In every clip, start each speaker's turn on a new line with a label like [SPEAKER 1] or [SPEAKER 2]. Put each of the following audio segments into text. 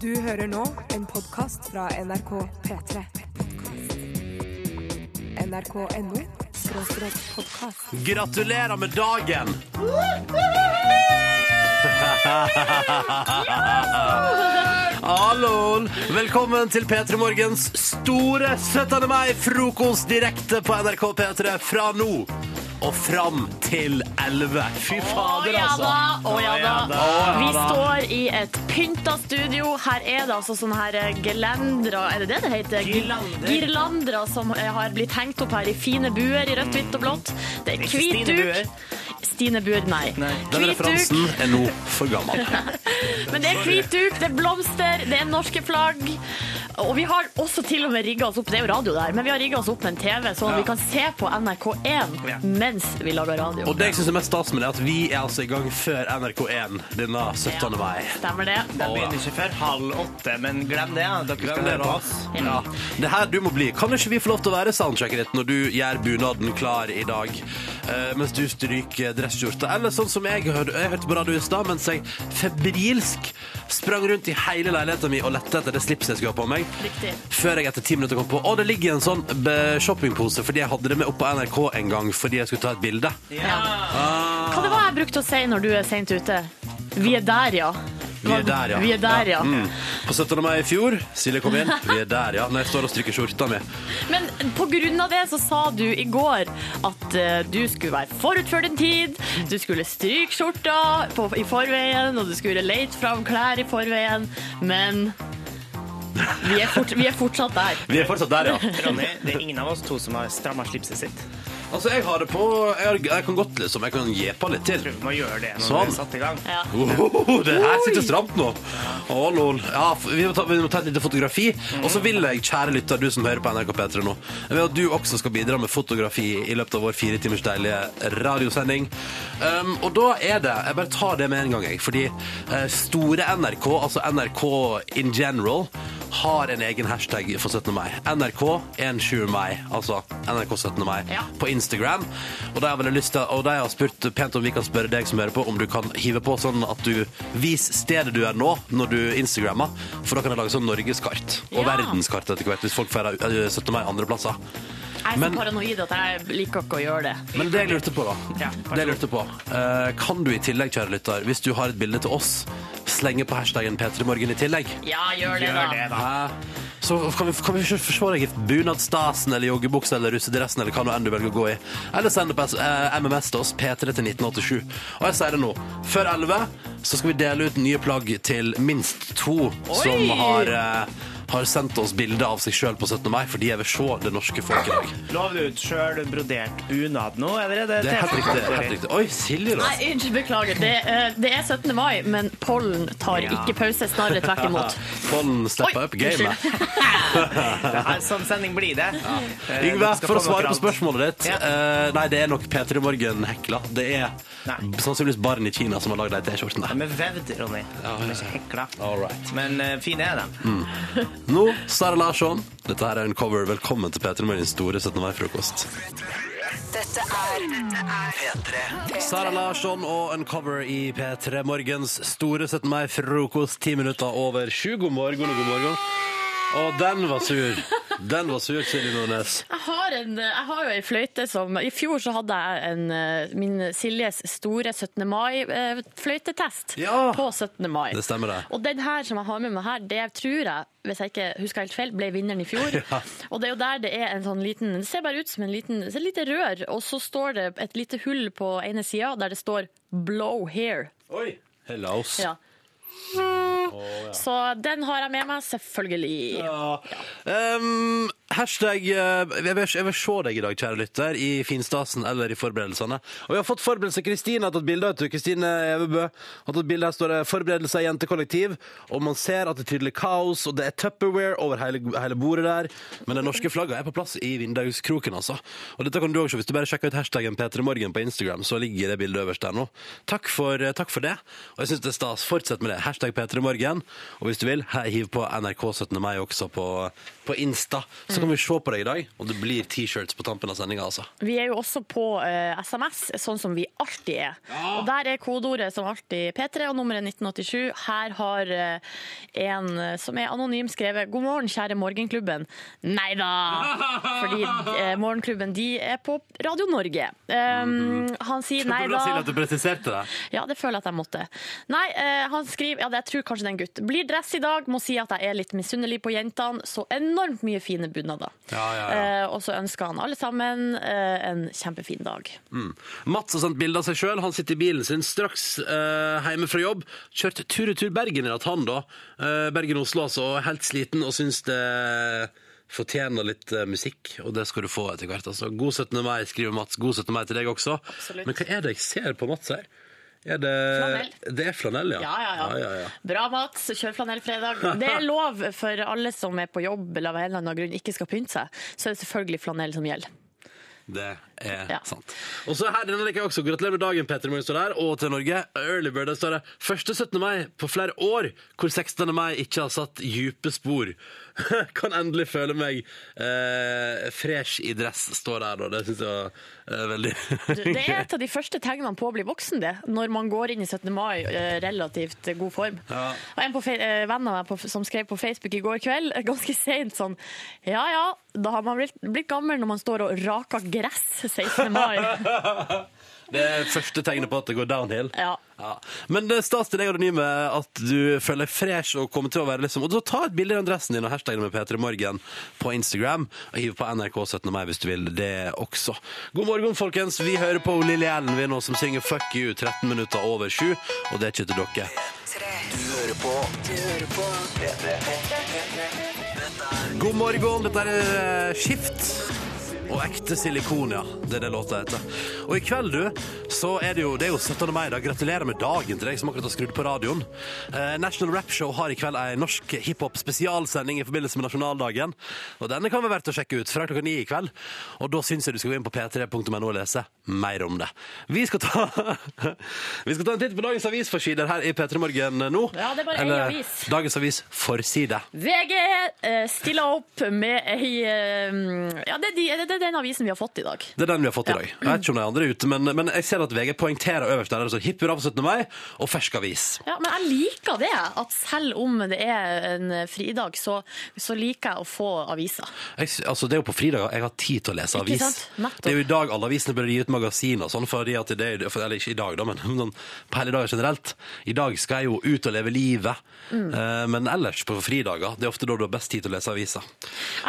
[SPEAKER 1] Du hører nå en podkast fra NRK P3. NRK.no podkast.
[SPEAKER 2] Gratulerer med dagen! Hallo! Velkommen til P3 Morgens store 17. mai-frokost direkte på NRK P3 fra nå og fram til 11. Fy fader, altså.
[SPEAKER 3] å ja da.
[SPEAKER 2] Å ja
[SPEAKER 3] Vi står i et pynta studio. Her er det altså sånne her gelendere, er det det det heter?
[SPEAKER 4] Girlander.
[SPEAKER 3] Girlandere som eh, har blitt hengt opp her i fine buer i rødt, hvitt og blått. Det er hvit duk. Stine Buer, nei.
[SPEAKER 4] Nei.
[SPEAKER 2] Den referansen er nå for gammel.
[SPEAKER 3] men det er hvit duk, det er blomster, det er norske flagg. Og vi har også til og med rigga oss opp, det er jo radio der, men vi har rigga oss opp med en TV, sånn at vi kan se på NRK1
[SPEAKER 4] Ja.
[SPEAKER 3] mens vi lager radio.
[SPEAKER 2] Og det jeg synes er mest stas med det, er at vi er altså i gang før NRK1 denne 17. mai.
[SPEAKER 3] Stemmer det?
[SPEAKER 4] Den begynner ikke før halv åtte, men glem det. Dere skal
[SPEAKER 2] Glem det,
[SPEAKER 4] høre på oss.
[SPEAKER 2] Ja. Det her du må bli. Kan ikke vi få lov til å være soundtracket ditt når du gjør bunaden klar i dag, uh, mens du stryker dresskjorta? Eller sånn som jeg hørte, jeg hørte på radio i stad, mens jeg febrilsk sprang rundt i hele leiligheten min og lette etter det slipset jeg skulle ha på meg.
[SPEAKER 3] Riktig.
[SPEAKER 2] Før jeg etter ti minutter kom på Å, det ligger en sånn be- shoppingpose fordi jeg hadde det med opp på NRK en gang fordi jeg skulle ta et bilde.
[SPEAKER 3] Ja. Hva det var jeg brukte å si når du er sent ute? Vi er der, ja.
[SPEAKER 2] Vi er der, ja.
[SPEAKER 3] Vi er der, ja.
[SPEAKER 2] Mm. På 17. mai i fjor, Silje kom inn, vi er der, ja. Når jeg står og stryker skjorta mi.
[SPEAKER 3] Men på grunn av det så sa du i går at eh, du skulle være forut for din tid, du skulle stryke skjorta på, i forveien, og du skulle leite fram klær i forveien, men vi er, fort, vi er fortsatt der.
[SPEAKER 2] Vi er fortsatt der, ja.
[SPEAKER 4] Ronny, det er ingen av oss to som har stramma slipset sitt.
[SPEAKER 2] Altså, jeg har det på Jeg, jeg kan godt liksom Jeg kan gjepe litt til.
[SPEAKER 4] Du må gjøre det når
[SPEAKER 2] Sånn.
[SPEAKER 4] du er satt i gang.
[SPEAKER 3] Ja.
[SPEAKER 2] Oh, det her sitter stramt nå. Å, lol. Ja, vi må, ta, vi må ta et lite fotografi. Og så vil jeg, kjære lytter, du som hører på NRK P3 nå, jeg vil at du også skal bidra med fotografi i løpet av vår fire timers deilige radiosending. Um, og da er det Jeg bare tar det med en gang, jeg. Fordi uh, store NRK, altså NRK in general, har en egen hashtag for 17. mai. NRK 17 mai, altså NRK 17. mai,
[SPEAKER 3] Ja.
[SPEAKER 2] på Instagram. Og de har til Og de har spurt pent om vi kan spørre deg som hører på, om du kan hive på sånn at du viser stedet du er nå, når du Instagrammer. For da kan jeg lage sånn norgeskart. Og
[SPEAKER 3] Ja.
[SPEAKER 2] verdenskart etter hvert, hvis folk feirer eh, 17. mai andre plasser.
[SPEAKER 3] Jeg er så
[SPEAKER 2] Men-
[SPEAKER 3] paranoid at jeg liker ikke å gjøre det.
[SPEAKER 2] Men det jeg lurte på, da
[SPEAKER 4] Ja,
[SPEAKER 2] Det jeg lurte på eh, Kan du i tillegg, kjære lytter, hvis du har et bilde til oss, slenge på hashtaggen P3morgen i tillegg?
[SPEAKER 3] Ja, gjør det,
[SPEAKER 4] Gjør
[SPEAKER 3] da.
[SPEAKER 4] det, da.
[SPEAKER 2] Så kan vi, kan vi ikke se deg i bunadsstasen eller joggebukse eller russedressen eller hva nå enn du velger å gå i. Eller send opp eh, MMS til oss, P3 til 1987. Og jeg sier det nå. Før 11 så skal vi dele ut nye plagg til minst to som har, eh, har sendt oss bilder av seg sjøl på 17. mai, for de jeg vil se det norske folk i dag.
[SPEAKER 4] Lover du ut sjøl brodert bunad nå, eller er det
[SPEAKER 2] Det er helt riktig. Helt riktig. Oi, Silje, da.
[SPEAKER 3] Nei, unnskyld, beklager. Det, eh, det er 17. mai, men pollen tar
[SPEAKER 4] Ja.
[SPEAKER 3] ikke pause, snarere tvert imot.
[SPEAKER 2] Pollen stepper
[SPEAKER 3] Oi,
[SPEAKER 2] up gamet.
[SPEAKER 4] Det her, sånn sending blir det. Eh,
[SPEAKER 2] Yngve,
[SPEAKER 4] dere skal
[SPEAKER 2] for å
[SPEAKER 4] få
[SPEAKER 2] svare
[SPEAKER 4] noe
[SPEAKER 2] på spørsmålet ditt.
[SPEAKER 4] Ja.
[SPEAKER 2] eh, nei, det er nok P3 Morgen-hekla. Det er
[SPEAKER 4] Nei.
[SPEAKER 2] sannsynligvis barn i Kina som har lagd de T-skjortene.
[SPEAKER 4] De er vevd, Ronny. De er ikke hekla.
[SPEAKER 2] All right.
[SPEAKER 4] Men eh, fine er de.
[SPEAKER 2] Nå, Sara Larsson. Dette her er en cover. Velkommen til P3 Morgens store 17. mai-frokost.
[SPEAKER 1] Dette er P3.
[SPEAKER 2] Sara Larsson og en cover i P3 Morgens store 17. mai-frokost. Ti minutter over sju. God morgen og god morgen. Og den var sur. Den var sur, Silje Nordnes.
[SPEAKER 3] Jeg har, en, jeg har jo ei fløyte som I fjor så hadde jeg en, eh, min Siljes store 17. mai-fløytetest
[SPEAKER 2] Ja.
[SPEAKER 3] på 17. mai.
[SPEAKER 2] Det stemmer, det.
[SPEAKER 3] Og den her som jeg har med meg her, det tror jeg, hvis jeg ikke husker helt feil, ble vinneren i fjor.
[SPEAKER 2] Ja.
[SPEAKER 3] Og det er jo der det er en sånn liten Det ser bare ut som en liten, det et lite rør, og så står det et lite hull på ene sida der det står 'blow here'.
[SPEAKER 2] Oi. Hello.
[SPEAKER 3] Ja. Så den har jeg med meg, selvfølgelig.
[SPEAKER 2] Ja. Um, hashtag eh, jeg vil, jeg vil se deg i dag, kjære lytter, i finstasen eller i forberedelsene. Og vi har fått forberedelse. Kristine har tatt bilde. vet. Kristine Evebø har tatt bilde. Her står det 'forberedelser i jentekollektiv'. Og man ser at det er tydelig kaos, og det er Tupperware over hele, hele bordet der. Men det norske flagget er på plass i vindauskroken, altså. Og dette kan du også, hvis du bare sjekker ut hashtaggen P3morgen på Instagram, så ligger det bildet øverst der nå. Takk for, eh, takk for det. Og jeg syns det er stas. Fortsett med det. Hashtag P3morgen Og hvis du vil, hiv på NRK 17. mai også på, på Insta. Så kan vi se på deg i dag, og det blir T-shirts på tampen av sendinga, altså.
[SPEAKER 3] Vi er jo også på eh, SMS, sånn som vi alltid er. Og der er kodeordet som alltid P3 og nummeret 1987. Her har eh, en eh, som er anonym skrevet 'God morgen, kjære Morgenklubben'. Nei da! Fordi eh, Morgenklubben de er på Radio Norge. Um, han sier nei da.
[SPEAKER 2] at du presiserte det.
[SPEAKER 3] Ja, det føler jeg at jeg måtte. Nei, eh, han skriver, ja, det- jeg tror kanskje det er en gutt. Blir dress i dag, må si at jeg er litt misunnelig på jentene. Så enormt mye fine bunader.
[SPEAKER 2] Ja, ja, ja.
[SPEAKER 3] Eh, og så ønsker han alle sammen eh, en kjempefin dag.
[SPEAKER 2] Mats har sendt bilde av seg sjøl. Han sitter i bilen sin straks eh, hjemme fra jobb. Kjørt tur-retur Bergen i natt, han da. Eh, Bergen-Oslo, altså. Helt sliten og syns det fortjener litt uh, musikk, og det skal du få etter hvert. Altså. God 17. mai, skriver Mats. God 17. mai til deg også.
[SPEAKER 3] Absolutt.
[SPEAKER 2] Men hva er det jeg ser på Mats her? Er det
[SPEAKER 3] Flanell.
[SPEAKER 2] Det er flanell, ja.
[SPEAKER 3] Ja, ja, ja.
[SPEAKER 2] ja, ja, ja.
[SPEAKER 3] Bra, Mats. Kjør flanellfredag. Det er lov for alle som er på jobb eller av en eller annen grunn ikke skal pynte seg. Så er det selvfølgelig flanell som gjelder.
[SPEAKER 2] Det er
[SPEAKER 3] Ja.
[SPEAKER 2] sant. Og så her denne liker jeg også. Gratulerer med dagen, Peter Morgen står der, og til Norge. Early Bird der står det. Første 17. mai på flere år, hvor 16. mai ikke har satt dype spor. kan endelig føle meg eh, fresh i dress, står der, da. det syns jeg var eh, veldig
[SPEAKER 3] Det er et av de første tegnene på å bli voksen, det. Når man går inn i 17. mai eh, relativt god form.
[SPEAKER 2] Ja.
[SPEAKER 3] Og en på, fe- eh, venn av meg på, som skrev på Facebook i går kveld, eh, ganske seint sånn Ja ja, da har man blitt, blitt gammel når man står og raker gress 16. mai.
[SPEAKER 2] Det er første tegnet på at det går downhill.
[SPEAKER 3] Ja.
[SPEAKER 2] Ja. Men det er stas til deg anonyme at du føler deg fresh og kommer til å være liksom Og så ta et bilde i den dressen din og hashtag med P3 Morgen på Instagram. Og hiv på NRK 17. mai hvis du vil det også. God morgen, folkens. Vi hører på Lilly Ellen vi nå som synger Fuck You 13 minutter over 7, Og det er ikke til dere. God morgen, dette er eh, Skift. Og ekte silikon, ja. Det er det låta heter. Og i kveld, du, så er det jo, det er jo 17. mai. da. Gratulerer med dagen til deg som akkurat har skrudd på radioen. Eh, National Rap Show har i kveld ei norsk hiphop-spesialsending i forbindelse med nasjonaldagen. Og denne kan være verdt å sjekke ut fra klokka ni i kveld. Og da syns jeg du skal gå inn på p3.no og lese mer om det. Vi skal ta, vi skal ta en titt på dagens avisforsider her i P3 Morgen nå.
[SPEAKER 3] Ja, det er bare Eller, avis.
[SPEAKER 2] Dagens avis forside.
[SPEAKER 3] VG eh, stiller opp med ei eh, Ja, det er, de, det er den avisen vi har fått i dag.
[SPEAKER 2] Det er den vi har fått i dag. Jeg vet ikke om de andre er ute, men, men jeg ser at VG poengterer øverst der. Altså, Hipp hurra for 17. mai og fersk avis.
[SPEAKER 3] Ja, Men jeg liker det, at selv om det er en fridag, så, så liker jeg å få aviser.
[SPEAKER 2] Jeg, altså, det er jo på fridager jeg har tid til å lese avis. Det er jo i dag alle avisene bør gi ut magasin og sånn, fordi at det er, eller ikke i dag da, men sånn, på hele dager generelt. I dag skal jeg jo ut og leve livet,
[SPEAKER 3] Mm.
[SPEAKER 2] Eh, men ellers på fridager, det er ofte da du har best tid til å lese aviser.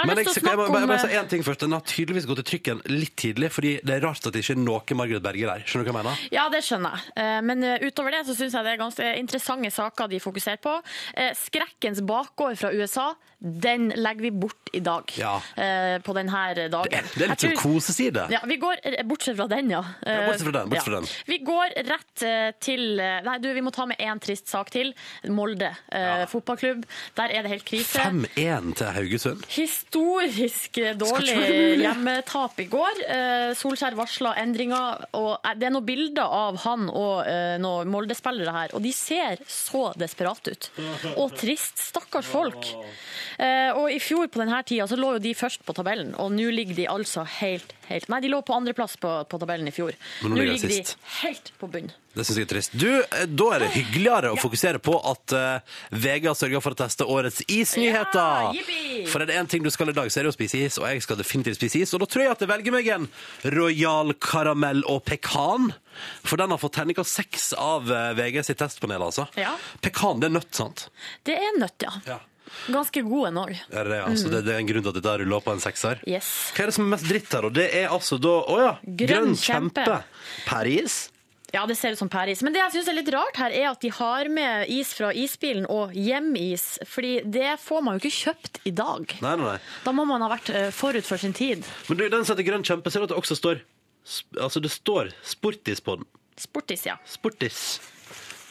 [SPEAKER 2] Men
[SPEAKER 3] jeg,
[SPEAKER 2] jeg,
[SPEAKER 3] jeg, jeg,
[SPEAKER 2] jeg, må
[SPEAKER 3] snakke
[SPEAKER 2] bare,
[SPEAKER 3] om,
[SPEAKER 2] bare si
[SPEAKER 3] eh,
[SPEAKER 2] en gå til trykken litt tidlig, fordi det er rart at det ikke er noe Margaret Berger der. Skjønner du hva jeg mener?
[SPEAKER 3] Ja, det skjønner jeg. Eh, Men eh, utover det så syns jeg det er ganske interessante saker de fokuserer på. Eh, Skrekkens bakgård fra USA, den legger vi bort i dag.
[SPEAKER 2] Ja.
[SPEAKER 3] eh, På denne dagen.
[SPEAKER 2] Det er litt
[SPEAKER 3] Jeg
[SPEAKER 2] sånn koseside.
[SPEAKER 3] Ja, vi går, Bortsett fra den, ja.
[SPEAKER 2] Ja, bortsett fra den, bortsett fra den.
[SPEAKER 3] Vi går rett eh, til eh, Nei, du, vi må ta med én trist sak til. Molde eh, fotballklubb. Der er det helt krise.
[SPEAKER 2] 5-1 til Haugesund.
[SPEAKER 3] Historisk dårlig hjemmetap i går. Eh, Solskjær varsla endringer. og eh, Det er noen bilder av han og noen Molde-spillere her, og de ser så desperate ut. Og trist. Stakkars folk. Eh, Og i fjor på denne tida så lå jo de først på tabellen, og nå ligger de altså helt, helt Nei, de lå på andreplass på, på tabellen i fjor.
[SPEAKER 2] Nå
[SPEAKER 3] Nå
[SPEAKER 2] ligger de
[SPEAKER 3] helt på bunn.
[SPEAKER 2] Det syns jeg er trist. Du, eh, Da er det hyggeligere å fokusere på at uh, VG har sørga for å teste årets isnyheter.
[SPEAKER 3] Ja,
[SPEAKER 2] for er det én ting du skal i dag, så er det å spise is, og jeg skal definitivt spise is. Og da tror jeg at jeg velger meg en Royal karamell og pekan. For den har fått terningkast seks av eh, VG sitt testpanel, altså.
[SPEAKER 3] Ja.
[SPEAKER 2] Pekan, det er nøtt, sant?
[SPEAKER 3] Det er nøtt, ja.
[SPEAKER 2] Ja.
[SPEAKER 3] Ganske god en òg.
[SPEAKER 2] Er det, altså, det, det er en grunn til at dette ruller på en sekser?
[SPEAKER 3] Yes.
[SPEAKER 2] Hva er det som er mest dritt her, og det er altså da Å ja!
[SPEAKER 3] Grønn kjempe.
[SPEAKER 2] Paris?
[SPEAKER 3] Ja, det ser ut som Paris. Men det jeg syns er litt rart her, er at de har med is fra isbilen og hjemis. Fordi det får man jo ikke kjøpt i dag.
[SPEAKER 2] Nei, nei, nei.
[SPEAKER 3] Da må man ha vært eh, forut for sin tid.
[SPEAKER 2] Men du, den som heter Grønn kjempe, ser du at det også står Altså, det står Sportis på den.
[SPEAKER 3] Sportis, ja.
[SPEAKER 2] Sportis.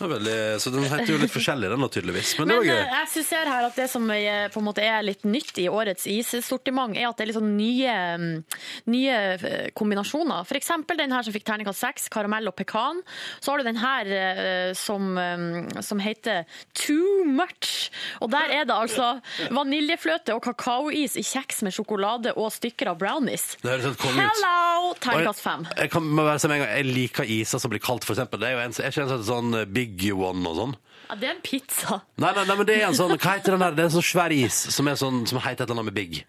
[SPEAKER 2] Det veldig, så den heter jo litt forskjellig, den da, tydeligvis. Men,
[SPEAKER 3] Men
[SPEAKER 2] det var
[SPEAKER 3] eh,
[SPEAKER 2] gøy.
[SPEAKER 3] jeg synes her at det som er, på en måte er litt nytt i årets issortiment, er at det er litt sånn nye, mm, nye eh, kombinasjoner. Eksempel den her som fikk terningkast 6, karamell og pekan. Så har du den her eh, som, eh, som heter Too Much. Og der er det altså vaniljefløte og kakaois i kjeks med sjokolade og stykker av brownies.
[SPEAKER 2] Det høres helt konge ut.
[SPEAKER 3] Hello! Terningkast 5.
[SPEAKER 2] Jeg, jeg kan gang, jeg liker iser som blir for eksempel. Det er jo en, er ikke en sånn, sånn Big One og sånn.
[SPEAKER 3] Ja, det er en pizza.
[SPEAKER 2] Nei, nei, nei, men det er en sånn, hva heter den der? Det er en sånn svær is som, er sånn, som heter et eller annet med Big.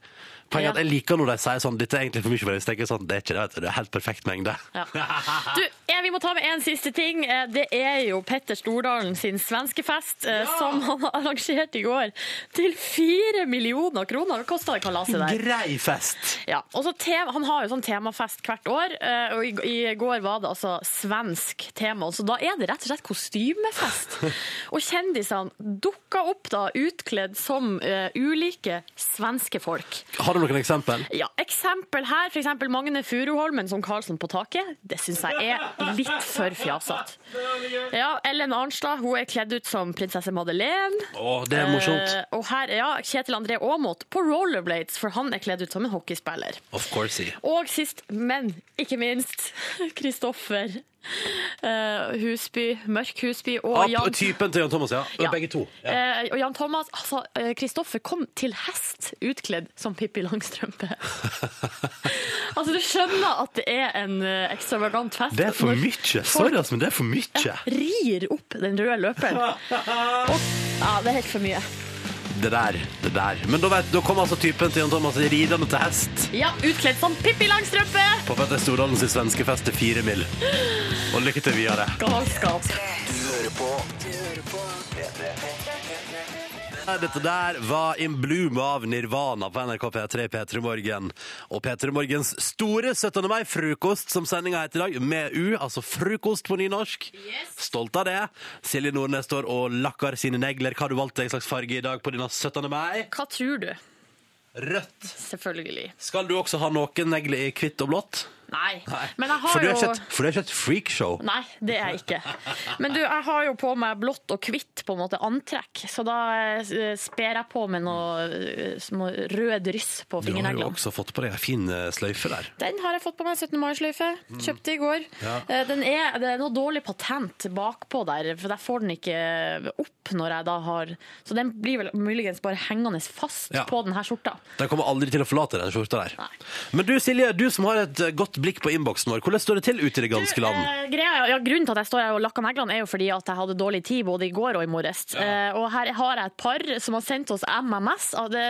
[SPEAKER 2] Poenget er at jeg liker når de sier sånn, dette er egentlig for mye for deg, så tenker jeg sånn, det er ikke det, vet du, det er helt perfekt mengde.
[SPEAKER 3] Ja. Du, jeg, vi må ta med en siste ting. Eh, Det er jo Petter Stordalen sin svenskefest, ja! som han har arrangert i går, til fire millioner kroner. Hva kosta det kalaset der?
[SPEAKER 2] Grei fest!
[SPEAKER 3] Ja, og så tema, Han har jo sånn temafest hvert år, eh, og i, i går var det altså svensk tema. Så da er det rett og slett kostymefest. Og kjendisene dukka opp da utkledd som eh, ulike svenske folk.
[SPEAKER 2] Har du noen eksempel?
[SPEAKER 3] Ja, eksempel her, eksempel Magne Furuholmen som Karlsson på taket. Det syns jeg er litt for fjasete. Ja, Ellen Arnstad hun er kledd ut som prinsesse Madeleine.
[SPEAKER 2] Å, det er morsomt.
[SPEAKER 3] Eh, og her ja, Kjetil André Aamodt på rollerblades, for han er kledd ut som en hockeyspiller.
[SPEAKER 2] Of course.
[SPEAKER 3] Og sist, men ikke minst, Kristoffer eh, Husby, Mørk Husby og
[SPEAKER 2] Ap,
[SPEAKER 3] Jan
[SPEAKER 2] typen til Jan Thomas, ja.
[SPEAKER 3] Ja.
[SPEAKER 2] Begge to. Ja.
[SPEAKER 3] Uh, og Jan Thomas, altså, Kristoffer Kristoffer kom til hest utkledd som Pippi Langstrømpe. altså, du skjønner at det er en eh, ekstravagant fest.
[SPEAKER 2] Det er for mye. Sorry, altså, men det er for mye.
[SPEAKER 3] folk rir opp den røde løperen. Og, ja, det er helt for mye.
[SPEAKER 2] Det der, det der. Men da, vet, da kom altså typen til Jan Thomas ridende til hest
[SPEAKER 3] Ja, utkledd som Pippi Langstrømpe!
[SPEAKER 2] på Petter Stordalen sin svenskefest til fire mil. Og lykke til videre.
[SPEAKER 3] Galskap.
[SPEAKER 2] Dette der var In Bloom av Nirvana på NRK P3 P3 Morgen. Og P3 Morgens store 17. mai-frokost, som sendinga heter i dag, med U, altså frokost på nynorsk. Stolt av det. Silje Nordnes står og lakker sine negler. Hva har du valgt deg slags farge i dag på denne 17. mai?
[SPEAKER 3] Hva tror du?
[SPEAKER 2] Rødt.
[SPEAKER 3] Selvfølgelig.
[SPEAKER 2] Skal du også ha noen negler i hvitt og blått?
[SPEAKER 3] Nei. Men jeg har
[SPEAKER 2] For du
[SPEAKER 3] jo
[SPEAKER 2] et, for du er ikke et freakshow.
[SPEAKER 3] Nei, det er jeg ikke. Men du, jeg har jo på meg blått og hvitt på en måte antrekk, så da eh, sper jeg på med noe eh, små rød dryss på
[SPEAKER 2] Du har jo også fått på deg ei fin eh, sløyfe der.
[SPEAKER 3] Den har jeg fått på meg 17. mai-sløyfe. Kjøpte i går.
[SPEAKER 2] Ja.
[SPEAKER 3] Den er, det er noe dårlig patent bakpå der, for jeg får den ikke opp når jeg da har Så den blir vel muligens bare hengende fast
[SPEAKER 2] Ja.
[SPEAKER 3] på denne skjorta.
[SPEAKER 2] Den kommer aldri til å forlate den skjorta der.
[SPEAKER 3] Nei.
[SPEAKER 2] Men du Silje, du som har et godt blikk på innboksen vår, hvordan står det til ute i det ganske land?
[SPEAKER 3] Eh, greia, ja, grunnen til at jeg står her og lakker neglene, er jo fordi at jeg hadde dårlig tid både i går og i morges. Eh, og her har jeg et par som har sendt oss MMS av det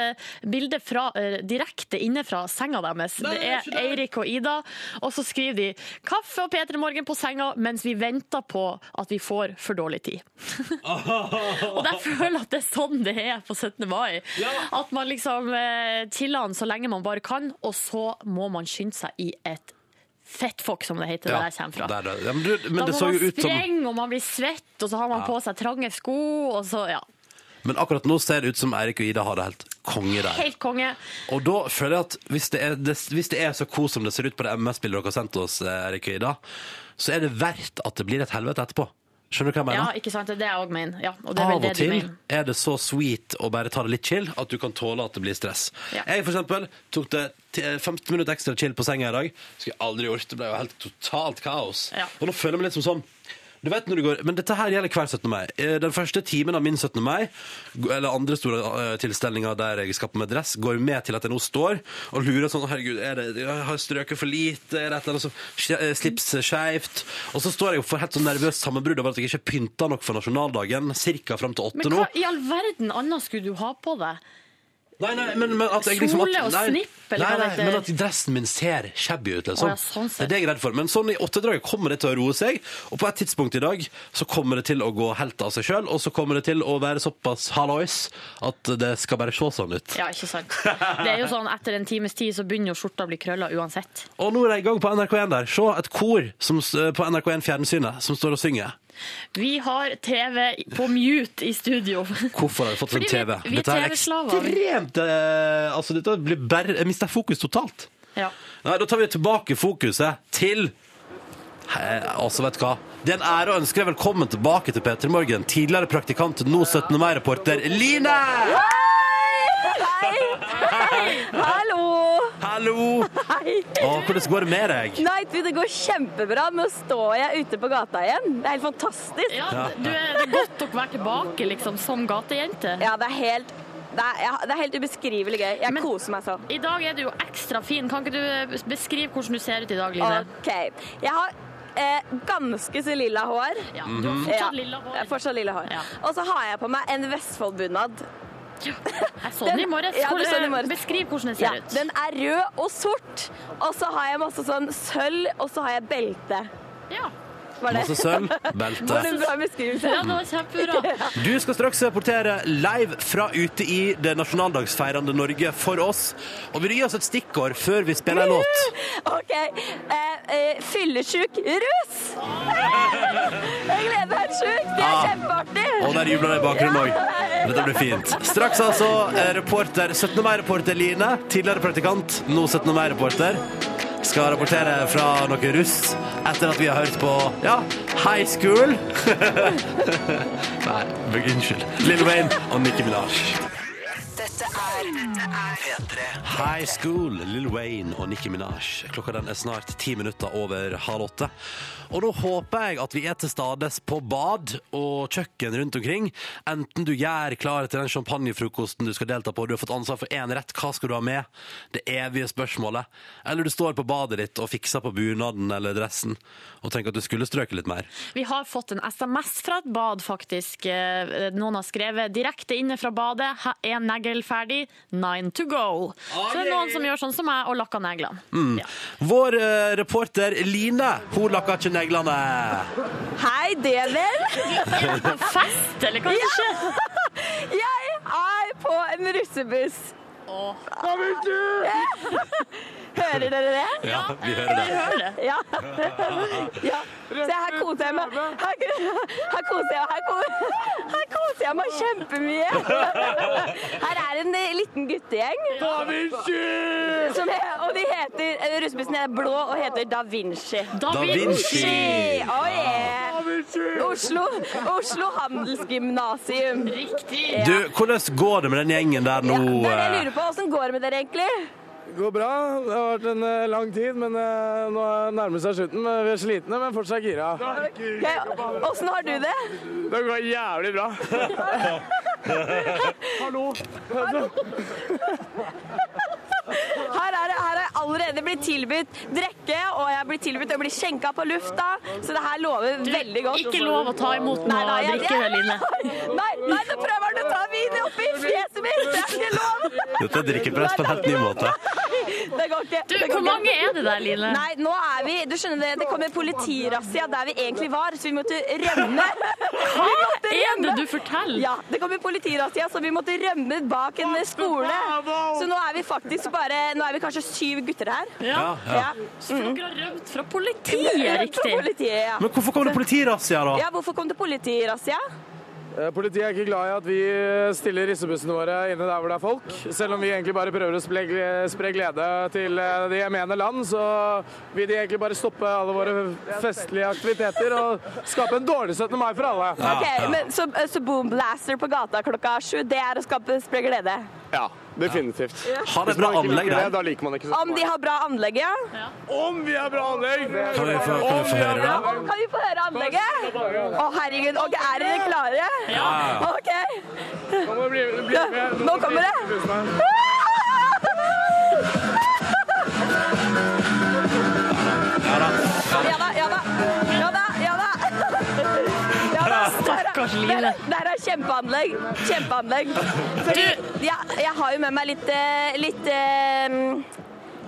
[SPEAKER 3] bildet fra, eh, direkte inne fra senga deres.
[SPEAKER 2] Nei,
[SPEAKER 3] det
[SPEAKER 2] er det.
[SPEAKER 3] Eirik og Ida, og så skriver de 'Kaffe og P3 Morgen på senga mens vi venter på at vi får for dårlig tid'. og jeg føler at det er sånn det er på 17. mai. At man liksom eh, chiller den så lenge man bare kan, og så må man skynde seg i et fettfokk, som det heter der jeg kommer fra.
[SPEAKER 2] der. Ja, men du, men
[SPEAKER 3] Da
[SPEAKER 2] det
[SPEAKER 3] må man
[SPEAKER 2] ut som
[SPEAKER 3] sprenge, og man blir svett, og så har man på seg trange sko, og så, ja.
[SPEAKER 2] Men akkurat nå ser det ut som Eirik og Ida har det helt konge der.
[SPEAKER 3] Helt konge.
[SPEAKER 2] Og da føler jeg at hvis det er, det, hvis det er så kos som det ser ut på det MS-bildet dere har sendt oss, eh, Eirik og Ida, så er det verdt at det blir et helvete etterpå. Skjønner du hva jeg mener?
[SPEAKER 3] Ja, ikke sant? Det er det òg min. Ja, og det er vel
[SPEAKER 2] Av
[SPEAKER 3] det
[SPEAKER 2] og
[SPEAKER 3] du
[SPEAKER 2] til
[SPEAKER 3] mener.
[SPEAKER 2] er det så sweet å bare ta det litt chill at du kan tåle at det blir stress.
[SPEAKER 3] Ja.
[SPEAKER 2] Jeg for eksempel tok det ti- 15 minutter ekstra chill på senga i dag. Skulle jeg aldri gjort. Det ble jo helt totalt kaos.
[SPEAKER 3] Ja.
[SPEAKER 2] Og nå føler jeg meg litt som sånn du vet når du går, men dette her gjelder hver 17. mai. Eh, Den første timen av min 17. mai, eller andre store eh, tilstelninger der jeg skal på med dress, går med til at jeg nå står og lurer sånn Herregud, er det, jeg har strøket for lite? Er det et eller annet som skje- eh, slips skeivt? Og så står jeg jo for helt sånn nervøst sammenbrudd over at jeg ikke pynta nok for nasjonaldagen, ca. fram til åtte
[SPEAKER 3] Men
[SPEAKER 2] nå.
[SPEAKER 3] hva i all verden annet skulle du ha på deg?
[SPEAKER 2] Nei, nei, men, men at jeg liksom at,
[SPEAKER 3] og
[SPEAKER 2] nei,
[SPEAKER 3] snipp, eller
[SPEAKER 2] nei,
[SPEAKER 3] hva det
[SPEAKER 2] nei,
[SPEAKER 3] heter?
[SPEAKER 2] men at dressen min ser shabby ut, liksom.
[SPEAKER 3] Ja, sånn
[SPEAKER 2] det er det jeg er redd for. Men sånn i åttedraget kommer det til å roe seg, og på et tidspunkt i dag så kommer det til å gå helt av seg sjøl, og så kommer det til å være såpass hallois at det skal bare se sånn ut.
[SPEAKER 3] Ja, ikke sant. Det er jo sånn, Etter en times tid så begynner jo skjorta å bli krølla uansett.
[SPEAKER 2] Og nå er jeg i gang på NRK1 der. Se et kor som, s- på NRK1 Fjernsynet som står og synger.
[SPEAKER 3] Vi har TV på mute i studio.
[SPEAKER 2] Hvorfor har vi fått en TV?
[SPEAKER 3] vi- vi
[SPEAKER 2] Dette er ekstremt eh, Altså, dette blir bare Jeg mister fokus totalt.
[SPEAKER 3] Ja.
[SPEAKER 2] Nei, da tar vi tilbake fokuset til eh, Altså, vet du hva? Det er en ære å ønske deg velkommen tilbake til P3 Morgen. Tidligere praktikant, nå 17. mai-reporter Line! Hei! Hei!
[SPEAKER 5] Hallo!
[SPEAKER 2] Hallo!
[SPEAKER 5] Hei!
[SPEAKER 2] Å, hvordan går det med deg?
[SPEAKER 5] Nei, du, det går kjempebra. Nå står jeg ute på gata igjen. Det er helt fantastisk.
[SPEAKER 3] Ja, du er, det er godt å være tilbake liksom, som gatejente.
[SPEAKER 5] Ja, det er helt det er, ja, det er helt ubeskrivelig gøy. Jeg
[SPEAKER 3] Men-
[SPEAKER 5] koser meg sånn.
[SPEAKER 3] I dag er du jo ekstra fin. Kan ikke du beskrive hvordan du ser ut i dag, Line?
[SPEAKER 5] OK. Jeg har eh, ganske så lilla hår.
[SPEAKER 3] Ja, du har fortsatt
[SPEAKER 5] Ja,
[SPEAKER 3] lilla hår.
[SPEAKER 5] har fortsatt lilla hår.
[SPEAKER 3] Ja.
[SPEAKER 5] Og så har jeg på meg en Vestfold-bunad.
[SPEAKER 3] Jeg.
[SPEAKER 5] Ja, du så den i morges.
[SPEAKER 3] Beskriv hvordan den
[SPEAKER 5] Ja,
[SPEAKER 3] ser ut.
[SPEAKER 5] den er rød og sort. Og så har jeg masse sånn sølv, og så har jeg belte.
[SPEAKER 3] Ja.
[SPEAKER 5] Var det?
[SPEAKER 2] Masse sølv,
[SPEAKER 5] Var det
[SPEAKER 2] belte.
[SPEAKER 5] en bra beskrivelse?
[SPEAKER 3] ja, det var kjempebra.
[SPEAKER 2] Du skal straks rapportere live fra ute i det nasjonaldagsfeirende Norge for oss. Og vil du gi oss et stikkord før vi spiller en låt?
[SPEAKER 5] OK. Eh, eh, fyllesjuk rus! Jeg gleder meg helt sjukt. Det er
[SPEAKER 2] Ah.
[SPEAKER 5] kjempeartig.
[SPEAKER 2] Og der jubler det i bakgrunnen òg. Dette blir fint. Straks altså eh, reporter 17. mai-reporter Line, tidligere praktikant, nå 17. mai-reporter, skal rapportere fra noe russ etter at vi har hørt på ja, High School. Nei, unnskyld. Lil Wayne og Nicki Minaj.
[SPEAKER 6] Dette er P3.
[SPEAKER 2] High School, Lil Wayne og Nicki Minaj. Klokka den er snart ti minutter over halv åtte. Og nå håper jeg at vi er til stades på bad og kjøkken rundt omkring. Enten du gjør klar til den champagnefrokosten du skal delta på, du har fått ansvar for én rett, hva skal du ha med? Det evige spørsmålet. Eller du står på badet ditt og fikser på bunaden eller dressen og tenker at du skulle strøket litt mer.
[SPEAKER 3] Vi har fått en SMS fra et bad, faktisk. Eh, Noen har skrevet direkte inne fra badet. Én negl ferdig, nine to go. Så det er noen som gjør sånn som meg og lakker neglene. Ja.
[SPEAKER 2] Vår eh, reporter Line, hun lakker ikke neglene.
[SPEAKER 5] Hei, det vel?
[SPEAKER 3] Fest, eller kanskje? Ja.
[SPEAKER 5] Jeg er på en russebuss. Hører dere det?
[SPEAKER 2] Ja, vi hører det.
[SPEAKER 3] Hører det.
[SPEAKER 5] Ja. ja. Se, her koser jeg meg. Her, her koser jeg her, her koser jeg meg kjempemye. Her er en eh, liten guttegjeng. Som he, og de heter eh, Russebussen er blå og heter Da Vinci.
[SPEAKER 3] Da
[SPEAKER 2] Da
[SPEAKER 3] Vinci.
[SPEAKER 2] Vinci.
[SPEAKER 5] Oh, yeah. Oslo, Oslo Handelsgymnasium.
[SPEAKER 3] Riktig. Ja.
[SPEAKER 2] Du, hvordan går det med den gjengen der nå?
[SPEAKER 5] Ja, det er det jeg
[SPEAKER 2] eh?
[SPEAKER 5] lurer på. Åssen går det med dere egentlig?
[SPEAKER 7] Det går bra. Det har vært en eh, lang tid, men eh, nå nærmer det seg slutten. Men Vi er slitne, men fortsatt gira.
[SPEAKER 5] Åssen har du det?
[SPEAKER 7] Det går jævlig bra.
[SPEAKER 5] Her er det her er jeg allerede blitt tilbudt drikke, og jeg blir tilbudt å bli skjenka på lufta, så det her lover veldig godt.
[SPEAKER 3] Ikke lov å ta imot
[SPEAKER 5] Nei,
[SPEAKER 3] noe drikke, Line.
[SPEAKER 5] Nei, nei, nå prøver han å oppi fjeset mitt! Det er ikke lov!
[SPEAKER 2] Dette er drikkepress på en helt ny måte.
[SPEAKER 5] Det går ikke.
[SPEAKER 3] Du, hvor mange er det der, Line?
[SPEAKER 5] Nei, nå er vi Du skjønner det, det kommer politirazzia der vi egentlig var, så vi måtte rømme. Hva
[SPEAKER 3] Er det du forteller?
[SPEAKER 5] Ja, det kommer politirazzia, så vi måtte rømme bak en skole. Så nå er vi faktisk bare Nå er vi kanskje syv gutter her.
[SPEAKER 3] Ja.
[SPEAKER 5] Ja.
[SPEAKER 3] Så dere har rømt fra politiet,
[SPEAKER 5] Fra? Politiet, ja.
[SPEAKER 2] Men hvorfor kom det politirazzia, da?
[SPEAKER 5] Ja, hvorfor kom det politirazzia?
[SPEAKER 7] Eh, Politiet er ikke glad i at vi stiller rissebussene våre inne der hvor det er folk. Selv om vi egentlig bare prøver å spre, glede til de det gemene land, så vil de egentlig bare stoppe alle våre festlige aktiviteter og skape en dårlig 17. mai for alle.
[SPEAKER 5] Ok, men så, så boom blaster på gata klokka sju, det er å skape spre glede?
[SPEAKER 7] Ja, definitivt.
[SPEAKER 2] Har
[SPEAKER 7] de
[SPEAKER 2] bra anlegg der?
[SPEAKER 7] da liker man ikke 17.
[SPEAKER 5] Om de har bra anlegg, ja?
[SPEAKER 7] Om vi har bra anlegg!
[SPEAKER 2] Kan vi få, kan vi få høre det?
[SPEAKER 5] Kan vi få høre anlegget? Å, herregud. Ok, er dere klare?
[SPEAKER 2] Ja.
[SPEAKER 5] OK.
[SPEAKER 7] Nå bli, bli med.
[SPEAKER 5] Nå kommer det. Ja ja da. Ja da,
[SPEAKER 3] Stakkars Line.
[SPEAKER 5] Det er kjempeanlegg. Kjempeanlegg. Fordi ja, jeg har jo med meg litt eh, litt eh,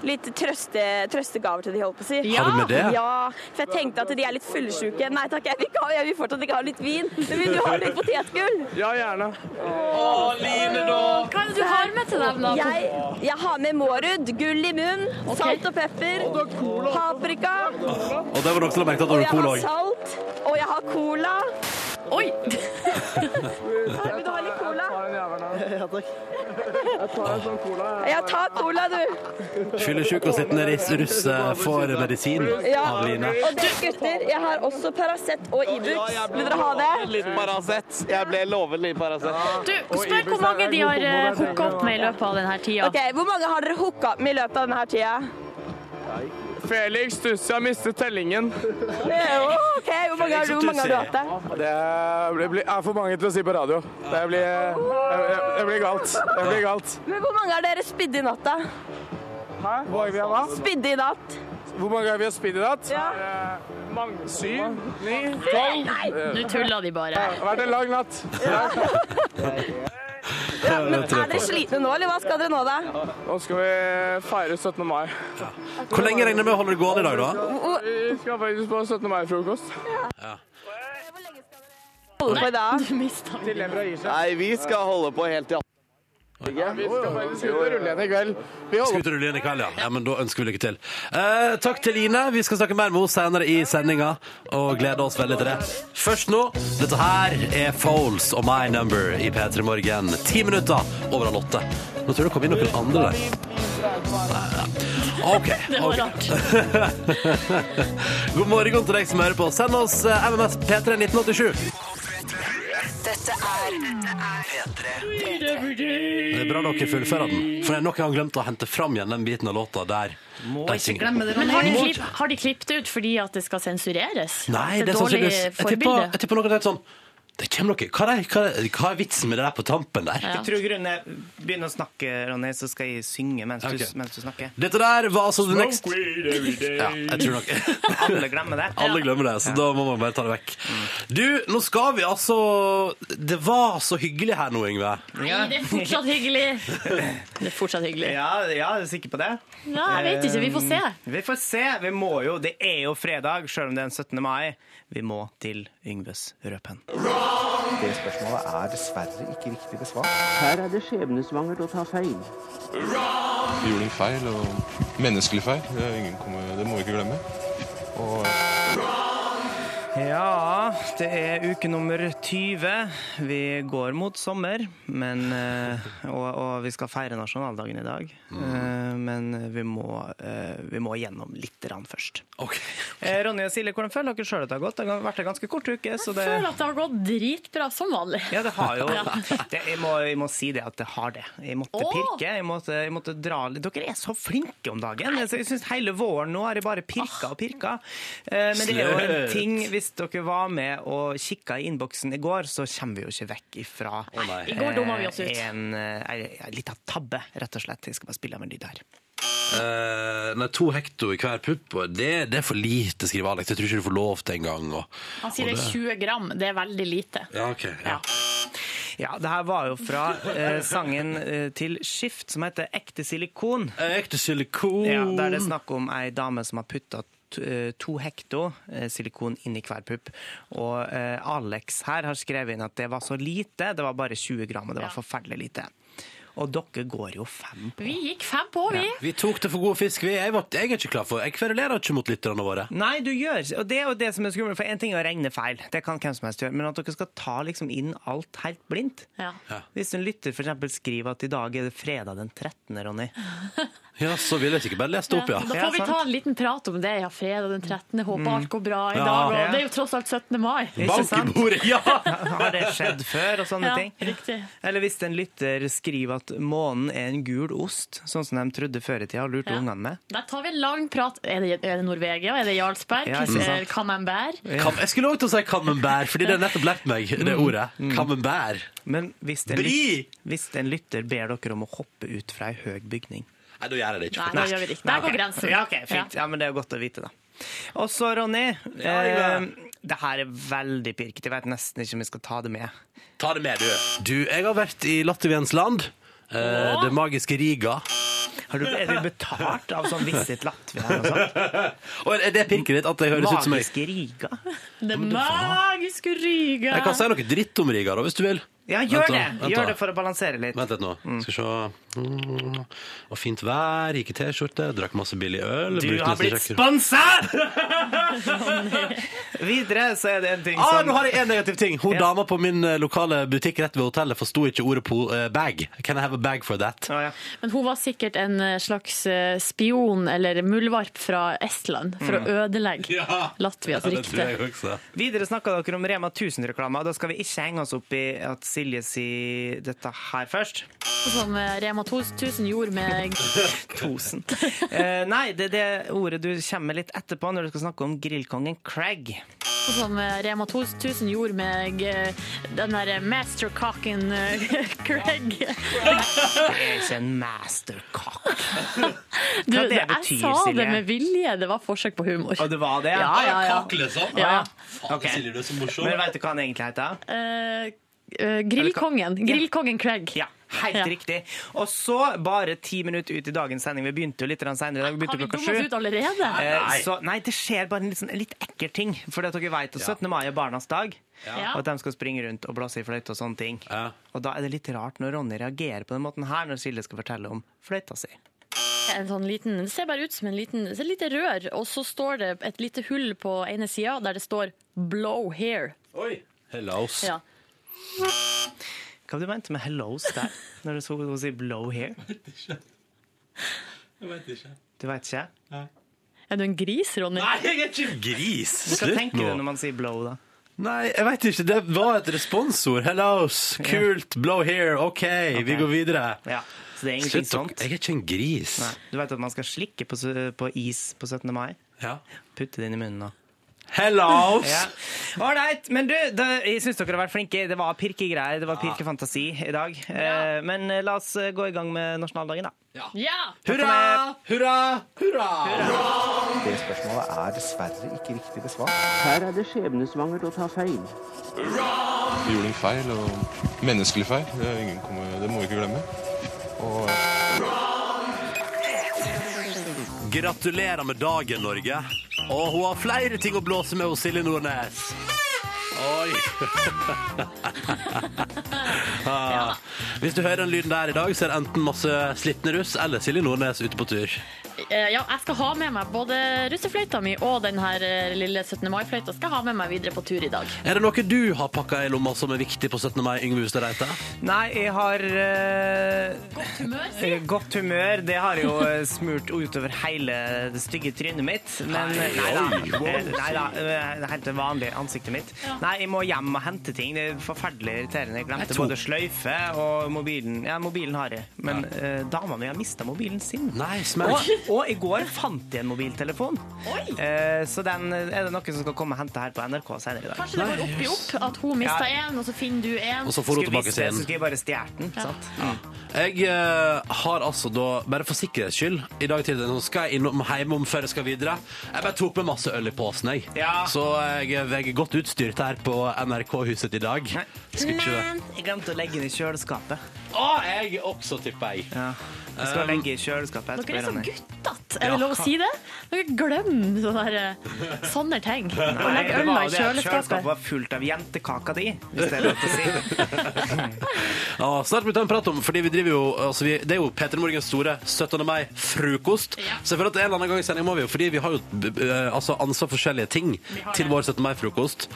[SPEAKER 5] Litt trøste, trøstegaver til de, holdt på å si.
[SPEAKER 3] Ja.
[SPEAKER 2] Har du med det?
[SPEAKER 5] Ja, for jeg tenkte at de er litt fullsjuke. Nei takk, jeg vil, ikke ha, jeg vil fortsatt ikke ha litt vin. Men vil du ha litt potetgull?
[SPEAKER 7] Ja, gjerne. Å, Line, da!
[SPEAKER 3] Hva er det du har med til dem, da?
[SPEAKER 5] Jeg, jeg har med Mårud, gull i munn, salt og pepper, paprika,
[SPEAKER 2] Og det var nok til å merke at det
[SPEAKER 5] og jeg har salt, og jeg har cola.
[SPEAKER 3] Oi!
[SPEAKER 5] Vil du ha litt cola?
[SPEAKER 7] Ja, takk. Jeg tar en sånn cola.
[SPEAKER 5] Ja, ta cola, du.
[SPEAKER 2] Fyllesyk og sittende russe får medisin
[SPEAKER 5] Ja.
[SPEAKER 2] av Line.
[SPEAKER 5] Og du, gutter, jeg har også Paracet og Ibux. Vil dere ha det?
[SPEAKER 8] Litt Paracet. Jeg ble lovet litt Paracet.
[SPEAKER 3] Du, spør hvor mange de har eh, hooka opp med i løpet av denne tida.
[SPEAKER 5] Ok, Hvor mange har dere hooka opp med i løpet av denne tida?
[SPEAKER 7] Felix Tussi har mistet tellingen.
[SPEAKER 5] Ok, Hvor mange har du, hvor mange har du hatt det?
[SPEAKER 7] Det er for mange til å si på radio. Det blir, det, det blir galt. Det blir galt.
[SPEAKER 5] Men Hvor mange har dere spydd i natt, da?
[SPEAKER 7] Hæ? Hvor mange vi har hva?
[SPEAKER 5] Spydd i natt?
[SPEAKER 7] Hvor mange er vi har spydd i natt?
[SPEAKER 5] Ja.
[SPEAKER 7] Mange. Syv? Ni? Tolv?
[SPEAKER 3] Nå tuller de bare.
[SPEAKER 7] Det har vært en lang natt.
[SPEAKER 5] Ja, men Er dere slitne nå, eller hva skal dere nå, da?
[SPEAKER 7] Nå skal vi feire 17. mai.
[SPEAKER 2] Hvor lenge regner du med å holde det gående i dag, da?
[SPEAKER 7] Vi skal faktisk på 17. mai-frokost.
[SPEAKER 5] Holde på i dag?
[SPEAKER 3] skal dere
[SPEAKER 7] holde på i dag?
[SPEAKER 8] Nei, vi skal holde på helt til
[SPEAKER 7] Vi skal faktisk ut og rulle igjen i kveld. Vi
[SPEAKER 2] Skal ut og rulle inn i kveld, ja. ja. Men da ønsker vi lykke til. Eh, takk til Line. Vi skal snakke mer med henne senere i sendinga, og gleder oss veldig til det. Først nå, dette her er Foles og My Number i P3 Morgen. Ti minutter over halv åtte. Nå tror jeg det kom inn noen andre der. OK.
[SPEAKER 3] Det var rart.
[SPEAKER 2] God morgen til deg som hører på. Send oss MMS P3 1987.
[SPEAKER 6] Dette er P3.
[SPEAKER 2] Det er bra dere fullfører den. For jeg har nok en gang glemt å hente fram igjen den biten av låta der.
[SPEAKER 4] Må ikke glemme det,
[SPEAKER 3] Men har de, klipp, har de klippet ut fordi at det skal sensureres?
[SPEAKER 2] Nei, det er sannsynligvis Jeg tipper, jeg noe helt sånn Det kommer noe hva er, hva, er, hva er vitsen med det der på tampen der?
[SPEAKER 3] Ja.
[SPEAKER 4] Jeg tror grunnen er Begynn å snakke, Ronny, så skal jeg synge mens,
[SPEAKER 2] okay.
[SPEAKER 4] du, mens du snakker.
[SPEAKER 2] Dette der var altså The Next Ja, jeg tror nok
[SPEAKER 4] Alle glemmer det.
[SPEAKER 2] Alle glemmer det, så da må man bare ta det vekk. Du, nå skal vi altså Det var så hyggelig her nå, Yngve.
[SPEAKER 3] Nei, det er fortsatt hyggelig. Det er fortsatt hyggelig.
[SPEAKER 4] Ja, ja, er du sikker på det?
[SPEAKER 3] Ja, jeg vet ikke, vi får se.
[SPEAKER 4] Vi får se. Vi må jo, Det er jo fredag, selv om det er den 17. mai. Vi må til Yngves rødpenn.
[SPEAKER 9] Det spørsmålet er dessverre ikke riktig besvart.
[SPEAKER 10] Her er det skjebnesvangert å ta feil.
[SPEAKER 11] Vi gjorde en feil, og menneskelig feil. Det, er ingen det må vi ikke glemme. Og
[SPEAKER 4] Ja, det er uke nummer 20. Vi går mot sommer, men, eh, og, og vi skal feire nasjonaldagen i dag. Mm. Men vi må, eh, vi må gjennom litt rann først.
[SPEAKER 2] Ok.
[SPEAKER 4] Eh, Ronny og Silje, hvordan føler dere sjøl at det har gått? Det har vært en ganske kort uke. så det...
[SPEAKER 3] Jeg føler at det har gått dritbra, som vanlig.
[SPEAKER 4] Ja, det har jo det, jeg, må, jeg må si det at det har det. Jeg måtte pirke. Jeg måtte, jeg måtte dra litt. Dere er så flinke om dagen. Jeg synes Hele våren nå har jeg bare pirka og pirka. Eh, Men det er jo en
[SPEAKER 2] ting
[SPEAKER 4] ting Hvis dere var med og kikka i innboksen i går, så kommer vi jo ikke vekk ifra
[SPEAKER 2] nei.
[SPEAKER 3] I går dumma vi oss ut.
[SPEAKER 4] en, en, en liten tabbe, rett og slett. Jeg skal bare spille av en lyd her.
[SPEAKER 2] Uh, nei, to hekto i hver pupp, det, det er for lite, skriver Alex. Jeg tror ikke du får lov til engang.
[SPEAKER 3] Han sier det er 20 gram. Det er veldig lite.
[SPEAKER 2] ja, ok. Ja.
[SPEAKER 4] Ja, det her var jo fra eh, sangen eh, til Skift som heter Ekte silikon.
[SPEAKER 2] Ekte silikon.
[SPEAKER 4] Ja, der det er snakk om ei dame som har putta to hekto eh, silikon inni hver pupp. Og eh, Alex her har skrevet inn at det var så lite, det var bare 20 gram, og det var forferdelig lite. Og dere går jo fem på.
[SPEAKER 3] Vi gikk fem på, vi.
[SPEAKER 2] Vi tok det for god fisk. Vi, jeg, var, jeg er ikke klar for Jeg kverulerer ikke mot lytterne våre.
[SPEAKER 4] Nei, du gjør Og det er jo det som er skummelt, for en ting er å regne feil, det kan hvem som helst gjøre, men at dere skal ta liksom inn alt helt blindt.
[SPEAKER 3] Ja.
[SPEAKER 4] Hvis en lytter f.eks. skriver at i dag er det fredag den 13., Ronny.
[SPEAKER 2] Ja, så vil jeg ikke bare lest det opp, ja.
[SPEAKER 3] Da får vi ta en liten prat om det. Ja, fredag den 13. Håper alt går bra i
[SPEAKER 2] Ja.
[SPEAKER 3] dag. Og det er jo tross alt 17. mai.
[SPEAKER 2] Bank i
[SPEAKER 4] sant?
[SPEAKER 2] bordet! Ja!
[SPEAKER 4] Har det skjedd før, og sånne
[SPEAKER 3] Ja,
[SPEAKER 4] ting?
[SPEAKER 3] riktig.
[SPEAKER 4] Eller hvis en lytter skriver at månen er en gul ost, sånn som de trodde før i tida og lurte
[SPEAKER 3] Ja.
[SPEAKER 4] ungene med.
[SPEAKER 3] Der tar vi en lang prat. Er det, er det Norvegia? Er det Jarlsberg?
[SPEAKER 4] Ja, ikke sant.
[SPEAKER 3] Er det Camembert?
[SPEAKER 2] Ja. jeg skulle lov til å si camembert, fordi det har nettopp lært meg det ordet. Camembert.
[SPEAKER 4] Men hvis en, lyt- hvis en lytter ber dere om å hoppe ut fra ei høy bygning
[SPEAKER 2] Nei, da gjør jeg det ikke.
[SPEAKER 3] Nei, da gjør vi det ikke. Der går grensen.
[SPEAKER 4] Ja, okay, fint. Ja, men Det er godt å vite, da. Og så, Ronny. eh, det her er veldig pirket. Jeg vet nesten ikke om vi skal ta det med.
[SPEAKER 2] Ta det med, du. Du, jeg har vært i Latviens land. Eh, det magiske Riga.
[SPEAKER 4] Har du, er du betalt av sånn Visit Latvia og sånt?
[SPEAKER 2] Og er det pirket ditt at jeg høres ut som
[SPEAKER 4] Magiske Riga?
[SPEAKER 3] Det magiske Riga.
[SPEAKER 2] Jeg kan si noe dritt om Riga, da, hvis du vil.
[SPEAKER 4] Ja, gjør
[SPEAKER 2] Vent da,
[SPEAKER 4] det!
[SPEAKER 2] vent
[SPEAKER 4] Gjør
[SPEAKER 2] da.
[SPEAKER 4] det for å balansere litt.
[SPEAKER 2] Vent litt nå. Skal vi se. Mm. Og fint vær, gikk i T-skjorte, drakk masse billig øl.
[SPEAKER 4] Du har blitt sponsa! Videre så er det en ting
[SPEAKER 2] Ah,
[SPEAKER 4] som
[SPEAKER 2] nå har jeg en negativ ting. Hun
[SPEAKER 4] Ja.
[SPEAKER 2] dama på min eh, lokale butikk rett ved hotellet forsto ikke ordet på uh, bag. Can I have a bag for that?
[SPEAKER 3] Men hun var sikkert en eh, slags eh, spion eller muldvarp fra Estland for
[SPEAKER 4] Mm.
[SPEAKER 3] å ødelegge Latvias rykte.
[SPEAKER 4] Videre snakka dere om Rema 1000-reklame, og da skal vi ikke henge oss opp i at Silje sier dette her først.
[SPEAKER 3] Som eh, Rema 1000 gjorde med
[SPEAKER 4] 1000. Uh, nei, det er det ordet du kommer med litt etterpå når du skal snakke om grillkongen Craig.
[SPEAKER 3] Som Rema 1000 gjorde med den der mastercocken Craig.
[SPEAKER 4] Det er ikke en mastercock.
[SPEAKER 3] Du,
[SPEAKER 4] Hva det
[SPEAKER 3] jeg
[SPEAKER 4] betyr,
[SPEAKER 3] sa det med vilje. Det var forsøk på humor.
[SPEAKER 4] Og det var det?
[SPEAKER 3] Ja, ja, ja.
[SPEAKER 2] Kakle sånn?
[SPEAKER 3] Ja.
[SPEAKER 2] Faen,
[SPEAKER 4] Ok.
[SPEAKER 2] Silje, du er så morsom.
[SPEAKER 4] Men vet du hva han egentlig heter?
[SPEAKER 3] Uh, eh, grillkongen. Grillkongen Craig.
[SPEAKER 4] Ja, helt
[SPEAKER 3] Ja.
[SPEAKER 4] riktig. Og så, bare ti minutter ut i dagens sending, vi begynte jo litt senere i dag,
[SPEAKER 3] Har vi dummet ut allerede?
[SPEAKER 4] Eh, så, nei, det skjer bare en litt, sånn, litt ekkel ting. For dere vet at 17. mai er barnas dag.
[SPEAKER 3] Ja.
[SPEAKER 4] Og at de skal springe rundt og blåse i fløyte og sånne ting. Og da er det litt rart når Ronny reagerer på den måten her når Silje skal fortelle om fløyta si.
[SPEAKER 3] En sånn liten, det ser bare ut som en liten, det et lite rør, og så står det et lite hull på ene sida der det står 'blow hair'.
[SPEAKER 2] Hellos.
[SPEAKER 3] Ja.
[SPEAKER 4] Hva du mente med 'hellos' der? Når du så henne si 'blow here'?
[SPEAKER 2] Jeg vet ikke.
[SPEAKER 4] Du vet ikke?
[SPEAKER 3] Er du en gris, Ronny?
[SPEAKER 2] Nei, jeg er ikke gris!
[SPEAKER 4] Hva
[SPEAKER 2] Slutt
[SPEAKER 4] tenker
[SPEAKER 2] nå.
[SPEAKER 4] du når man sier 'blow', da?
[SPEAKER 2] Nei, jeg vet ikke. Det var et responsord. Hellos. Kult. Blow here. OK, vi går videre.
[SPEAKER 4] Ja, så det er ingenting
[SPEAKER 2] Slutt
[SPEAKER 4] sånt?
[SPEAKER 2] Jeg er ikke en gris.
[SPEAKER 4] Nei. Du vet at man skal slikke på, på is på 17. mai?
[SPEAKER 2] Ja.
[SPEAKER 4] Putte det inn i munnen nå.
[SPEAKER 2] Ålreit.
[SPEAKER 4] Ja. Men du, det, jeg syns dere har vært flinke. Det var pirkegreier. Det var pirkefantasi i dag. Ja. men eh, la oss eh, gå i gang med nasjonaldagen, da.
[SPEAKER 3] Ja!
[SPEAKER 2] Hurra! Hurra! Hurra!
[SPEAKER 9] Det spørsmålet er dessverre ikke riktig besvart. Her er det skjebnesvangert å ta feil. Hurra!
[SPEAKER 11] Vi gjorde en feil, og menneskelig feil. Det, er ingen kommer, det må vi ikke glemme. Og
[SPEAKER 2] Gratulerer med dagen, Norge. Og hun har flere ting å blåse med hos Silje Nordnes. Oi. ah. Hvis du hører den lyden der i dag, så er det enten masse slitne russ eller Silje Nordnes ute på tur.
[SPEAKER 3] Eh, Ja, jeg skal ha med meg både russefløyta mi og den her eh, lille 17. mai-fløyta. Skal jeg ha med meg videre på tur i dag.
[SPEAKER 2] Er det noe du har pakka i lomma som er viktig på 17. mai, Yngve Hustad Reite?
[SPEAKER 4] Nei, jeg har uh...
[SPEAKER 3] Godt humør,
[SPEAKER 4] eh, godt humør. Det har jo eh, smurt utover hele det stygge trynet mitt. Men nei, nei da. Nei da. Det er helt vanlige ansiktet mitt. Nei, jeg må hjem og hente ting. Det er forferdelig irriterende. Jeg glemte
[SPEAKER 2] Jeg
[SPEAKER 4] både sløyfe og mobilen. Ja, mobilen har jeg, men eh, dama mi har mista mobilen sin.
[SPEAKER 2] Nei, smell.
[SPEAKER 4] Og, og i går fant jeg en mobiltelefon. Eh, så den er det noen som skal komme og hente her på NRK senere i dag.
[SPEAKER 3] Kanskje det går opp i opp at hun mista
[SPEAKER 4] Ja.
[SPEAKER 3] og så finner du én.
[SPEAKER 2] Og så får hun
[SPEAKER 4] Skulle
[SPEAKER 2] tilbake sin.
[SPEAKER 4] Så skulle jeg bare stjålet den. Sant?
[SPEAKER 2] Jeg eh, har altså da, bare for sikkerhets skyld, i dag tidlig nå skal jeg innom hjemom før jeg skal videre. Jeg bare tok med masse øl i posen, jeg.
[SPEAKER 4] Ja.
[SPEAKER 2] Så jeg, jeg er godt utstyrt her på NRK-huset i dag. Nei.
[SPEAKER 4] Men jeg glemte å legge den i kjøleskapet.
[SPEAKER 2] Å, jeg også, tipper jeg.
[SPEAKER 4] Ja. Jeg skal legge i kjøleskapet etterpå.
[SPEAKER 3] Dere er så guttete. Er det lov å si det? Dere glemmer sånne, der, eh, sånne ting. Å legge
[SPEAKER 4] det
[SPEAKER 3] øla i
[SPEAKER 4] det kjøleskapet
[SPEAKER 3] kjøleskapet.
[SPEAKER 4] var fullt av jentekaka di, hvis det er lov å si.
[SPEAKER 2] Ja, snart må vi ta en prat om, fordi vi driver jo, altså vi, det er jo Peter Morgens store 17. mai-frokost. Så jeg føler at en eller annen gang i sending må vi jo, fordi vi har jo b- altså ansvar for forskjellige ting til vår 17. mai-frokost.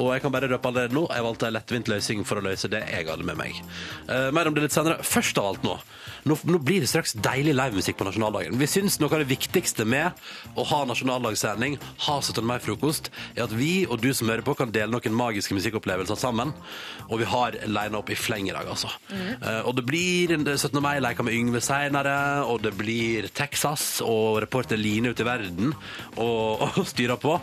[SPEAKER 2] Og jeg kan bare røpe allerede nå, jeg valgte en lettvint løsning for å løse det jeg hadde med meg. Uh, mer om det litt senere. Først av alt nå, nå, nå blir det straks deilig livemusikk på nasjonaldagen. Vi syns noe av det viktigste med å ha nasjonaldagssending, ha 17. mai-frokost, er at vi og du som hører på, kan dele noen magiske musikkopplevelser sammen. Og vi har lina opp i fleng i dag, altså. Eh, og det blir 17. mai-leker med Yngve seinere, og det blir Texas og reporter Line ute i verden og, og styrer på.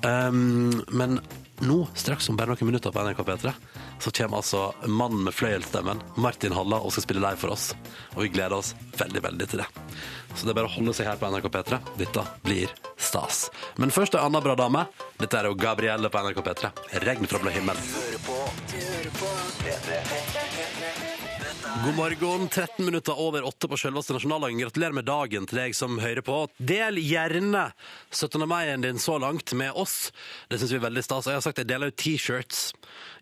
[SPEAKER 2] Um, men nå, straks om bare noen minutter på NRK P3, så kommer altså mannen med fløyelsstemmen, Martin Halla, og skal spille live for oss. Og vi gleder oss veldig, veldig til det. Så det er bare å holde seg her på NRK P3. Dette blir stas. Men først en annen bra dame. Dette er jo Gabrielle på NRK P3. Regn fra blå himmel.
[SPEAKER 6] Hører på, hører på P3. Dette
[SPEAKER 2] God morgen, 13 minutter over 8 på selveste nasjonaldagen. Gratulerer med dagen til deg som hører på. Del gjerne 17. mai-en din så langt med oss. Det synes vi er veldig stas. Jeg har sagt jeg deler ut t-shirts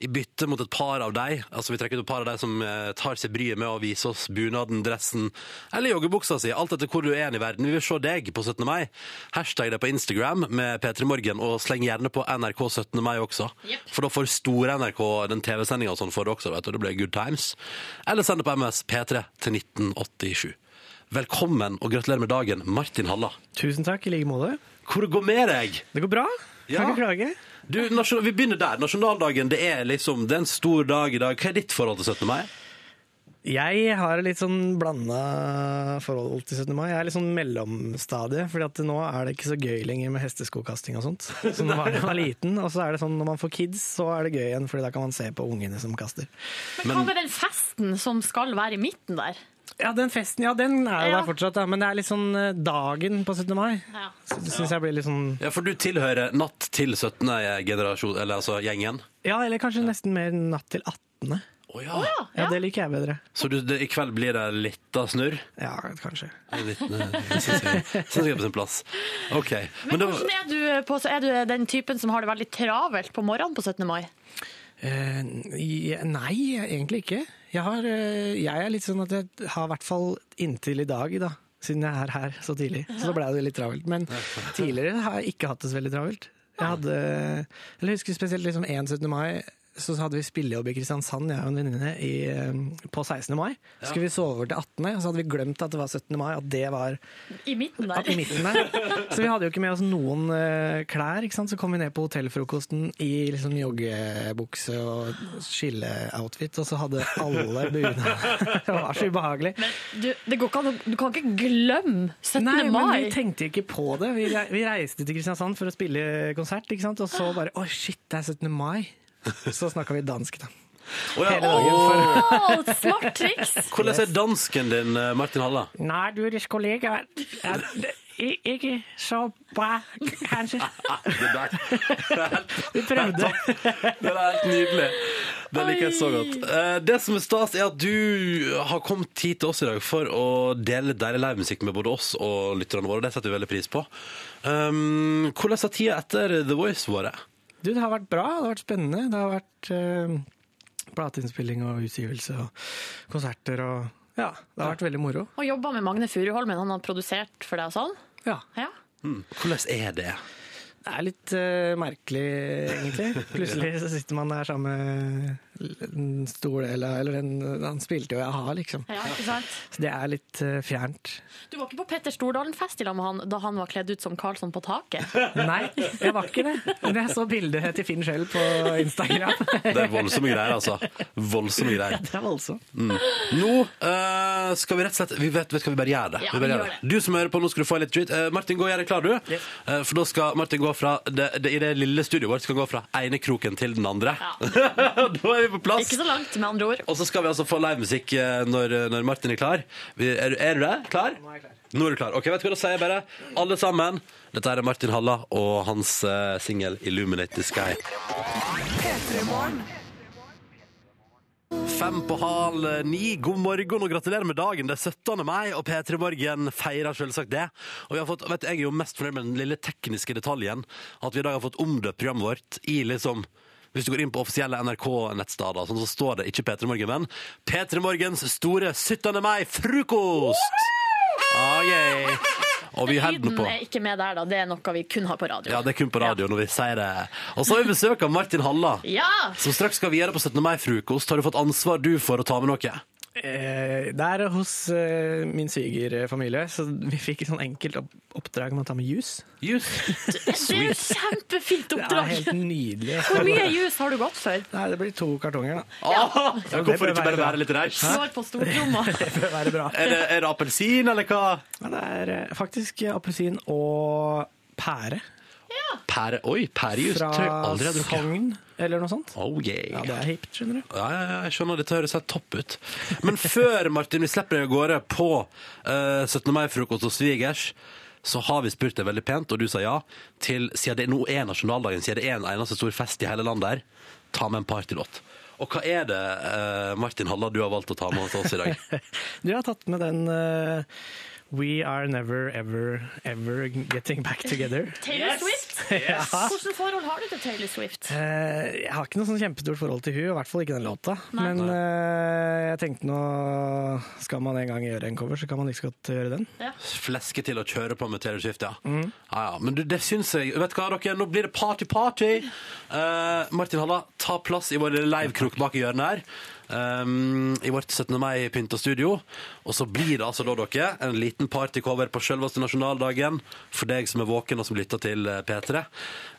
[SPEAKER 2] i bytte mot et par av deg. Altså Vi trekker ut et par av deg som eh, tar seg bryet med å vise oss bunaden, dressen eller joggebuksa si. Alt etter hvor du er i verden. Vi vil se deg på 17. mai. Hashtag det på Instagram med P3morgen, og sleng gjerne på NRK 17. mai også. For da får store NRK den TV-sendinga og sånn for det også, vet du. Det blir good times. Eller send det på MS P3 til 1987. Velkommen og gratulerer med dagen, Martin Halla.
[SPEAKER 12] Tusen takk, i like måte.
[SPEAKER 2] Hvor det går med deg?
[SPEAKER 12] Det går bra.
[SPEAKER 2] Ja.
[SPEAKER 12] Kan ikke klage.
[SPEAKER 2] Du, vi begynner der. Nasjonaldagen det er liksom, det er en stor dag i dag. Hva er ditt forhold til 17. mai?
[SPEAKER 12] Jeg har litt sånn blanda forhold til 17. mai. Jeg er litt sånn mellomstadie, for nå er det ikke så gøy lenger med hesteskokasting og sånt. Så når man var liten, og så er det sånn når man får kids, så er det gøy igjen, fordi da kan man se på ungene som kaster.
[SPEAKER 3] Men hva med den festen som skal være i midten der?
[SPEAKER 12] Ja, den festen, ja, den er jo
[SPEAKER 3] Ja.
[SPEAKER 12] der fortsatt, da. men det er litt sånn eh, dagen på 17. mai.
[SPEAKER 3] Ja.
[SPEAKER 12] Så det syns jeg blir litt sånn
[SPEAKER 2] Ja, For du tilhører natt til 17. generasjon, eller altså gjengen.
[SPEAKER 12] Ja, eller kanskje nesten mer natt til 18.
[SPEAKER 2] Å ja.
[SPEAKER 12] Ja, det liker jeg bedre.
[SPEAKER 2] Så du, det, i kveld blir det litt av snurr?
[SPEAKER 12] Ja, kanskje.
[SPEAKER 2] Litt, liten, eh, Det syns jeg, synes jeg er på sin plass. OK.
[SPEAKER 3] Men
[SPEAKER 2] Men da,
[SPEAKER 3] hvordan er du, på, så er du den typen som har det veldig travelt på morgenen på 17. mai?
[SPEAKER 12] Eh, nei, egentlig ikke. Jeg, har, eh, jeg er litt sånn at jeg har i hvert fall inntil i dag, da, siden jeg er her så tidlig, så da ble det litt travelt. Men tidligere har jeg ikke hatt det så veldig travelt. Jeg hadde, eller jeg husker spesielt liksom 1. 17. mai, så hadde vi spillejobb i Kristiansand, jeg og en venninne, eh, på 16. mai. Så skulle vi sove over til 18., og så hadde vi glemt at det var 17. mai, at det var
[SPEAKER 3] I midten der?
[SPEAKER 12] i midten der. Så vi hadde jo ikke med oss noen uh, klær, ikke sant? så kom vi ned på hotellfrokosten i liksom joggebukse og skilleoutfit, og så hadde alle bunad. Det var så ubehagelig.
[SPEAKER 3] Du, det går ikke an, du kan ikke glemme 17.
[SPEAKER 12] Nei, men vi tenkte ikke på det. Vi, vi reiste til Kristiansand for å spille konsert, ikke sant? og så bare Å, shit, det er 17. mai. Så snakka vi dansk, da.
[SPEAKER 2] Oh, ja,
[SPEAKER 12] Hele dagen. For...
[SPEAKER 3] Smart triks!
[SPEAKER 2] hvordan er dansken din, eh, Martin Halla?
[SPEAKER 12] Nei, du, deres kollega ikke så bra, kanskje.
[SPEAKER 2] Det der.
[SPEAKER 12] Vi prøvde.
[SPEAKER 2] Det er helt nydelig. Det liker jeg så godt. Eh, Det som er stas, er at du har kommet hit til oss i dag for å dele deilig livemusikk med både oss og lytterne våre. Det setter vi veldig pris på. Um, hvordan har tida etter The Voice vært?
[SPEAKER 12] Du, det har vært bra, det har vært spennende. Det har vært eh, plateinnspilling og utgivelse og konserter og Ja, det har vært veldig moro.
[SPEAKER 3] Og jobba med Magne Furuholmen, han har produsert for deg og sånn?
[SPEAKER 12] Ja.
[SPEAKER 3] Ja.
[SPEAKER 2] Mm. Hvordan er det?
[SPEAKER 12] Det er litt uh, merkelig, egentlig. Plutselig så sitter man der sammen med en stol eller, eller en, Han spilte jo a-ha, liksom.
[SPEAKER 3] Ja, ikke sant?
[SPEAKER 12] Så det er litt uh, fjernt.
[SPEAKER 3] Du var ikke på Petter Stordalen-fest i lag med han da han var kledd ut som Karlsson på taket?
[SPEAKER 12] Nei, jeg var ikke det. Men jeg så bildet til Finn selv på Instagram.
[SPEAKER 2] Det er voldsomme greier, altså. Voldsomme greier.
[SPEAKER 12] Det er voldsomt.
[SPEAKER 2] Mm. Nå uh, skal vi rett og slett Vi vet, vet Skal vi bare gjøre det.
[SPEAKER 3] Ja,
[SPEAKER 2] vi bare gjør det. Du som hører på, nå skal du få en litt treat. Uh, Martin, gå og gjør deg klar, du. Eh, for da skal Martin gå fra det, det, I det lille studioet vårt skal gå fra ene kroken til den andre. da er vi på plass.
[SPEAKER 3] Ikke så langt, med andre ord.
[SPEAKER 2] Og så skal vi altså få livemusikk eh, når, når Martin er klar. Vi- Er, du- er du det? Klar? Nå er du klar. Ok, vet du hva Da sier jeg bare alle sammen. Dette er Martin Halla og hans uh, singel 'Illuminate the Sky'. Fem på hal ni. God morgen og gratulerer med dagen. Det er 17. mai, og P3 Morgen feirer selvsagt det. Og vi har fått, vet, du, Jeg er jo mest fornøyd med den lille tekniske detaljen. At vi i dag har fått omdøpt programmet vårt i liksom hvis du går inn på offisielle NRK-nettsteder, sånn, så står det ikke P3 Morgen, men P3 Morgens store 17. mai-frokost! Ah. Og vi
[SPEAKER 3] Lyden
[SPEAKER 2] på.
[SPEAKER 3] er ikke med der, da. Det er noe vi kun har på radio.
[SPEAKER 2] Ja, det er kun på radio når vi sier det. Og så har vi besøk av Martin Halla.
[SPEAKER 3] Ja!
[SPEAKER 2] Som straks skal videre på 17. mai-frokost. Har du fått ansvar du for å ta med noe?
[SPEAKER 12] Eh, det er hos eh, min svigerfamilie, så vi fikk et sånn enkelt opp oppdrag med å ta med juice.
[SPEAKER 2] Juice?
[SPEAKER 3] Det er et kjempefint
[SPEAKER 12] Det er
[SPEAKER 3] oppdrag.
[SPEAKER 12] helt nydelig.
[SPEAKER 3] Hvor mye juice har du gått for?
[SPEAKER 12] Nei, det blir to kartonger, da.
[SPEAKER 2] Ja,
[SPEAKER 12] det
[SPEAKER 2] hvorfor ikke bare
[SPEAKER 12] være
[SPEAKER 2] være litt raus?
[SPEAKER 3] Slår på stortromma.
[SPEAKER 12] Det bør være bra.
[SPEAKER 2] Er det, er det appelsin, eller hva?
[SPEAKER 12] Ja, det er eh, faktisk appelsin og pære.
[SPEAKER 2] Pære, oi, pærejus.
[SPEAKER 12] Fra
[SPEAKER 2] Tror jeg aldri jeg har drukket.
[SPEAKER 12] Sogn, eller noe sånt.
[SPEAKER 2] Oh, yeah.
[SPEAKER 12] Ja, det er hipt, skjønner du.
[SPEAKER 2] Ja, ja, ja, jeg skjønner, dette høres helt topp ut. Men før Martin, vi slipper deg av gårde på eh, 17. mai-frokost hos svigers, så har vi spurt deg veldig pent, og du sa ja, til siden det nå er nasjonaldagen, siden det er en eneste stor fest i hele landet her, ta med en partylåt. Og hva er det, eh, Martin Halla, du har valgt å ta med til oss i dag?
[SPEAKER 12] Du har tatt med den eh, We are never ever ever getting back together.
[SPEAKER 3] Taylor Swift?
[SPEAKER 12] Ja.
[SPEAKER 3] Hvilket forhold har du til Taylor Swift?
[SPEAKER 12] Eh, Jeg har ikke noe sånn kjempestort forhold til hun, i hvert fall ikke den låta.
[SPEAKER 3] Nei.
[SPEAKER 12] Men eh, jeg tenkte nå Skal man en gang gjøre en cover, så kan man like så godt gjøre den.
[SPEAKER 2] Fleske til å kjøre på med Taylor Swift, ja.
[SPEAKER 12] Mm.
[SPEAKER 2] ja, ja. Men du, det syns jeg Vet du hva, dere, nå blir det party-party! Eh, Martin Halla, ta plass i vår livekrok bak i hjørnet her. Um, I vårt 17. mai-pynta studio. Og så blir det altså da, dere, en liten partycover på selveste nasjonaldagen for deg som er våken og som lytter til eh, P3.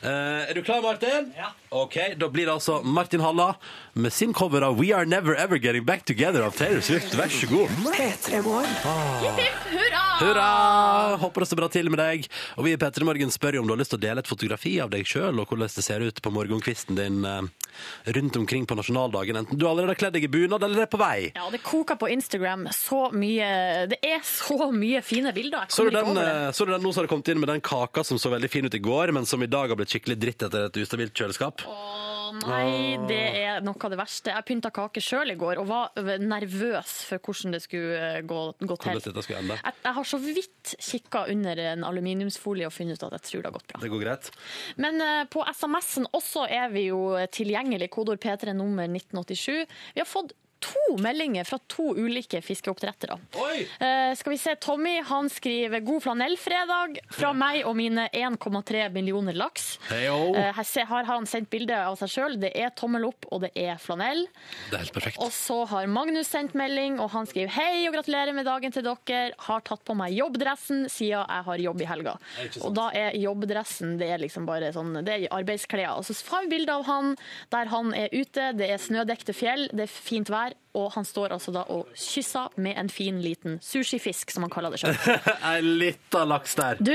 [SPEAKER 2] Eh, er du klar, Martin? Ja. Ok, Da blir det altså Martin Halla med sin cover av We Are Never Ever Getting Back Together av Taylor Swift. Vær så god.
[SPEAKER 1] P3 Morgen.
[SPEAKER 3] Hurra!
[SPEAKER 2] Hurra! Håper det står bra til med deg. Og vi i P3 Morgen spør om du har lyst til å dele et fotografi av deg sjøl, og hvordan det ser ut på morgenkvisten din eh, rundt omkring på nasjonaldagen. Enten du allerede har kledd deg i bunad, eller er på vei.
[SPEAKER 3] Ja, det koker på Instagram så mye Det er så mye fine bilder. Jeg
[SPEAKER 2] Så du, den, så du den nå som har kommet inn med den kaka som så veldig fin ut i går, men som i dag har blitt skikkelig dritt etter et ustabilt kjøleskap?
[SPEAKER 3] Å nei, det er noe av det verste. Jeg pynta kake sjøl i går og var nervøs for hvordan det skulle eh, gå, gå til.
[SPEAKER 2] Skulle?
[SPEAKER 3] Jeg, jeg har så vidt kikka under en aluminiumsfolie og funnet ut at jeg tror det har gått bra.
[SPEAKER 2] Det går greit?
[SPEAKER 3] Men uh, på SMS-en også er vi jo tilgjengelig. Kodord P3 nummer 1987. Vi har fått to meldinger fra to ulike fiskeoppdrettere. Eh, skal vi se, Tommy han skriver 'God flanellfredag' fra meg og mine 1,3 millioner laks.
[SPEAKER 2] Heyo.
[SPEAKER 3] Eh, her se- har han sendt bilde av seg sjøl. Det er tommel opp, og det er flanell.
[SPEAKER 2] Det er helt perfekt.
[SPEAKER 3] Og så har Magnus sendt melding, og han skriver hei og gratulerer med dagen til dere. Har tatt på meg jobbdressen siden jeg har jobb i helga. Og da er jobbdressen det er liksom bare sånn, det er arbeidsklær. Og så har vi bilde av han der han er ute, det er snødekte fjell, det er fint vær. Og han står altså da og kysser med en fin liten sushifisk, som han kaller det sjøl.
[SPEAKER 2] Ei lita laks der.
[SPEAKER 3] Du,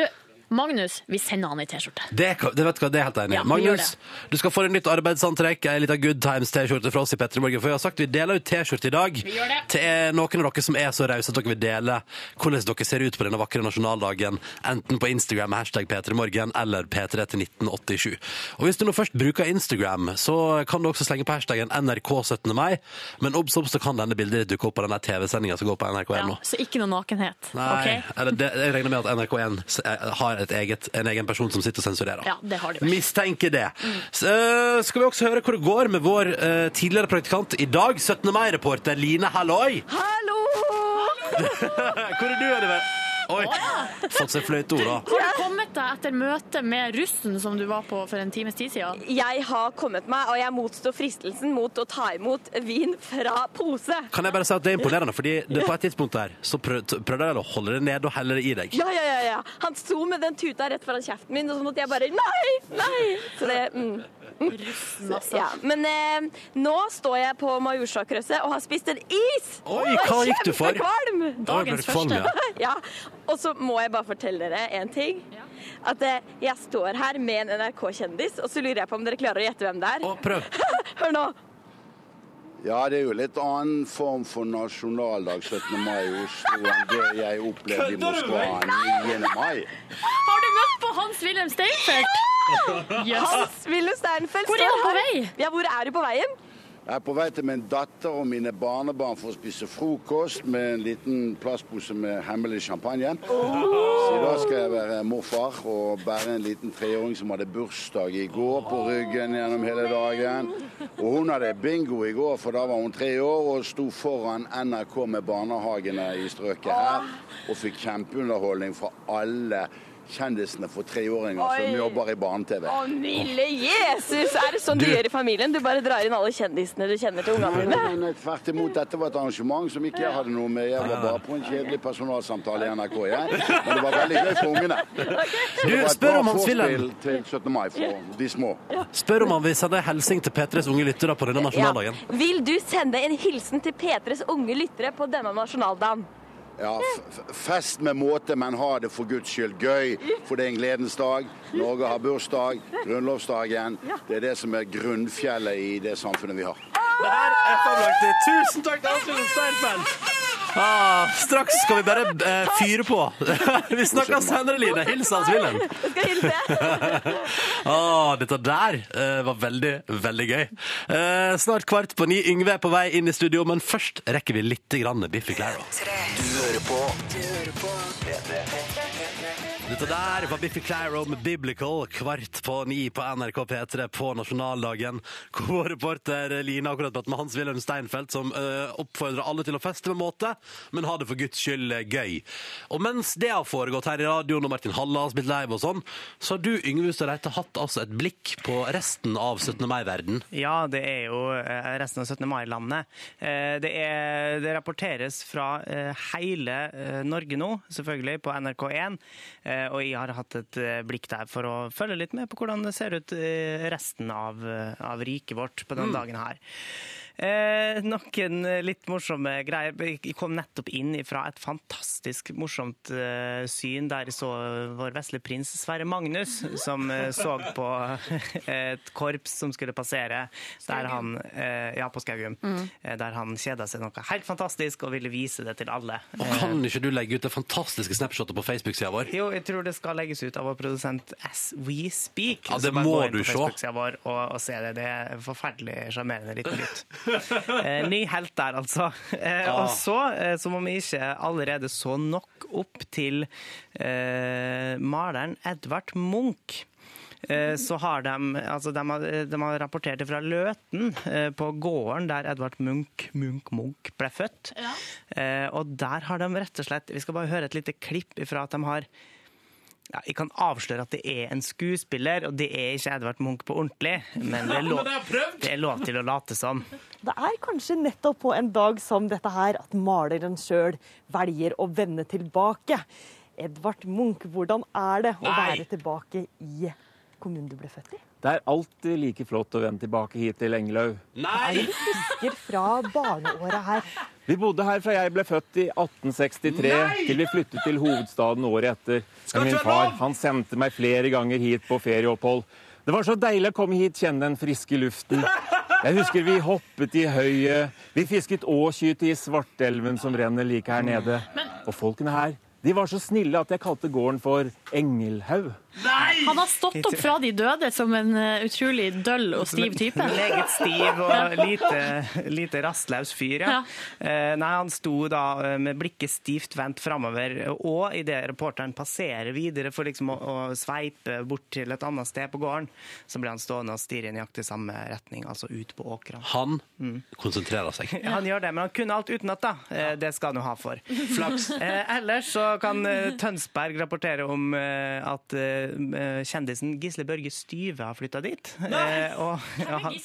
[SPEAKER 3] Magnus, vi sender han i T-skjorte.
[SPEAKER 2] Det, det vet du hva, det er helt enig.
[SPEAKER 3] Ja,
[SPEAKER 2] Magnus, du skal få en nytt arbeidsantrekk, ei lita Good Times-T-skjorte fra oss i Petter morgen. For vi har sagt vi deler ut T-skjorte i dag til noen av dere som er så rause at dere vil dele hvordan dere ser ut på denne vakre nasjonaldagen, enten på Instagram med hashtag P3morgen eller P3 til 1987. Og hvis du nå først bruker Instagram, så kan du også slenge på hashtaggen NRK17. mai, men obs, obs, så kan denne bildet dukke opp på denne TV-sendinga som går på NRK1 nå.
[SPEAKER 3] Ja, Så ikke noe nakenhet.
[SPEAKER 2] Nei,
[SPEAKER 3] ok?
[SPEAKER 2] eller det, jeg regner med at NRK1 s- eh, har et eget, en egen person som sitter og sensurerer.
[SPEAKER 3] Ja, det har de vel.
[SPEAKER 2] Mistenker det. Så, eh, skal vi også høre hvor det går med vår uh, tidligere praktikant i dag, 17. mai-reporter Line Halloi.
[SPEAKER 5] Hallo!
[SPEAKER 2] Hvor er du, Oliver? Oi, fått seg fløyte Ola.
[SPEAKER 3] Har du kommet deg etter møtet med russen som du var på for en times tid siden?
[SPEAKER 5] Jeg har kommet meg, og jeg motstår fristelsen mot å ta imot vin fra pose.
[SPEAKER 2] Kan jeg bare si at det er imponerende, fordi det på et tidspunkt der så prøv, prøvde jeg å holde det ned og helle det i deg.
[SPEAKER 5] Ja, ja, ja, ja. Han sto med den tuta rett foran kjeften min, og så måtte jeg bare Nei! Nei! Så det mm.
[SPEAKER 3] altså.
[SPEAKER 5] Ja, men eh, nå står jeg på Majorstua-krysset og har spist en is!
[SPEAKER 2] Oi, hva gikk du for?
[SPEAKER 5] kjempekvalm!
[SPEAKER 2] første. kvalm, ja.
[SPEAKER 5] ja. Og så må jeg bare fortelle dere en ting. At eh, jeg står her med en NRK-kjendis, og så lurer jeg på om dere klarer å gjette hvem det er.
[SPEAKER 2] prøv.
[SPEAKER 5] Hør nå.
[SPEAKER 13] Ja, det er jo litt annen form for nasjonaldag 17. mai i Oslo enn det jeg opplevde i Moskva 9. mai.
[SPEAKER 3] Har du møtt på Hans-Wilhelm Steinfeld? Jøss.
[SPEAKER 5] Hans Wilhelm Steinfeld
[SPEAKER 3] Hvor er du på vei?
[SPEAKER 5] Ja, hvor er du på veien?
[SPEAKER 13] Jeg er på vei til min datter og mine barnebarn for å spise frokost med en liten plastpose med hemmelig champagne. Så i dag skal jeg være morfar og bære en liten treåring som hadde bursdag i går på ryggen gjennom hele dagen. Og hun hadde bingo i går, for da var hun tre år og sto foran NRK med barnehagene i strøket her. Og fikk kjempeunderholdning fra alle kjendisene for treåringer som jobber i barne-TV.
[SPEAKER 5] Å, milde Jesus! Er det sånn du,
[SPEAKER 13] Du-
[SPEAKER 5] gjør i familien? Du bare drar inn alle kjendisene du kjenner til ungene dine?
[SPEAKER 13] Nei, nei, Tvert imot, dette var et arrangement som ikke jeg hadde noe med. Jeg var bare på en kjedelig personalsamtale i NRK, jeg. Men det var veldig gøy for ungene. Okay.
[SPEAKER 2] Du, spør om Hans Wilhelm.
[SPEAKER 13] til 17. mai for de små.
[SPEAKER 2] Spør om han vil sende en hilsen til P3s unge lyttere på denne nasjonaldagen.
[SPEAKER 5] Vil du sende en hilsen til P3s unge lyttere på denne nasjonaldagen?
[SPEAKER 13] Ja, fest med måte, men ha det for guds skyld gøy. For det er en gledens dag. Norge har bursdag. Grunnlovsdagen. Det er det som er grunnfjellet i det samfunnet vi har.
[SPEAKER 2] Det her er fabelaktig. Tusen takk til Hans-Wilhelm Steinfeld. Ah, straks skal vi bare eh, fyre på. vi snakkes senere, Line. Hils Hans Wilhelm.
[SPEAKER 5] Skal hilse.
[SPEAKER 2] Ah, dette der eh, var veldig, veldig gøy. Eh, snart kvart på ni. Yngve er på vei inn i studio, men først rekker vi litt grann Biffy Clyro.
[SPEAKER 6] Du hører på P3.
[SPEAKER 2] Dette der var Biffy Clyro med Biblical kvart på ni på NRK P3 på nasjonaldagen. Hvor reporter Line har akkurat pratet med Hans-Wilhelm Steinfeld, som uh, oppfordrer alle til å feste med måte, men ha det for guds skyld eh, gøy. Og mens det har foregått her i radioen, og Martin Halla har spilt live og sånn, så har du, Yngve Hustad Reite, hatt altså et blikk på resten av 17. mai-verden.
[SPEAKER 4] Ja, det er jo eh, resten av 17. mai-landet. Eh, Det, det rapporteres fra eh, hele eh, Norge nå, selvfølgelig, på NRK1. Eh, Og jeg har hatt et eh, blikk der for å følge litt med på hvordan det ser ut i resten av, eh, av riket vårt på denne
[SPEAKER 14] Mm.
[SPEAKER 4] dagen her. Eh, noen litt morsomme greier. Jeg kom nettopp inn fra et fantastisk morsomt eh, syn der jeg så vår vesle prins Sverre Magnus, som eh, så på et korps som skulle passere, der han, eh, ja, på Skaugum,
[SPEAKER 2] Mm.
[SPEAKER 4] eh, der han kjeda seg noe helt fantastisk og ville vise det til alle.
[SPEAKER 2] Og kan ikke du legge ut det fantastiske snapshotet på Facebook-sida vår?
[SPEAKER 4] Jo, jeg tror det skal legges ut av vår produsent As We Speak.
[SPEAKER 2] Ja, det må du
[SPEAKER 4] på
[SPEAKER 2] se.
[SPEAKER 4] Og, og se det. Det er forferdelig sjarmerende liten gutt. Eh, ny helt der, altså. Eh,
[SPEAKER 2] Ah.
[SPEAKER 4] Og så, eh, som om vi ikke allerede så nok opp til eh, maleren Edvard Munch. eh, Så har de, altså de, har, de har rapportert det fra Løten, på gården der Edvard Munch, Munch, Munch ble født. Ja. Og der har de rett og slett Vi skal bare høre et lite klipp ifra at de har ja, Jeg kan avsløre at det er en skuespiller, og det er ikke Edvard Munch på ordentlig. Men det er lov, det er lov til å late som.
[SPEAKER 15] Det er kanskje nettopp på en dag som dette her at maleren sjøl velger å vende tilbake. Edvard Munch, hvordan er det å
[SPEAKER 16] Nei.
[SPEAKER 15] være tilbake i kommunen du ble født i?
[SPEAKER 16] Det er alltid like flott å vende tilbake hit til Engelhaug.
[SPEAKER 15] Nei! Jeg husker fra barneåra her?
[SPEAKER 16] Vi bodde her fra jeg ble født i 1863
[SPEAKER 15] Nei!
[SPEAKER 16] til vi flyttet til hovedstaden året etter.
[SPEAKER 15] Skal
[SPEAKER 16] Men min far han sendte meg flere ganger hit på ferieopphold. Det var så deilig å komme hit, kjenne den friske luften. Jeg husker vi hoppet i høyet, vi fisket åkyte i Svartelven som renner like her nede. Og folkene her, de var så snille at jeg kalte gården for Engelhaug.
[SPEAKER 3] Han har stått opp fra de døde som en eh, utrolig døll og stiv type.
[SPEAKER 4] Meget stiv og lite, lite rastløs fyr, ja. ja. Nei, han sto da eh, med blikket stivt vendt framover, og idet reporteren passerer videre for liksom å, å sveipe bort til et annet sted på gården, så blir han stående og stirre i nøyaktig samme retning, altså ut på åkrene.
[SPEAKER 2] Han konsentrerer seg.
[SPEAKER 4] Ja, han gjør det, men han kunne alt utenat, da. Eh, Det skal han jo ha for.
[SPEAKER 2] Flaks.
[SPEAKER 4] Eh, ellers så kan eh, Tønsberg rapportere om eh, at eh, kjendisen Gisle Børge Styve har flytta dit. Nei! og, ja, han,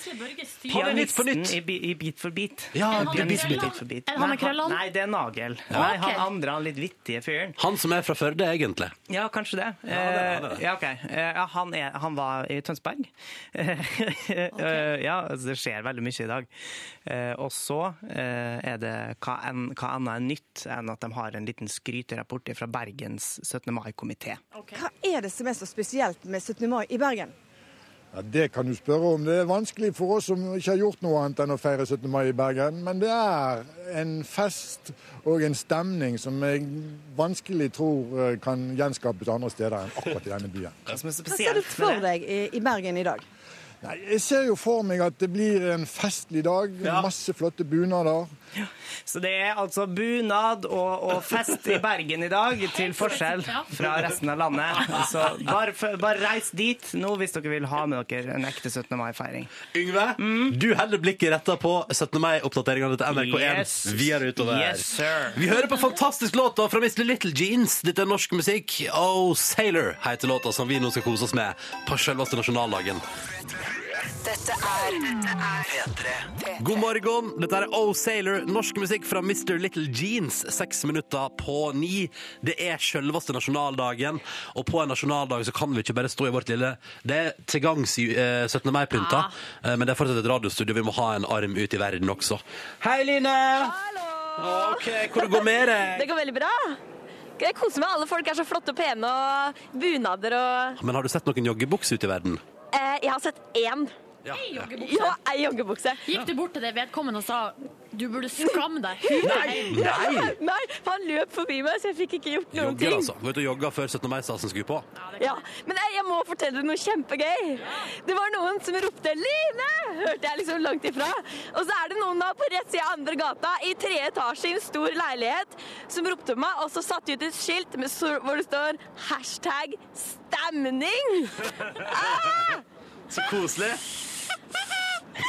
[SPEAKER 4] pianisten
[SPEAKER 2] Nytt?
[SPEAKER 4] i, i Bit for bit.
[SPEAKER 2] Ja, Bit for Bit.
[SPEAKER 4] krøllene?
[SPEAKER 2] for Bit.
[SPEAKER 3] Er det han med krøllene?
[SPEAKER 4] Nei, det er Nagel.
[SPEAKER 2] Ja.
[SPEAKER 4] Nei, han andre, han litt vittige fyren.
[SPEAKER 2] Han som er fra Førde, egentlig.
[SPEAKER 4] Ja, kanskje det.
[SPEAKER 2] Ja, det er- han er det.
[SPEAKER 4] Ja, ok. Eh, Ja, han, er, han var i Tønsberg. okay. Ja, altså, det skjer veldig mye i dag. Og så er det hva annet er nytt enn at de har en liten skryterapport fra Bergens 17. mai-komité.
[SPEAKER 17] Hva er det som er så spesielt med 17. mai i Bergen?
[SPEAKER 18] Ja, Det kan du spørre om. Det er vanskelig for oss som ikke har gjort noe annet enn å feire 17. mai i Bergen. Men det er en fest og en stemning som jeg vanskelig tror eh, kan gjenskapes andre steder enn akkurat i denne byen.
[SPEAKER 4] Hva er
[SPEAKER 17] ser du for deg i, i Bergen i dag?
[SPEAKER 18] Nei, jeg ser jo for meg at det blir en festlig dag. Masse flotte bunader.
[SPEAKER 4] Så det er altså bunad og, og fest i Bergen i dag, til forskjell fra resten av landet. Så bare, bare reis dit nå hvis dere vil ha med dere en ekte 17. mai-feiring.
[SPEAKER 2] Yngve, du holder blikket retta på 17. mai-oppdateringene til NRK1
[SPEAKER 4] Yes.
[SPEAKER 2] videre utover.
[SPEAKER 4] Yes, sir.
[SPEAKER 2] Vi hører på fantastisk låt fra Mr. Little Jeans. Dette er norsk musikk. Oh Sailor heter låta som vi nå skal kose oss med på selveste nasjonaldagen.
[SPEAKER 6] Dette er P3.
[SPEAKER 2] God morgen. Dette er O Sailor, norsk musikk fra Mr. Little Jeans. Seks minutter på ni. Det er selveste nasjonaldagen, og på en nasjonaldag så kan vi ikke bare stå i vårt lille Det er til gangs i eh, 17. mai-pynta, eh, men det er fortsatt et radiostudio. Vi må ha en arm ut i verden også. Hei, Line! Ok, Hvor det går med deg?
[SPEAKER 5] Det går veldig bra. Jeg koser meg. Alle folk er så flotte og pene, og bunader og
[SPEAKER 2] Men har du sett noen joggebukser ute i verden?
[SPEAKER 5] Eh, Jeg har sett én.
[SPEAKER 2] Ja.
[SPEAKER 5] Ja, ei joggebukse.
[SPEAKER 3] Gikk du bort til det vedkommende og sa Du burde skamme deg.
[SPEAKER 2] Nei! Nei!
[SPEAKER 5] Nei, han løp forbi meg, så jeg fikk ikke gjort noen
[SPEAKER 2] Jogger,
[SPEAKER 5] ting.
[SPEAKER 2] altså. Gå ut og jogga før 17. mai-stasen skulle på.
[SPEAKER 5] Ja, Men jeg, jeg må fortelle noe kjempegøy. Det var noen som ropte 'Line!' hørte jeg liksom langt ifra. Og så er det noen da på rett side av andre gata i tredje etasje i en stor leilighet som ropte på meg, og så satte de ut et skilt med, hvor det står 'hashtag stemning'. Ah!
[SPEAKER 2] Så koselig.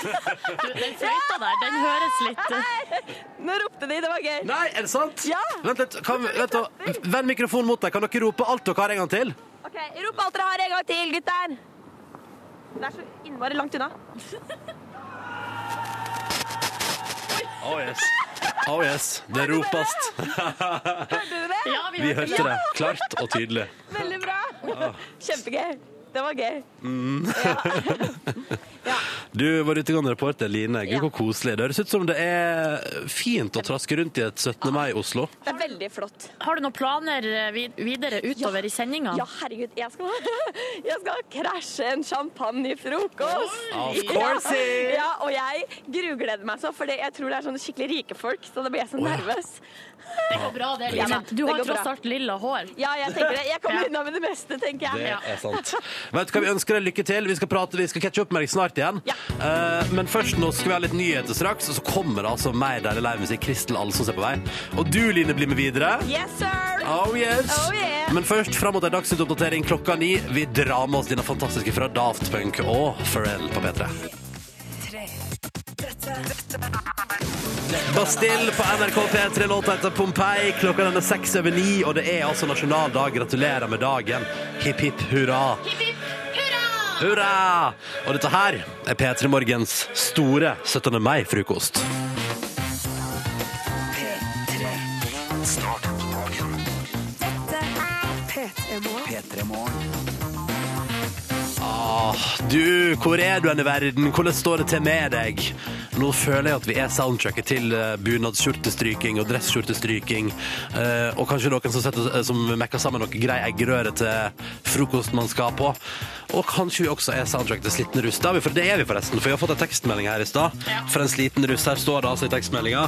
[SPEAKER 3] Du, Den fløyta der, den høres litt
[SPEAKER 5] Nå ropte de, det var gøy.
[SPEAKER 2] Nei, er det sant?
[SPEAKER 5] Ja.
[SPEAKER 2] Vent litt. Kan, vent. Vend mikrofonen mot deg. Kan dere rope alt dere har en gang til?
[SPEAKER 5] OK, rop alt dere har en gang til, gutter. Det er så innmari langt unna.
[SPEAKER 2] Oh yes. Oh yes. Det ropes.
[SPEAKER 5] Hørte du det?
[SPEAKER 3] Ja,
[SPEAKER 2] Vi hørte det klart og tydelig.
[SPEAKER 5] Veldig bra.
[SPEAKER 2] Ah.
[SPEAKER 5] Kjempegøy. Det var gøy.
[SPEAKER 2] Mm. Du, vår utegående reporter Line, gud hvor koselig. Det høres ut som det er fint å traske rundt i et 17. mai i Oslo.
[SPEAKER 5] Det er veldig flott.
[SPEAKER 3] Har du noen planer eh, videre utover i sendinga?
[SPEAKER 5] Ja, herregud, jeg skal, jeg skal krasje en champagnefrokost.
[SPEAKER 2] Of course.
[SPEAKER 5] Ja, og jeg grugleder meg så, for jeg tror det er sånne skikkelig rike folk, så da blir jeg så
[SPEAKER 2] nervøs. ja.
[SPEAKER 3] Det går bra, det,
[SPEAKER 5] Ja,
[SPEAKER 3] Du har tross alt lilla hår.
[SPEAKER 5] Ja, jeg tenker det. Jeg kommer
[SPEAKER 3] Ja.
[SPEAKER 5] unna med det meste, tenker jeg.
[SPEAKER 2] Det er sant. Vet du hva, Vi ønsker deg lykke til. Vi skal prate, vi skal catche opp med deg snart igjen. Eh, men først nå skal vi ha litt nyheter straks, og så kommer det altså mer deilig livemusikk. Kristel Alsos er på vei. Og du, Line, blir med videre.
[SPEAKER 5] Yes, sir!
[SPEAKER 2] Oh yes!
[SPEAKER 5] Oh, yeah.
[SPEAKER 2] Men først fram mot en dagsnytt oppdatering klokka ni. Vi drar med oss denne fantastiske fra Daft Punk og Pharrell på P3. Bastille på NRK P3, låta heter Pompeii. Klokka den er seks over ni, og det er altså nasjonaldag. Gratulerer med dagen. Hipp, hipp, hurra. Hurra! Og dette her er P3 Morgens store 17. mai-frokost.
[SPEAKER 6] Start dagen. P3 Morgen.
[SPEAKER 2] Ah, du, hvor er du hen i verden? Hvordan står det til med deg? Nå føler jeg at vi er soundtracket til eh, bunadsskjortestryking og dresskjortestryking. eh, og kanskje noen som, setter, eh, som mekker sammen noe grei eggerøre til frokosten man skal på. Og kanskje vi også er soundtracket til slitne russ. Det er vi, for det er vi forresten, for vi har fått en tekstmelding her i stad. For en sliten russ. Her står det altså i tekstmeldinga.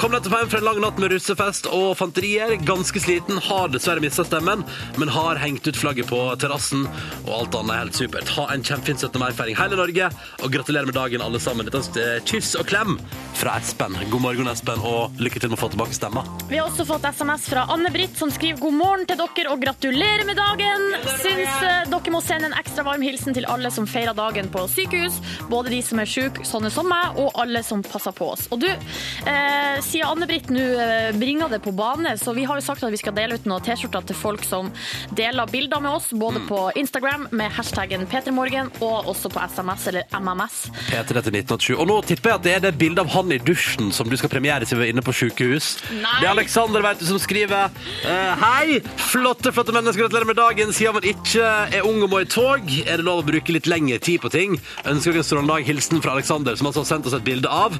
[SPEAKER 2] Kom nettopp hjem fra en lang natt med russefest og fanterier. Ganske sliten, har dessverre mista stemmen, men har hengt ut flagget på terrassen, og alt annet er helt supert. Ha en kjempefin 17. mai-feiring hele Norge, og gratulerer med dagen, alle sammen. Dette er kyss og klem fra Espen. God morgen, Espen, og lykke til med å få tilbake stemma.
[SPEAKER 3] Vi har også fått SMS fra Anne-Britt, som skriver god morgen til dere og gratulerer med dagen. Syns eh, dere må sende en ekstra varm hilsen til alle som feirer dagen på sykehus. Både de som er syke, sånne som meg, og alle som passer på oss. Og du, eh, siden Anne-Britt nå eh, bringer det på bane, så vi har jo sagt at vi skal dele ut noen T-skjorter til folk som deler bilder med oss, både
[SPEAKER 2] Mm.
[SPEAKER 3] på Instagram med hashtaggen P3morgen, og også på SMS eller MMS.
[SPEAKER 2] P3 til 1987. Og nå tipper jeg at det er det bildet av han i dusjen som du skal premiere til vi er inne på sykehus.
[SPEAKER 3] Nei.
[SPEAKER 2] Det er Alexander vet du, som skriver eh, Hei! Flotte, flotte mennesker, gratulerer med dagen. Siden man ikke er ung og må i tog, er det lov å bruke litt lengre tid på ting. Ønsker dere en strålende dag. Hilsen fra Alexander, som altså har sendt oss et bilde av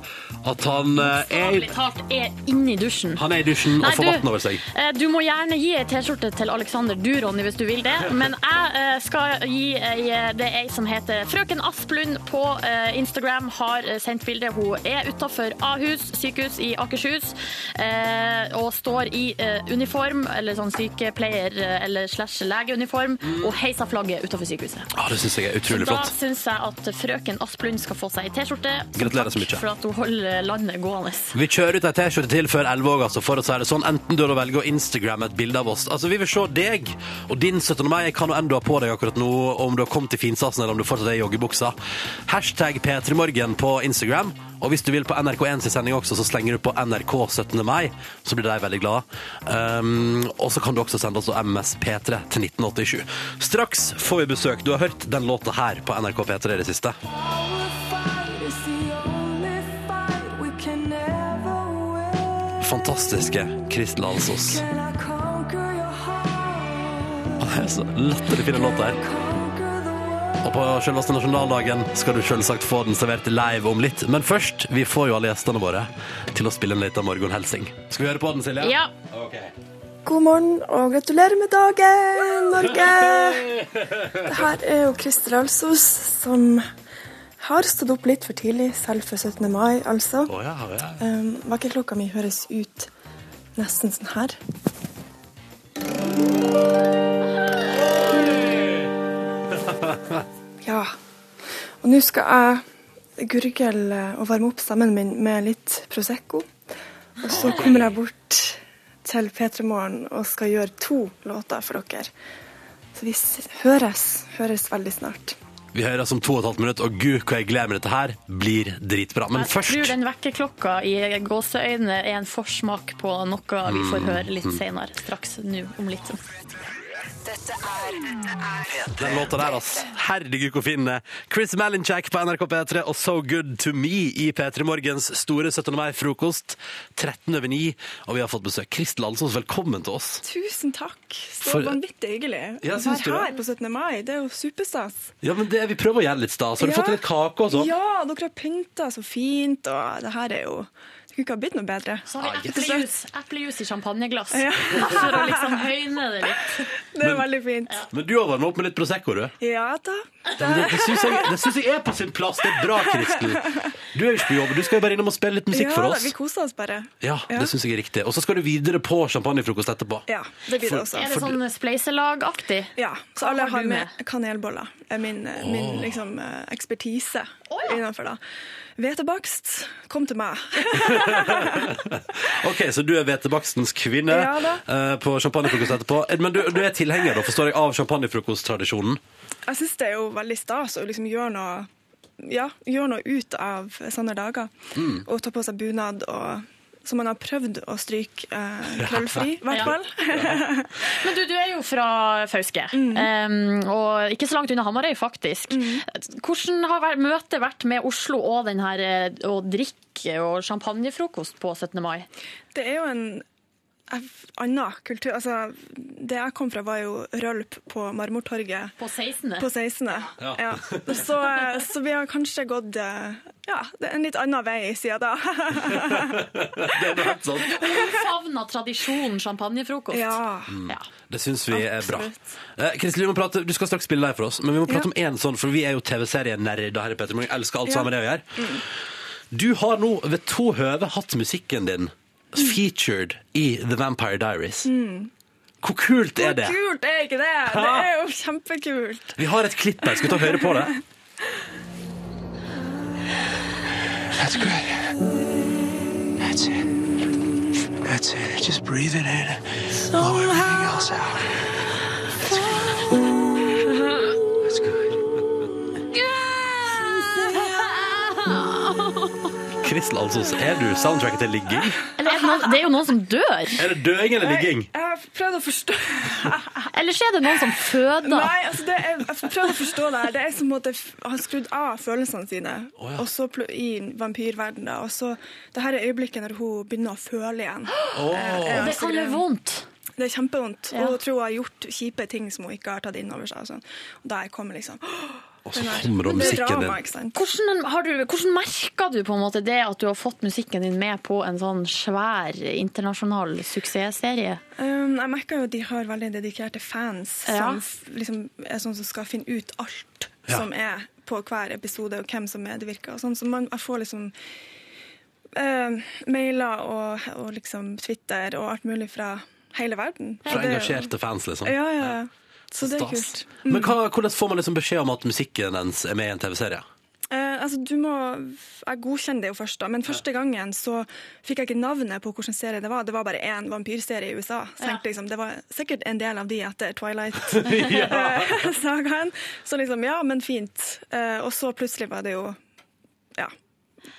[SPEAKER 2] at han eh, er
[SPEAKER 3] talt er i dusjen.
[SPEAKER 2] han er i dusjen
[SPEAKER 3] Nei,
[SPEAKER 2] og får vann over seg.
[SPEAKER 3] eh, Du må gjerne gi ei T-skjorte til Alexander du, Ronny, hvis du vil det. Men jeg eh, skal gi ei Det er ei som heter Frøken Asplund på eh, Instagram. Har eh, sendt bilde. Hun er utafor Ahus sykehus i Akershus eh, og står i eh, uniform, eller sånn sykepleier- eller slash legeuniform, og heiser flagget utafor sykehuset.
[SPEAKER 2] Ah, det syns jeg er utrolig flott.
[SPEAKER 3] Da syns jeg at frøken Asplund skal få seg ei T-skjorte.
[SPEAKER 2] Gratulerer så mye.
[SPEAKER 3] For at hun holder landet gående.
[SPEAKER 2] Vi kjører ut ei T-skjorte til før 11 år, altså, for å si det sånn. Enten du velger å Instagramme et bilde av oss. Altså, Vi vil se deg og din 17. mai. Hva kan enn du har på deg akkurat nå, om du har kommet til finsasen eller om du fortsatt er i joggebuksa. Hashtag P3morgen på Instagram. Og hvis du vil på NRK1 sin sending også, så slenger du på NRK 17. mai. Så blir de veldig glade. Um, og så kan du også sende oss MS P3 til 1987. Straks får vi besøk. Du har hørt den låta her på NRK P3 i det siste. fantastiske Kristel Alsos. Det er så latterlig fin låt der. Og på selveste nasjonaldagen skal du selvsagt få den servert live om litt. Men først, vi får jo alle gjestene våre til å spille en liten morgenhelsing. Skal vi høre på den, Silje?
[SPEAKER 3] Ja.
[SPEAKER 14] God morgen og gratulerer med dagen, Norge! Det her er jo Christer Alsos som Har stått opp litt for tidlig, selv for 17. mai, altså.
[SPEAKER 2] Oh, ja, ja.
[SPEAKER 14] Um, Vakkerklokka mi høres ut nesten sånn her. Ja. Og nå skal jeg gurgle og varme opp stemmen min med litt Prosecco. Og så kommer jeg bort til P3 Morgen og skal gjøre to låter for dere. Så vi høres, høres veldig snart.
[SPEAKER 2] Vi høres om to og et halvt minutt, og gud, hva jeg gleder meg til dette her. Blir dritbra. Men
[SPEAKER 3] jeg
[SPEAKER 2] først
[SPEAKER 3] tror den vekkerklokka i gåseøynene er en forsmak på noe vi får høre litt senere. Straks nå om litt.
[SPEAKER 19] Dette er dette er
[SPEAKER 2] Den låta der, altså. Herregud, hvor fin den er. Chris Malinchak på NRK P3 og So Good To Me i P3 Morgens store 17. mai-frokost. 13 over 9, og vi har fått besøk. Kristel Alsås, velkommen til oss.
[SPEAKER 14] Tusen takk. Så
[SPEAKER 2] For-
[SPEAKER 14] vanvittig hyggelig
[SPEAKER 2] Ja,
[SPEAKER 14] å
[SPEAKER 2] du
[SPEAKER 14] være
[SPEAKER 2] det?
[SPEAKER 14] her på 17. mai. Det er jo superstas.
[SPEAKER 2] Ja, men det, Vi prøver å gjøre litt stas. Har du
[SPEAKER 14] Ja.
[SPEAKER 2] fått litt kake og sånn?
[SPEAKER 14] Ja, dere har pynta så fint, og det her er jo Kunne ikke ha blitt noe bedre.
[SPEAKER 3] Så har vi eplejus, eplejus i champagneglass.
[SPEAKER 14] Ja.
[SPEAKER 3] For å liksom høyne det litt.
[SPEAKER 14] Det er veldig fint.
[SPEAKER 2] Men du har varmet opp med litt Prosecco, du.
[SPEAKER 14] Ja da.
[SPEAKER 2] Ja, Det, det syns jeg, jeg er på sin plass. Det er bra, Kristel. Du er jo ikke på jobb, du skal jo bare innom og spille litt musikk
[SPEAKER 14] ja,
[SPEAKER 2] for oss.
[SPEAKER 14] Ja, vi koser oss bare.
[SPEAKER 2] Ja,
[SPEAKER 14] Ja.
[SPEAKER 2] det syns jeg er riktig. Og så skal du videre på champagnefrokost etterpå.
[SPEAKER 14] Ja, det blir det
[SPEAKER 2] For-
[SPEAKER 14] også.
[SPEAKER 3] Er det sånn spleiselagaktig?
[SPEAKER 14] Ja, så
[SPEAKER 3] Hva
[SPEAKER 14] alle
[SPEAKER 3] har
[SPEAKER 14] har med kanelboller. er min, eh, min liksom, eh, ekspertise innenfor det. Hvetebakst, kom til meg.
[SPEAKER 2] Ok, Så du er hvetebakstens kvinne
[SPEAKER 14] Ja
[SPEAKER 2] eh, på champagnefrokost etterpå. Eh, Men du, du er tilhenger da, forstår jeg, av champagnefrokosttradisjonen?
[SPEAKER 14] Jeg syns det er jo veldig stas å liksom gjøre noe ja, gjør noe ut av sånne dager.
[SPEAKER 2] Mm.
[SPEAKER 14] Og ta på seg bunad og så man har prøvd å stryke eh, krøllfri, i hvert
[SPEAKER 3] Ja.
[SPEAKER 14] fall.
[SPEAKER 3] Men du, du er jo fra Fauske,
[SPEAKER 14] Mm.
[SPEAKER 3] um, og ikke så langt unna Hamarøy, faktisk. Hvordan har møtet vært med Oslo og den her eh, å drikke og champagnefrokost på 17. mai?
[SPEAKER 14] Det er jo en annen kultur. Altså, det jeg kom fra, var jo rølp på Marmortorget.
[SPEAKER 3] På 16.
[SPEAKER 14] På 16.
[SPEAKER 3] Ja.
[SPEAKER 14] Ja. Så, så vi har kanskje gått eh, ja, det er en litt annen vei siden da.
[SPEAKER 2] Det er helt sånn.
[SPEAKER 3] Omfavna tradisjonen champagnefrokost.
[SPEAKER 14] Ja.
[SPEAKER 3] Ja.
[SPEAKER 2] Det syns vi er bra. Eh, Kristel, vi må prate, Du skal straks spille live for oss, men vi må prate
[SPEAKER 14] Ja.
[SPEAKER 2] om én sånn, for vi er jo TV-serienerder her i Petter Morgen. Elsker alt
[SPEAKER 14] Ja.
[SPEAKER 2] som har med det å. Du har nå ved to høve hatt musikken din featured i The Vampire Diaries.
[SPEAKER 14] Mm.
[SPEAKER 2] Hvor kult er det?
[SPEAKER 14] Hvor kult er ikke det? Det er jo kjempekult.
[SPEAKER 2] Vi har et klipp her. Skal vi ta og høre på det?
[SPEAKER 6] That's good. That's it. That's it. Just breathe it in. Blow everything else out. That's good. That's good.
[SPEAKER 2] Kristel Alsos, er du soundtracket til ligging?
[SPEAKER 3] Eller er det, noen, det er jo noen som dør.
[SPEAKER 2] Er det døing eller ligging?
[SPEAKER 14] Jeg har prøvd å forstå
[SPEAKER 3] Eller så er det noen som føder.
[SPEAKER 14] Nei, altså det er, jeg prøvd å forstå det her. Det er som at jeg har skrudd av følelsene sine
[SPEAKER 2] oh, ja.
[SPEAKER 14] og så i vampyrverdenen. da. Og så det her er øyeblikket når hun begynner å føle igjen.
[SPEAKER 2] Oh.
[SPEAKER 14] Eh, er
[SPEAKER 3] Det
[SPEAKER 14] altså
[SPEAKER 3] kan gjøre vondt.
[SPEAKER 14] Det er kjempevondt.
[SPEAKER 3] Ja.
[SPEAKER 14] Og hun tror hun har gjort kjipe ting som hun ikke har tatt inn over seg. Og sånn. Og da jeg kommer liksom
[SPEAKER 2] Og så kommer da
[SPEAKER 14] er
[SPEAKER 2] musikken din.
[SPEAKER 3] Hvordan, har du, hvordan merker du på en måte det at du har fått musikken din med på en sånn svær internasjonal suksessserie?
[SPEAKER 14] Um, jeg merker jo at de har veldig dedikerte fans
[SPEAKER 3] Ja.
[SPEAKER 14] som liksom er sånn som skal finne ut alt
[SPEAKER 2] Ja.
[SPEAKER 14] som er på hver episode, og hvem som medvirker. Og sånn. Så man, jeg får liksom uh, mailer og, og liksom Twitter og alt mulig fra hele verden.
[SPEAKER 2] Fra engasjerte fans, liksom.
[SPEAKER 14] Ja, ja. ja. Så det er
[SPEAKER 2] Stas.
[SPEAKER 14] kult.
[SPEAKER 2] Men hva, hvordan får man liksom beskjed om at musikken ens er med i en TV-serie?
[SPEAKER 14] Eh, altså, du må, jeg godkjenner det jo først, da. men første gangen så fikk jeg ikke navnet på hvilken serie det var. Det var bare én vampyrserie i USA. Så tenkte liksom, Det var sikkert en del av de etter Twilight-sagaen. så liksom, ja, men fint. Eh, og så plutselig var det jo Ja.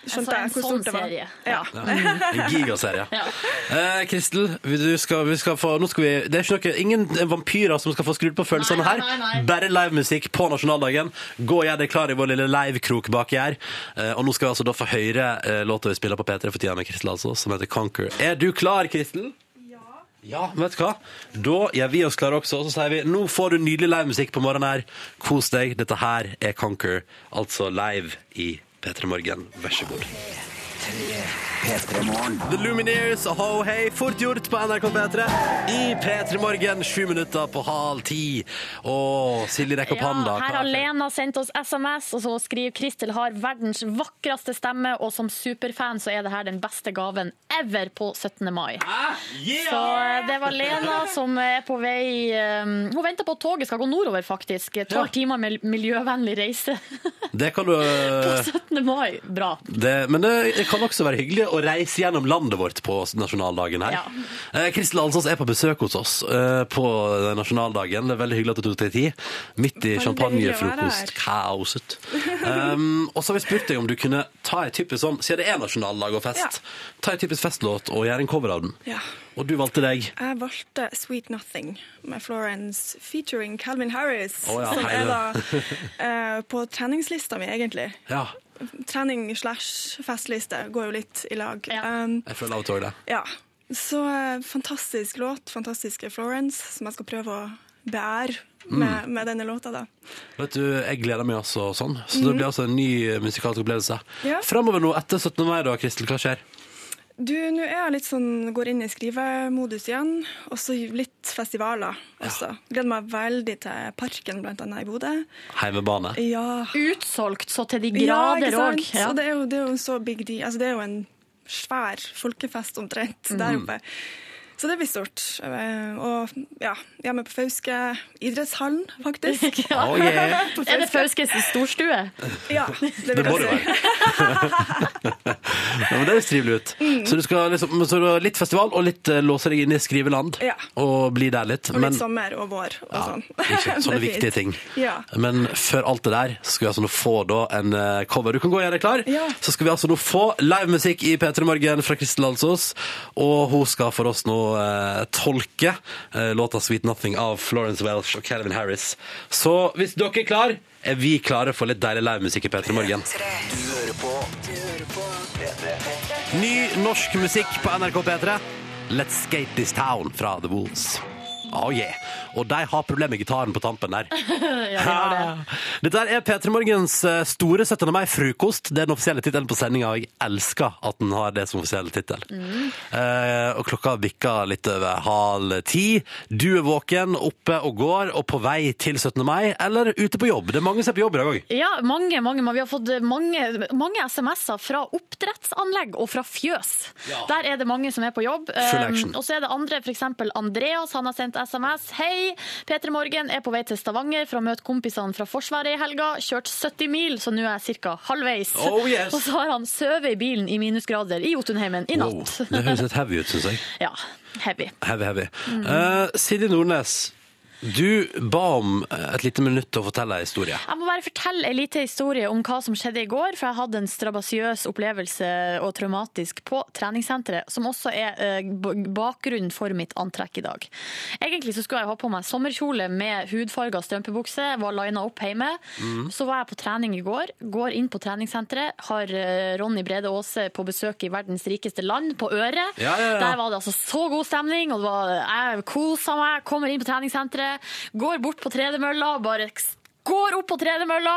[SPEAKER 14] Skjønte
[SPEAKER 3] Altså, en
[SPEAKER 14] jeg hvor
[SPEAKER 3] sånn
[SPEAKER 14] stort det var.
[SPEAKER 3] serie.
[SPEAKER 14] Ja.
[SPEAKER 2] Ja. En gigaserie.
[SPEAKER 3] Ja.
[SPEAKER 2] Eh, Kristel, skal, vi skal få, nå skal vi, det er ikke noe, ingen vampyrer som skal få skrudd på følelsene her.
[SPEAKER 3] nei, nei, nei.
[SPEAKER 2] Bare livemusikk på nasjonaldagen. Gå og gjør deg klar i vår lille livekrok baki her. Eh, og nå skal vi altså da få høre eh, låta vi spiller på P3 for tida med Kristel, altså, som heter Conquer. Er du klar, Kristel? Ja, vet du hva? Da gjør vi oss klare også, og så sier vi nå får du nydelig livemusikk på morgenen her. Kos deg. Dette her er Conquer, altså live i P3 Morgen. Vær så god. The Lumineers og Ho Hey, fort gjort på NRK P3. I P3 Morgen, sju minutter på halv ti. Og Silje rekker opp hånda.
[SPEAKER 3] her har Lena sendt oss SMS, og så skriver Kristel har verdens vakreste stemme, og som superfan så er det her den beste gaven ever på 17. mai. Så eh, det var Lena som er på vei eh, Hun venter på at toget skal gå nordover, faktisk. Tolv
[SPEAKER 2] Ja.
[SPEAKER 3] timer med miljøvennlig reise
[SPEAKER 2] Det kan du
[SPEAKER 3] på 17. mai. Bra.
[SPEAKER 2] det, Men det kan også være hyggelig å reise gjennom landet vårt på nasjonaldagen her.
[SPEAKER 3] Ja.
[SPEAKER 2] Eh, Kristel Alsås er på besøk hos oss eh, på nasjonaldagen. Det er veldig hyggelig at du tok deg tid. Midt i champagnefrokostkaoset. Um, og så har vi spurt deg om du kunne ta en typisk sånn, siden det er nasjonaldag og fest, ta en typisk festlåt og gjøre en cover av den.
[SPEAKER 14] Ja.
[SPEAKER 2] Og du valgte deg.
[SPEAKER 14] Jeg valgte Sweet Nothing med Florence featuring Calvin Harris.
[SPEAKER 2] Oh, ja,
[SPEAKER 14] som er da eh, på treningslista mi, egentlig.
[SPEAKER 2] Ja,
[SPEAKER 14] Trening slash festliste går jo litt i lag. Um,
[SPEAKER 2] jeg føler av og til det.
[SPEAKER 14] ja. Så eh, fantastisk låt, fantastiske Florence, som jeg skal prøve å beære med,
[SPEAKER 2] Mm.
[SPEAKER 14] med denne låta, da.
[SPEAKER 2] Vet du, Jeg gleder meg altså sånn. Så det
[SPEAKER 14] Mhm.
[SPEAKER 2] blir altså en ny musikalsk opplevelse.
[SPEAKER 14] Ja.
[SPEAKER 2] Framover nå etter 17. mai, da, Kristel, hva skjer?
[SPEAKER 14] Du, nå er jeg litt sånn, går inn i skrivemodus igjen, og så litt festivaler også. Gleder meg veldig til Parken, blant annet i Bodø.
[SPEAKER 2] Heimebane?
[SPEAKER 14] Ja.
[SPEAKER 3] Utsolgt så til de
[SPEAKER 14] Ja,
[SPEAKER 3] grader
[SPEAKER 14] ikke
[SPEAKER 3] òg.
[SPEAKER 14] Ja, Og det er, jo, det er jo så big deal. Altså, det er jo en svær folkefest omtrent der
[SPEAKER 3] Mhm.
[SPEAKER 14] oppe. Så det blir stort. Eh, Og ja, hjemme på Fauske idrettshallen, faktisk.
[SPEAKER 3] Ja.
[SPEAKER 2] Oh, yeah.
[SPEAKER 3] Er det Fauskes storstue?
[SPEAKER 14] Ja, det
[SPEAKER 2] Det
[SPEAKER 14] vil
[SPEAKER 2] må
[SPEAKER 14] jeg
[SPEAKER 2] det
[SPEAKER 14] si.
[SPEAKER 2] Ja, men Det høres trivelig ut.
[SPEAKER 14] Mm.
[SPEAKER 2] Så du skal liksom, så du litt festival og litt uh, låse deg inn i skriveland
[SPEAKER 14] Ja.
[SPEAKER 2] og bli der litt.
[SPEAKER 14] Og litt
[SPEAKER 2] Men
[SPEAKER 14] sommer og vår og sånn.
[SPEAKER 2] ikke, sånne
[SPEAKER 14] er
[SPEAKER 2] viktige ting.
[SPEAKER 14] Ja.
[SPEAKER 2] Men før alt det der så skal vi altså nå få da en uh, cover. Du kan gå og gjøre deg klar.
[SPEAKER 14] Ja.
[SPEAKER 2] Så skal vi altså nå få livemusikk i P3 Morgen fra Kristel Alsos, Og hun skal for oss nå eh, tolke eh, låta 'Sweet Nothing' av Florence Welsh og Calvin Harris. Så hvis dere er klar, er vi klare for litt deilig livemusikk i P3 Morgen.
[SPEAKER 19] Du hører på P3.
[SPEAKER 2] Ny norsk musikk på NRK P3. Let's Skate This Town fra The Wolves. Oh yeah. Og de har problemer med gitaren på tampen der.
[SPEAKER 3] ja, de har det.
[SPEAKER 2] Dette er P3 Morgens eh, store 17. mai-frokost. Det er den offisielle tittelen på sendinga, og jeg elsker at den har det som offisiell tittel. Eh, og klokka bikker litt over halv ti. Du er våken, oppe og går, og på vei til 17. mai, eller ute på jobb. Det er mange som er på jobb i dag òg.
[SPEAKER 3] Ja, mange, mange. Vi har fått mange, mange SMS-er fra oppdrettsanlegg og fra fjøs. Der er det mange som er på jobb. Um, og så er det andre, f.eks. Andreas. Han har sendt SMS. Hei, P3 Morgen er på vei til Stavanger for å møte kompisene fra Forsvaret i helga. Kjørt 70 mil, så nå er jeg ca. halvveis.
[SPEAKER 2] Oh, yes.
[SPEAKER 3] Og så har han sovet i bilen i minusgrader i Jotunheimen i natt.
[SPEAKER 2] Det høres litt heavy ut, syns jeg.
[SPEAKER 3] Ja, heavy.
[SPEAKER 2] Heavy, heavy.
[SPEAKER 3] Mm.
[SPEAKER 2] Uh, Silje Nordnes, du ba om et lite minutt til å fortelle en historie.
[SPEAKER 3] Jeg må bare fortelle en liten historie om hva som skjedde i går, for jeg hadde en strabasiøs opplevelse og traumatisk på treningssenteret, som også er eh, bakgrunnen for mitt antrekk i dag. Egentlig så skulle jeg ha på meg sommerkjole med hudfarga strømpebukse, var lina opp hjemme.
[SPEAKER 20] Mm.
[SPEAKER 3] Så var jeg på trening i går, går inn på treningssenteret, har eh, Ronny Brede Aase på besøk i verdens rikeste land, på Øret.
[SPEAKER 20] Ja, ja, ja.
[SPEAKER 3] Der var det altså så god stemning, og det var, jeg kosa meg, kommer inn på treningssenteret, går bort på tredemølla, bare går opp på tredemølla,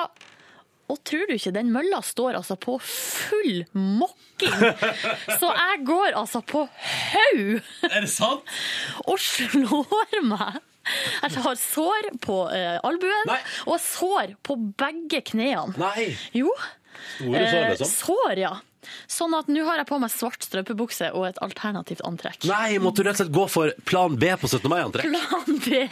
[SPEAKER 3] og tror du ikke, den mølla står altså på full mokking. Så jeg går altså på haug.
[SPEAKER 2] Er det sant?
[SPEAKER 3] Og slår meg. Jeg har sår på eh, albuen og sår på begge knærne.
[SPEAKER 2] Nei.
[SPEAKER 3] Jo.
[SPEAKER 2] Store sår,
[SPEAKER 3] Eh,
[SPEAKER 2] liksom?
[SPEAKER 3] Sår, ja. Sånn at nå har jeg på meg svart strømpebukse og et alternativt antrekk.
[SPEAKER 2] Nei, måtte du rett og slett gå for plan B på 17. mai-antrekk?
[SPEAKER 3] Plan B.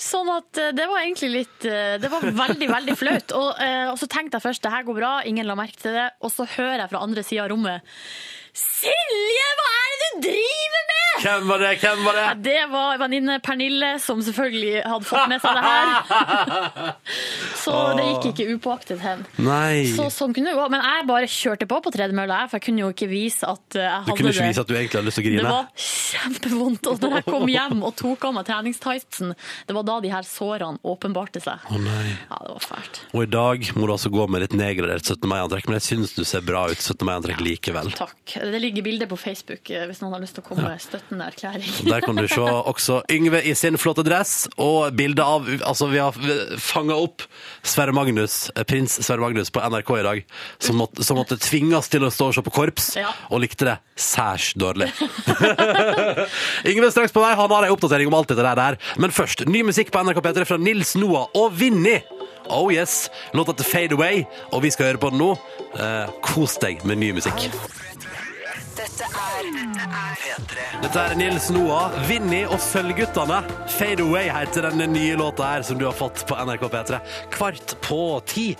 [SPEAKER 3] Sånn at eh, det var egentlig litt eh, Det var veldig, veldig flaut. Og, eh, og så tenkte jeg først det her går bra, ingen la merke til det. Og så hører jeg fra andre sida av rommet Silje, hva er det du driver med?!
[SPEAKER 2] Hvem var det? Hvem var det?
[SPEAKER 3] Ja, det var venninne Pernille, som selvfølgelig hadde fått med seg det her. Så det gikk ikke upåaktet hen.
[SPEAKER 2] Nei.
[SPEAKER 3] Så sånn kunne det gå. Men jeg bare kjørte på på tredemølla, for jeg kunne jo ikke vise at jeg hadde det.
[SPEAKER 2] Du kunne ikke vise at du egentlig hadde lyst til å grine?
[SPEAKER 3] Det var kjempevondt. Og da jeg kom hjem og tok av meg treningstightsen, det var da de her sårene åpenbarte seg.
[SPEAKER 2] Å nei.
[SPEAKER 3] Ja, det var fælt.
[SPEAKER 2] Og i dag må du altså gå med litt nedgradert 17. mai-antrekk, men jeg syns du ser bra ut 17. mai-antrekk likevel.
[SPEAKER 3] Takk. Det ligger bilder på Facebook eh, hvis noen har lyst til å komme med støttende erklæring.
[SPEAKER 2] Der kan du se også Yngve i sin flotte dress, og bilde av Altså, vi har fanga opp Sverre Magnus, eh, prins Sverre Magnus på NRK i dag, som måtte, som måtte tvinges til å stå og se på korps,
[SPEAKER 3] Ja.
[SPEAKER 2] og likte det særs dårlig. Yngve straks på vei, han har en oppdatering om alt dette der. Men først, ny musikk på NRK P3 fra Nils Noah og Vinni. Oh yes, låta til Fade Away, og vi skal høre på den nå. Eh, kos deg med ny musikk.
[SPEAKER 19] Dette er P3.
[SPEAKER 2] Dette er Nils Noah, Vinni og Sølvguttene. Fade Away heter den nye låta her som du har fått på NRK P3. Kvart på ti.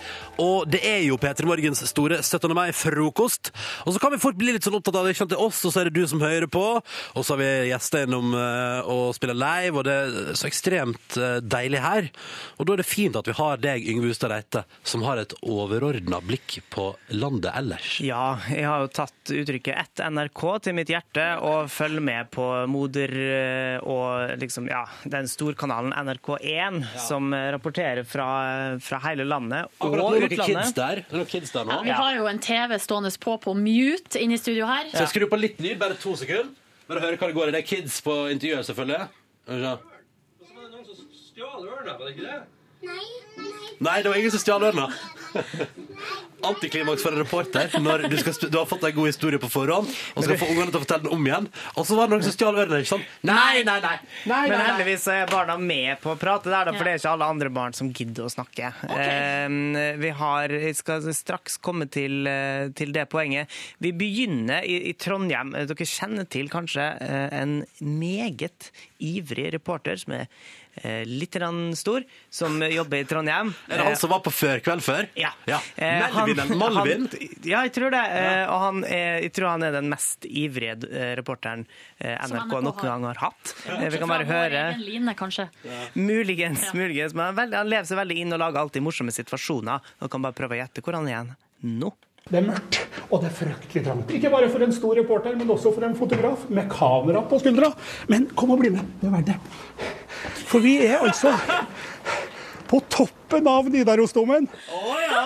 [SPEAKER 2] Og det er jo P3 Morgens store 17. mai-frokost. Og så kan vi fort bli litt sånn opptatt av det. Ikke sant? Det er oss, og så er det du som hører på. Og så har vi gjester innom eh, og spiller live, og det er så ekstremt eh, deilig her. Og da er det fint at vi har deg, Yngve Hustad Reite, som har et overordna blikk på landet ellers.
[SPEAKER 4] Ja, jeg har jo tatt uttrykket 'ett NRK' til mitt hjerte, og følger med på moder eh, og liksom, ja, den storkanalen NRK1, som eh, rapporterer fra, fra hele landet og
[SPEAKER 2] Akkurat nå er det noen
[SPEAKER 4] utlandet.
[SPEAKER 2] kids der. Det er noen kids der nå.
[SPEAKER 3] Ja, vi har jo en TV stående på på mute inne i studio her.
[SPEAKER 2] Så jeg skrur på litt lyd, bare to sekunder. Bare høre hva det går i. Det er kids på intervjuet, selvfølgelig. Hør, ja. Noen som stjal ørene, var det ikke det? Nei, Nei, det var ingen som stjal ørna. Antiklimaks for en reporter når du, skal, du har fått en god historie på forhånd, og skal få ungene til å fortelle den om igjen, og så var det noen som stjal ørna. ikke sant? Nei, nei, nei. nei,
[SPEAKER 4] Men
[SPEAKER 2] nei, nei.
[SPEAKER 4] heldigvis er barna med på å prate der, da, for det er ikke alle andre barn som gidder å snakke. Eh, vi har, jeg skal straks komme til, eh, til det poenget. Vi begynner i, i Trondheim. Dere kjenner til kanskje eh, en meget ivrig reporter som er litt stor, som jobber i Trondheim.
[SPEAKER 2] Er det han som var på førkveld før?
[SPEAKER 4] Ja.
[SPEAKER 2] ja.
[SPEAKER 4] Eh,
[SPEAKER 2] Melvin,
[SPEAKER 4] han-
[SPEAKER 2] Malvin?
[SPEAKER 4] han- Ja, jeg tror det. Ja. Og han er, jeg tror han er den mest ivrige eh, reporteren eh, NRK noen gang har hatt. Ja. Vi kan bare høre.
[SPEAKER 3] line, kanskje.
[SPEAKER 4] Muligens, muligens. Men han, er lever seg veldig inn og lager alltid morsomme situasjoner. Nå kan bare prøve å gjette hvor han er igjen nå.
[SPEAKER 20] Det er mørkt, og det er fryktelig trangt. Ikke bare for en stor reporter, men også for en fotograf med kamera på skuldra. Men kom og bli med, det er verdt det. For vi er altså på toppen av Nidarosdomen.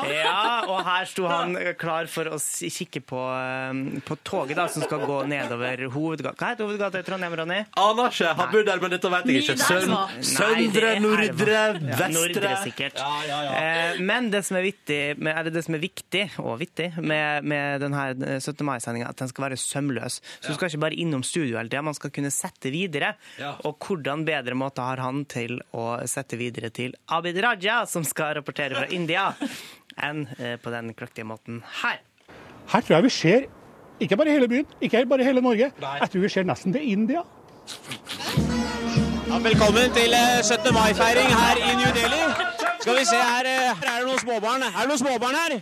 [SPEAKER 4] Ja, og her sto han klar for å kikke på, eh, på toget da, som skal gå nedover hovedgata. Hva heter hovedgata i Trondheim, Ronny?
[SPEAKER 2] Aner ikke. Han bodd der, men dette vet jeg ikke. Søn, søndre, nordre.
[SPEAKER 4] Ja,
[SPEAKER 2] vestre.
[SPEAKER 4] Nordre, sikkert. Eh, Men det som er, vittig, med, eller det som er viktig og vittig med, med denne 17. mai-sendinga, at den skal være sømløs. Så du skal ikke bare innom studio hele tida, man skal kunne sette videre. Og hvordan bedre måte har han til å sette videre til Abid Raja, som skal rapportere fra India, enn eh, på den kløktige måten her.
[SPEAKER 20] Her tror jeg vi ser ikke bare hele byen, ikke bare hele Norge. Jeg tror vi ser nesten til India.
[SPEAKER 8] Ja, velkommen til eh, 17. mai-feiring her i New Delhi. Skal vi se, her, eh, her er det noen småbarn. Er det noen småbarn her?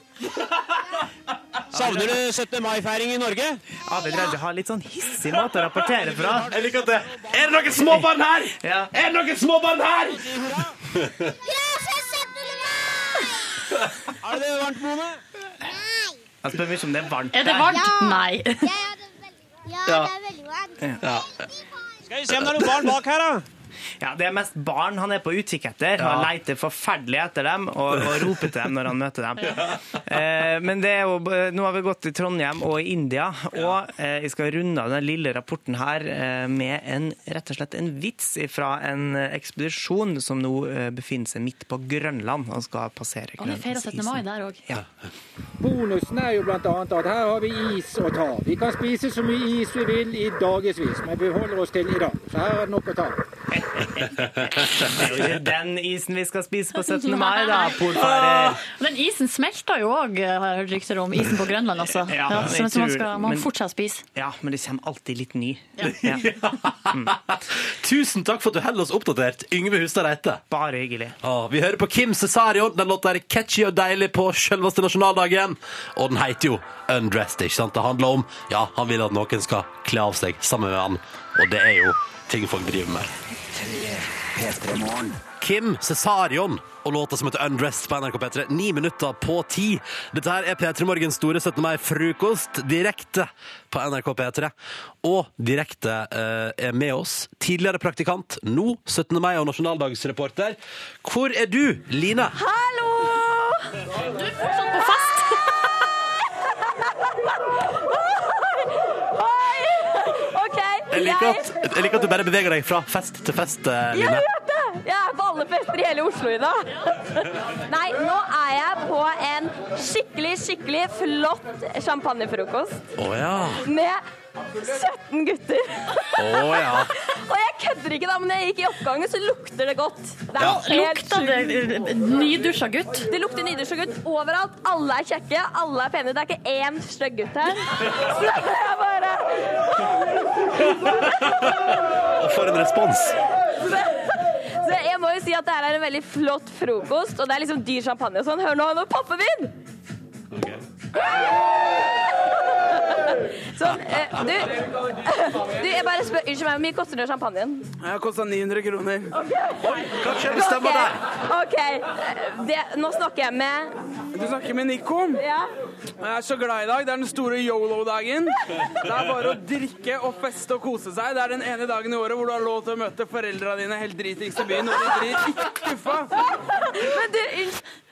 [SPEAKER 8] Savner du 17. mai-feiring i Norge?
[SPEAKER 4] Abid Raja har litt sånn hissig måte å rapportere fra.
[SPEAKER 2] Jeg liker at det Er det noen småbarn her?
[SPEAKER 4] Ja.
[SPEAKER 2] Er det noen småbarn her?
[SPEAKER 8] Er det varmt, Mone?
[SPEAKER 4] Han spør mye om det er varmt
[SPEAKER 3] Er det
[SPEAKER 4] varmt?
[SPEAKER 3] varmt? Nei.
[SPEAKER 4] Ja.
[SPEAKER 8] Ja. Skal vi se om det er noen barn bak her, da.
[SPEAKER 4] Ja, Det er mest barn han er på utkikk etter. Han leter forferdelig etter dem og, og roper til dem når han møter dem. Eh, men det er jo, nå har vi gått i Trondheim og i India, og eh, jeg skal runde av den lille rapporten her eh, med en, rett og slett en vits fra en eh, ekspedisjon som nå befinner seg midt på Grønland og skal passere
[SPEAKER 3] Og vi feirer 17. mai der òg.
[SPEAKER 4] Ja.
[SPEAKER 21] Bonusen er jo blant annet at her har vi is å ta. Vi kan spise så mye is vi vil i dagevis, men vi holder oss til i dag. Så her er det nok å ta.
[SPEAKER 4] Det er jo ikke den isen vi skal spise på 17. mai, da, polfarer.
[SPEAKER 3] Den isen smelter jo òg, har jeg hørt rykter om. Isen på Grønland, altså.
[SPEAKER 4] Ja,
[SPEAKER 3] Ja,
[SPEAKER 4] jeg
[SPEAKER 3] så man, skal, man
[SPEAKER 4] men-
[SPEAKER 3] fortsatt spise.
[SPEAKER 4] Ja, men det kommer alltid litt ny.
[SPEAKER 2] Tusen takk for at du holder oss oppdatert, Yngve Hustad Reite.
[SPEAKER 4] Bare hyggelig.
[SPEAKER 2] Åh, vi hører på Kim Cesarion. Den låta er catchy og deilig på selveste nasjonaldagen. Og den heter jo Undressed. ikke sant? Det handler om ja, han vil at noen skal kle av seg sammen med han. Og det er jo ting folk driver med. Kim Cesarion og låta som heter Undressed på NRK P3. Ni minutter på ti. Dette her er P3 Morgens store 17. mai-frokost direkte på NRK P3. Og direkte eh, er med oss tidligere praktikant, nå 17. mai- og nasjonaldagsreporter. Hvor er du, Line?
[SPEAKER 5] Hallo!
[SPEAKER 3] Du er fortsatt på fest!
[SPEAKER 5] Oi! OK.
[SPEAKER 2] Jeg liker, at, jeg liker at du bare beveger deg fra fest til fest, eh, Line.
[SPEAKER 5] jeg vet det! Jeg er på alle fester i hele Oslo i dag. Nei, nå er jeg på en skikkelig, skikkelig flott champagnefrokost
[SPEAKER 2] Oh, ja.
[SPEAKER 5] med 17 gutter.
[SPEAKER 2] Oh, ja.
[SPEAKER 5] Og jeg kødder ikke, da, men når jeg gikk i oppgangen, så lukter det godt. Det er
[SPEAKER 2] Ja.
[SPEAKER 3] Lukta det
[SPEAKER 5] sjukt.
[SPEAKER 3] nydusja gutt?
[SPEAKER 5] Det lukter nydusja gutt overalt. Alle er kjekke, alle er pene. Det er ikke én stygg gutt her. Så jeg bare
[SPEAKER 2] Og for en respons.
[SPEAKER 5] Så jeg må jo si at det her er en veldig flott frokost, og det er liksom dyr champagne og sånn. Hør nå, nå popper vi inn! Sånn, eh, du, du, jeg bare spør, unnskyld meg, hvor mye koster den champagnen?
[SPEAKER 22] har kosta 900 kroner.
[SPEAKER 2] Hva skjer? Deg
[SPEAKER 5] Ok, det, nå snakker jeg med
[SPEAKER 22] Du snakker med Nico. Ja. Jeg er så glad i dag. Det er den store yolo-dagen. Det er bare å drikke og feste og kose seg. Det er den ene dagen i året hvor du har lov til å møte foreldra dine helt dritings i byen, og de blir ikke skuffa.
[SPEAKER 5] Men du, unnskyld.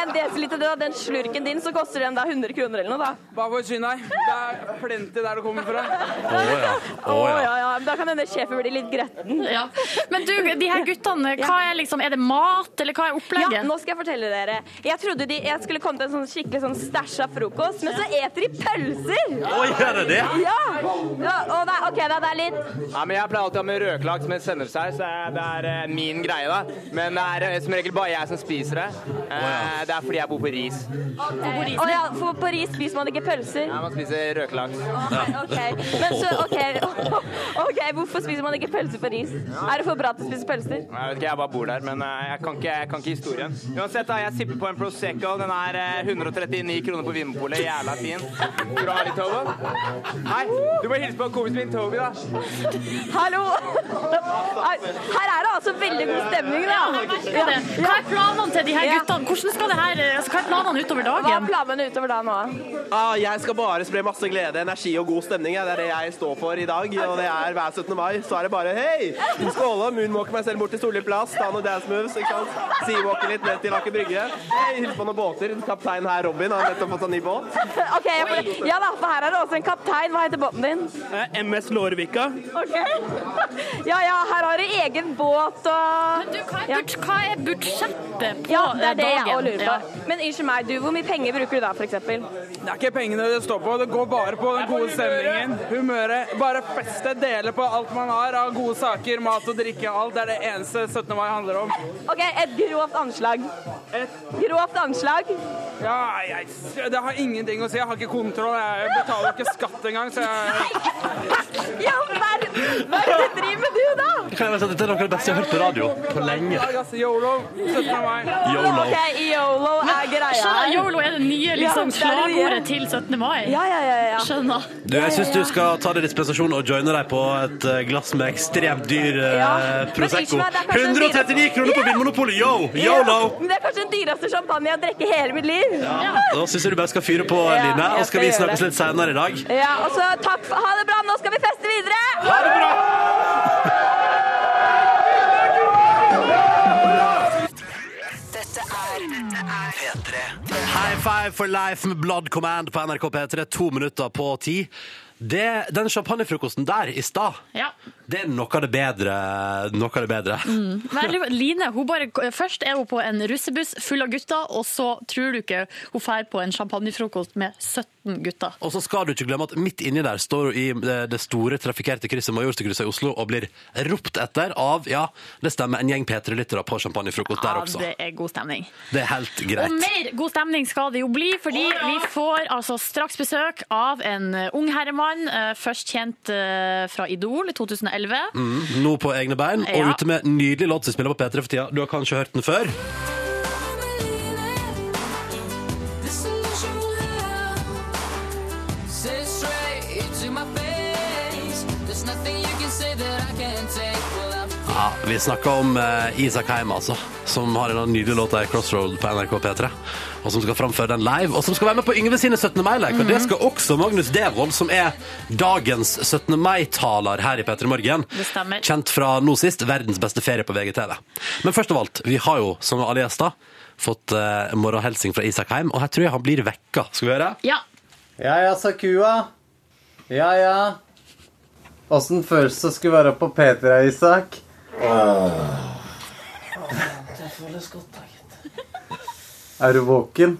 [SPEAKER 5] En desiliter av den slurken din, så koster den da 100 kroner eller noe, da.
[SPEAKER 22] Bare forsyne deg. Det er plenty der det kommer fra.
[SPEAKER 2] Å ja.
[SPEAKER 5] Oh, ja, ja. men Da kan denne sjefen bli litt gretten.
[SPEAKER 3] Ja. Men du, de her guttene, hva er liksom, er det mat, eller hva er opplegget?
[SPEAKER 5] Ja, nå skal jeg fortelle dere. Jeg trodde de, jeg skulle komme til en sånn skikkelig sånn stæsja frokost, men så eter de pølser!
[SPEAKER 2] Oi, gjør de det?
[SPEAKER 5] Ja! ja og det, OK, da. Det er litt
[SPEAKER 8] Nei, men Jeg pleier alltid å ha med røkelaks med. Det er, det er eh, min greie, da. Men det er eh, som regel bare jeg som spiser det. Eh, Det er fordi jeg bor på Ris.
[SPEAKER 5] Å ja, for på Ris spiser man ikke pølser?
[SPEAKER 8] Nei, man spiser røkelaks.
[SPEAKER 5] OK. Men så, OK. ok, Hvorfor spiser man ikke pølser på Ris? Er det for bra til å spise pølser?
[SPEAKER 8] Jeg vet ikke, jeg bare bor der, men eh, jeg kan ikke, jeg kan ikke historien. Uansett, da, jeg sipper på en Prosecco. Den er eh, 139 kroner på Vinmopolet. Jævla fin. Skal du ha litt, Tove? Hei, du må hilse på kompisen min Toby, da.
[SPEAKER 5] Hallo! Her er det altså veldig god stemning, da.
[SPEAKER 3] er planene til de her guttene? Hvordan skal det her, altså, hva er planene utover
[SPEAKER 5] Hva er
[SPEAKER 3] dagen?
[SPEAKER 5] planene utover dagen nå?
[SPEAKER 23] Ah, jeg skal bare spre masse glede, energi og god stemning. Det er det jeg står for i dag. Og det er hver 17. mai. Så er det bare hei! Skåle, moonwalke meg selv bort til Solli plass, ta noen dance moves, ikke sant. Seawalke litt ned til Aker Brygge. Hey, hilse på noen båter. Kaptein her, Robin, har nettopp fått en ny båt.
[SPEAKER 5] Ok, jeg får, Ja da, for her er det også en kaptein. Hva heter båten din?
[SPEAKER 23] Eh, MS Lårvika.
[SPEAKER 5] Ok. Ja ja, her har du egen båt og
[SPEAKER 3] Men du, hva er, er budsjettet på
[SPEAKER 5] Ja, det er det jeg
[SPEAKER 3] dagen?
[SPEAKER 5] også lurer på.
[SPEAKER 3] Ja.
[SPEAKER 5] Men unnskyld meg, du, hvor mye penger bruker du da, eksempel?
[SPEAKER 22] Det er ikke pengene det står på, det går bare på den gode stemningen, humøret. Bare feste, dele på alt man har av gode saker, mat og drikke, alt. Det er det eneste 17. mai handler om.
[SPEAKER 5] Ok, et grovt anslag. Et grovt anslag?
[SPEAKER 22] Ja, jeg, det har ingenting å si. Jeg har ikke kontroll. Jeg betaler ikke skatt engang, så jeg
[SPEAKER 5] Ja, verden! Hva er det du driver med du, da?
[SPEAKER 2] Kan jeg si at Dette er noe av det beste jeg har hørt på radio på lenge.
[SPEAKER 22] Yolo. 17. mai.
[SPEAKER 2] Yolo.
[SPEAKER 5] Ok, YOLO er greia
[SPEAKER 3] Skjønner. YOLO er det nye liksom,
[SPEAKER 5] Ja, det er det nye.
[SPEAKER 3] slagordet til 17. mai.
[SPEAKER 5] Ja, ja, ja, ja.
[SPEAKER 3] Skjønner.
[SPEAKER 2] Du, jeg syns du skal ta deg dispensasjon og joine deg på et eh, glass med ekstremt dyr eh,
[SPEAKER 5] Ja,
[SPEAKER 2] Prosecco.
[SPEAKER 5] unnskyld meg, det er kanskje den
[SPEAKER 2] 139 kroner på Vinmonopolet! Yo!
[SPEAKER 5] Ja,
[SPEAKER 2] Yolo!
[SPEAKER 5] Men det er kanskje den dyreste champagne jeg har drukket i hele mitt liv.
[SPEAKER 2] Da syns jeg du bare skal fyre på, Line. Og skal vi snakkes litt senere i dag.
[SPEAKER 5] Ja, og så takk for Ha det bra, nå skal vi feste videre!
[SPEAKER 2] Ha det bra! Five for life med Blood Command på NRK P3, to minutter på ti. Det, den champagnefrokosten der i stad,
[SPEAKER 3] Ja.
[SPEAKER 2] Det er noe av det bedre. Noe av det bedre.
[SPEAKER 3] Mm. Men Line, bare, først er hun på en russebuss full av gutter, og så tror du ikke hun drar på en champagnefrokost med 17 gutter.
[SPEAKER 2] Og så skal du ikke glemme at midt inni der står hun i eh, det store trafikkerte krysset Majorstukrysset i Oslo og blir ropt etter av, ja, det stemmer, en gjeng P3-lyttere på champagnefrokost
[SPEAKER 3] ja, der
[SPEAKER 2] også.
[SPEAKER 3] Ja, det er god stemning.
[SPEAKER 2] Det er helt greit.
[SPEAKER 3] Og mer god stemning skal det jo bli, fordi oh, ja. vi får altså straks besøk av en ung herremann, eh, først kjent eh, fra Idol i 2011 11.
[SPEAKER 2] Mm, nå på egne bein, og ute med nydelig låt som spiller på P3 for tida. Du har kanskje hørt den før? Ja, Vi snakker om eh, Isak Heim, altså. Som har en nydelig låt der, 'Crossroad' på NRK P3. Og som skal framføre den live. Og som skal være med på Yngve sine 17. mai-leik. Og det skal også Magnus Devold, som er dagens 17. mai-taler her i P3 Morgen. Kjent fra nå sist verdens beste ferie på VGTV. Men først av alt, vi har jo, som alle gjester, fått uh, morgenhilsing fra Isak Heim. Og her tror jeg han blir vekka. Skal vi høre?
[SPEAKER 3] Ja.
[SPEAKER 24] Ja ja, sa kua. Ja ja. Åssen føles det å skulle være på P3, Isak? Det føles godt, da, gitt. Er du våken?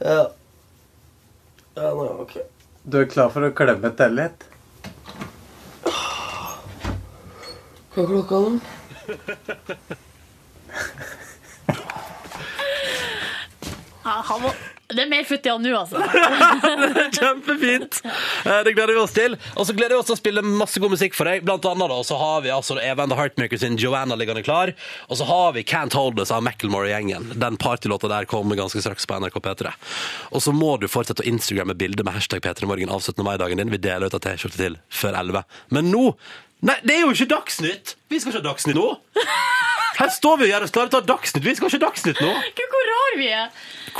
[SPEAKER 25] Ja. Ja, nå er jeg ok.
[SPEAKER 24] Du er klar for å klemme til litt?
[SPEAKER 25] Hva er klokka nå?
[SPEAKER 3] Ja, han må... Det er mer futt i han nå, altså.
[SPEAKER 2] kjempefint! Eh, Det gleder vi oss til. Og så gleder vi oss til å spille masse god musikk for deg. Blant annet da, så har vi altså Eva and the Heartmaker sin Joanna liggende klar. Og så har vi Can't Hold Us av Macklemore-gjengen. Den partylåta der kommer ganske straks på NRK P3. Og så må du fortsette å instagramme bildet med hashtag P3morgen av 17. mai-dagen din. Vi deler ut av T-skjorte til før 11. Men nå Nei, det er jo ikke Dagsnytt! Vi skal ikke ha Dagsnytt nå! Her står vi og gjør oss klare til å ha Dagsnytt. Vi skal ikke ha Dagsnytt nå!
[SPEAKER 3] Gud, hvor rar vi er!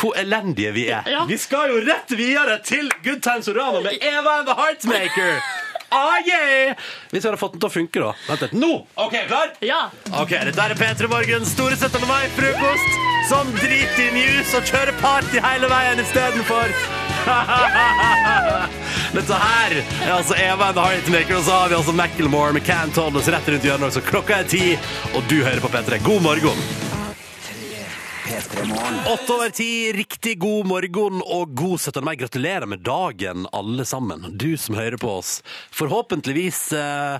[SPEAKER 2] Hvor elendige vi er.
[SPEAKER 3] Ja.
[SPEAKER 2] Vi skal jo rett videre til Good Times Orama med Eva and the Heartmaker. Ah, yeah! Hvis vi hadde fått den til å funke, da. Vent litt. Nå! OK, klar?
[SPEAKER 3] Ja.
[SPEAKER 2] Ok, Dette er P3 Morgen. store 17. mai-frokost som driter i news og kjører party hele veien istedenfor. Dette her er altså Eva and the Heartmaker, og så har vi altså Macklemore med Can't Hold Us rett rundt hjørnet. Så klokka er ti, og du hører på P3. God morgen. Åtte over ti, riktig god morgen og god 17. mai. Gratulerer med dagen, alle sammen. Du som hører på oss. Forhåpentligvis eh,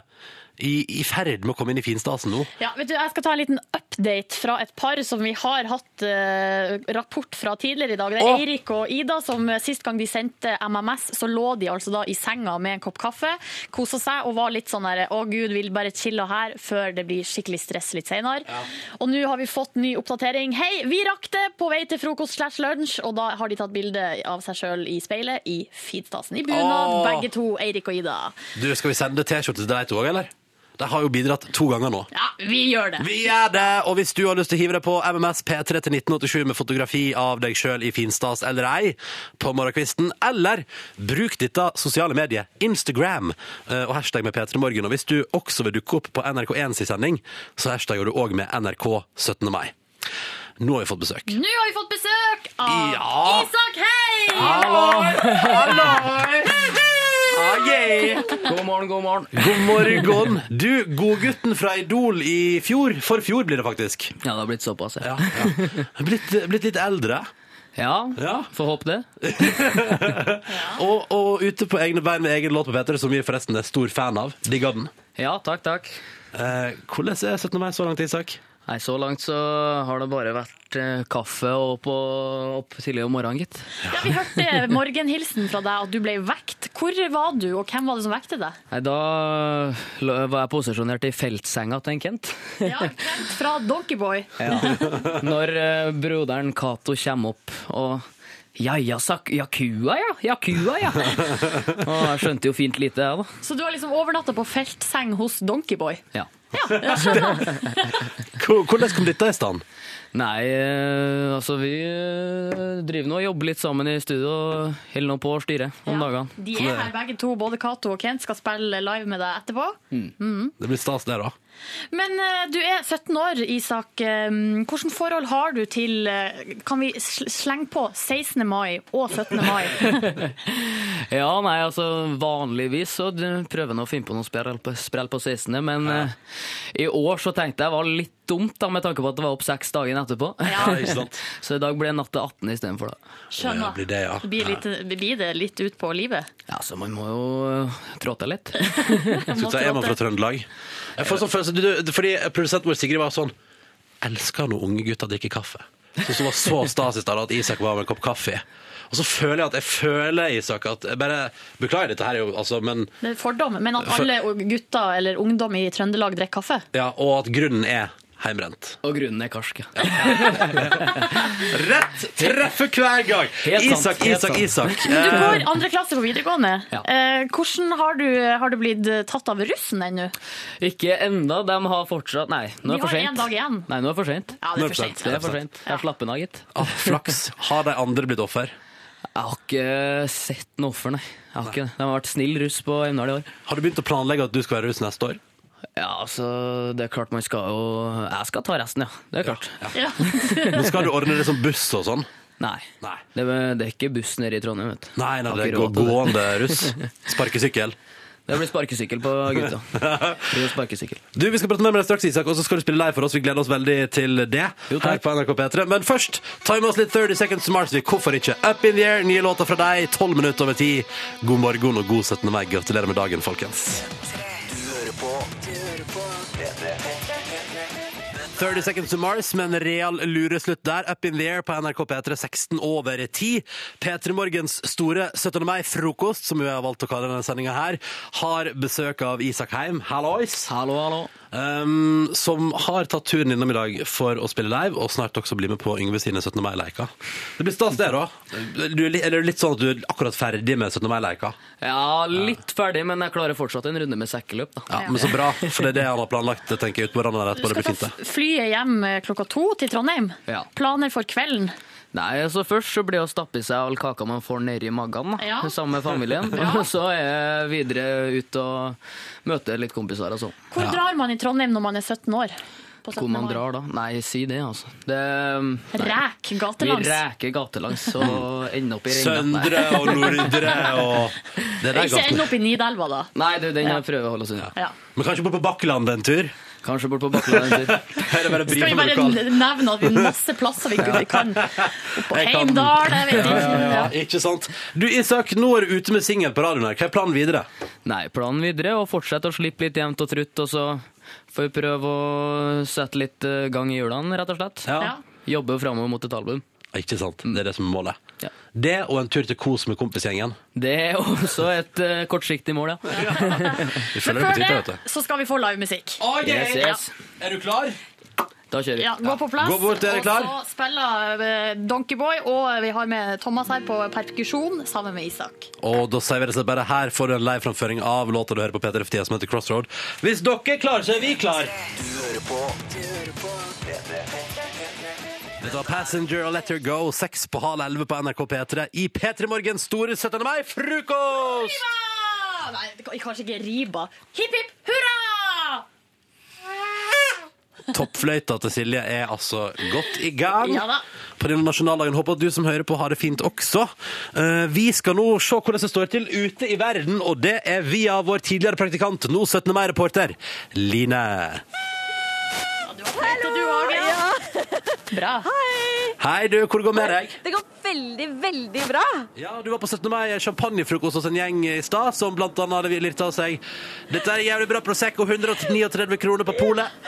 [SPEAKER 2] i, i ferd med å komme inn i finstasen nå.
[SPEAKER 3] Ja, vet du, Jeg skal ta en liten update fra et par som vi har hatt eh, rapport fra tidligere i dag. Det er
[SPEAKER 2] Åh!
[SPEAKER 3] Eirik og Ida som eh, sist gang de sendte MMS, så lå de altså da i senga med en kopp kaffe, kosa seg og var litt sånn der Å gud, vil bare chille her før det blir skikkelig stress litt senere. Og nå har vi fått ny oppdatering. Hei, vi rakk det på vei til frokost slash lunsj, og da har de tatt bilde av seg sjøl i speilet i finstasen. I bunad,
[SPEAKER 2] Åh!
[SPEAKER 3] begge to, Eirik og Ida.
[SPEAKER 2] Du, Skal vi sende T-skjorte til deg to òg, eller? De har jo bidratt to ganger nå.
[SPEAKER 3] Ja, vi gjør det.
[SPEAKER 2] Vi gjør det! Og hvis du har lyst til å hive deg på MMS P3 til 1987 med fotografi av deg sjøl i finstas eller ei på morgenkvisten, eller bruk dette sosiale mediet Instagram eh, og hashtag med P3morgen. Og hvis du også vil dukke opp på NRK1 sin sending, så hashtagger du òg med NRK 17. mai. Nå har vi fått besøk.
[SPEAKER 3] Nå har vi fått besøk av
[SPEAKER 2] Ja.
[SPEAKER 3] Isak Hei!
[SPEAKER 2] Hallo! Ah, yeah.
[SPEAKER 26] God morgen, god morgen.
[SPEAKER 2] God morgen. Du, godgutten fra Idol i fjor. For fjor blir det faktisk.
[SPEAKER 26] Ja, det har blitt såpass,
[SPEAKER 2] ja. Blitt, blitt litt eldre.
[SPEAKER 26] Ja, får håpe det.
[SPEAKER 2] Og, og ute på egne bein med egen låt på P3, som vi forresten er stor fan av. Digger den.
[SPEAKER 26] Ja, takk, takk.
[SPEAKER 2] Eh, hvordan er 17. mai så langt, Isak?
[SPEAKER 26] Nei, Så langt så har det bare vært eh, kaffe og på, opp tidlig om morgenen, gitt.
[SPEAKER 3] Ja, Vi hørte morgenhilsen fra deg at du ble vekt. Hvor var du, og hvem var det som vekte deg?
[SPEAKER 26] Nei, Da var jeg posisjonert i feltsenga til en Kent.
[SPEAKER 3] Ja, Kent fra Donkeyboy.
[SPEAKER 26] Ja. Når eh, broderen Cato kommer opp og ja, ja, sak, ja, kua, ja. Ja, kua, ja. Og jeg skjønte jo fint lite, jeg, da.
[SPEAKER 3] Så du har liksom overnatta på feltseng hos Donkeyboy?
[SPEAKER 26] Ja.
[SPEAKER 3] Skjønner.
[SPEAKER 2] Hvordan kom dette i stand?
[SPEAKER 26] Nei, eh, altså vi eh, driver nå og jobber litt sammen i studio og holder nå på å styre om dagene.
[SPEAKER 3] De er her begge to, både Cato og Kent skal spille live med deg etterpå. Mhm.
[SPEAKER 2] Det blir stas, det, da.
[SPEAKER 3] Men eh, du er 17 år, Isak. Hvilke Hvilket forhold har du til eh, Kan vi slenge på 16. mai og 17. mai?
[SPEAKER 26] Ja, nei, altså vanligvis så prøver jeg å finne på noe sprell på, sprell på 16., men ja. i år så tenkte jeg var litt dumt da, med tanke på at det var opp seks dagen etterpå.
[SPEAKER 3] Ja, ikke sant.
[SPEAKER 26] så i dag ble det natt til 18 istedenfor, da.
[SPEAKER 3] Skjønner.
[SPEAKER 2] blir det, ja.
[SPEAKER 3] Blir, litt, blir det litt ut på livet?
[SPEAKER 26] Ja, så man må jo trå til litt.
[SPEAKER 2] Skal vi ta Er man fra Trøndelag? Jeg får sånn følelse, du, fordi Produsenten vår Sigrid var sånn Elsker når unge gutter drikker kaffe. Så det var så stas i stad at Isak var med en kopp kaffe. Og så føler jeg at jeg føler, Isak, at jeg bare Beklager, dette her er jo altså, men
[SPEAKER 3] Det er fordom. Men at alle gutter eller ungdom i Trøndelag drikker kaffe?
[SPEAKER 2] Ja, og at grunnen er heimbrent.
[SPEAKER 26] Og grunnen er karsk, ja.
[SPEAKER 2] Rett treffer hver gang!
[SPEAKER 26] Helt
[SPEAKER 2] Isak, Isak. Isak.
[SPEAKER 3] Men du
[SPEAKER 2] Eh,
[SPEAKER 3] går andre klasse på videregående.
[SPEAKER 26] Ja.
[SPEAKER 3] Eh, hvordan har du, har du blitt tatt av russen ennå?
[SPEAKER 26] Ikke enda, de har fortsatt Nei, nå er det for
[SPEAKER 3] har
[SPEAKER 26] én
[SPEAKER 3] en dag igjen.
[SPEAKER 26] Nei, nå er det for sent.
[SPEAKER 3] Ja, det er for sent.
[SPEAKER 26] Det er for sent. Jeg slapper av, gitt.
[SPEAKER 2] Ah, flaks. Har de andre blitt offer?
[SPEAKER 26] Jeg har ikke sett noe offer, nei. Jeg har ikke det. De har vært snill russ på Emdal i år.
[SPEAKER 2] Har du begynt å planlegge at du skal være russ neste år?
[SPEAKER 26] Ja, altså, det er klart man skal jo Jeg skal ta resten, ja. Det er klart.
[SPEAKER 2] Men skal du ordne det som buss og sånn?
[SPEAKER 26] Nei. Det, er, det er ikke buss nede i Trondheim, vet du.
[SPEAKER 2] Nei, nei, det er gående russ. Sparkesykkel.
[SPEAKER 26] Det blir sparkesykkel på gutta. Det blir sparkesykkel.
[SPEAKER 2] Du, Vi skal prate mer med deg straks, Isak, og så skal du spille live for oss. Vi gleder oss veldig til det her på NRK P3. Men først, ta med oss litt 30 Seconds to Marsvik. Hvorfor ikke? Up in the air, nye låter fra deg, 12 minutter over 10. God morgen og god 17. mai. Gratulerer med dagen, folkens.
[SPEAKER 19] På Du hører på P3.
[SPEAKER 2] 30 Seconds to Mars med en real lureslutt der. Up in the air på NRK P3 16 over 10. P3 Morgens store 17. mai-frokost, som vi har valgt å kalle denne sendinga her, har besøk av Isak Heim. Hallois.
[SPEAKER 26] Hallo, hallo.
[SPEAKER 2] Um, som har tatt turen innom i dag for å spille live, og snart også bli med på Yngve sine 17. mai-leker. Det blir stas, det, da. Du, er litt- er det litt sånn at du er akkurat ferdig med 17. mai-leker?
[SPEAKER 26] Ja, litt ferdig, men jeg klarer fortsatt en runde med sekkeløp, da.
[SPEAKER 2] Ja, men så bra, for det er det han har planlagt, tenker jeg, ut på verandaen der
[SPEAKER 3] Du
[SPEAKER 2] etterpå. Det
[SPEAKER 3] skal
[SPEAKER 2] blir
[SPEAKER 3] ta
[SPEAKER 2] fint, det.
[SPEAKER 3] flyet hjem klokka to til Trondheim.
[SPEAKER 26] Ja.
[SPEAKER 3] Planer for kvelden.
[SPEAKER 26] Nei, så Først så blir det å stappe i seg all kaka man får nedi magen, da,
[SPEAKER 3] Ja.
[SPEAKER 26] sammen med familien. Og så er jeg videre ut og møter litt kompiser Altså. Hvor
[SPEAKER 3] Hvor drar man i Trondheim når man er 17 år? På 17.
[SPEAKER 26] Hvor man
[SPEAKER 3] år?
[SPEAKER 26] drar da? Nei, si det, altså. Det, nei.
[SPEAKER 3] Ræk gatelangs.
[SPEAKER 26] Vi ræker gatelangs og ender opp i Renga.
[SPEAKER 2] Søndre og Nordre og Det der
[SPEAKER 3] Ikke ende opp i Nidelva, da.
[SPEAKER 26] Nei, du, den jeg prøver å holde oss unna.
[SPEAKER 3] Ja.
[SPEAKER 2] Men kanskje bort på Bakkeland en tur?
[SPEAKER 26] Kanskje bort på Bakkeland en tur.
[SPEAKER 3] Skal vi bare nevne at vi har masse plasser vi kan på Heimdal, jeg vet ikke.
[SPEAKER 2] ja, ja,
[SPEAKER 3] Ja.
[SPEAKER 2] ikke sant? Du, Isak, nå er du ute med singel på radioen her. Hva er planen videre?
[SPEAKER 26] Nei, planen videre er å fortsette å slippe litt jevnt og trutt, og så får vi prøve å sette litt eh, gang i hjulene, rett og slett.
[SPEAKER 2] Ja.
[SPEAKER 26] Jobbe framover mot et album.
[SPEAKER 2] Ikke sant? Det er det som er målet. Det og en tur til kos med kompisgjengen.
[SPEAKER 26] Det er også et uh, kortsiktig mål, ja.
[SPEAKER 2] ja.
[SPEAKER 3] Men før det så skal vi få livemusikk.
[SPEAKER 26] Yes, yes.
[SPEAKER 2] Er du klar?
[SPEAKER 26] Da kjører vi.
[SPEAKER 3] Ja, gå på plass.
[SPEAKER 2] Gå bort, er?
[SPEAKER 3] Og så spiller eh, Donkeyboy, og vi har med Thomas her på perkusjon sammen med Isak.
[SPEAKER 2] Og da sier vi det bare her får du en live framføring av låta du hører på P3 for tida, som heter Crossroad. Hvis dere er klare, så er vi klar.
[SPEAKER 19] Du hører på Du hører på P3.
[SPEAKER 2] Dette var Passenger og Let Her Go, seks på halv elleve på NRK P3 i P3 Morgens store 17. mai-frokost!
[SPEAKER 3] Nei, kanskje ikke Riba. Hipp, hipp, hurra!
[SPEAKER 2] Toppfløyta til Silje er altså godt i gang
[SPEAKER 3] Ja da.
[SPEAKER 2] på denne nasjonaldagen. Håper at du som hører på har det fint også. Eh, Vi skal nå se hvordan det står til ute i verden, og det er via vår tidligere praktikant, nå 17. mai-reporter, Line.
[SPEAKER 3] Hallo! Du òg, ja. Bra.
[SPEAKER 2] Hei, du. Hvor går det med deg?
[SPEAKER 5] Det går veldig, veldig bra.
[SPEAKER 2] Ja, Du var på 17. mai champagnefrokost hos en gjeng i stad, som blant annet hadde lirta av seg Dette er jævlig bra Prosecco, 139 kroner på polet.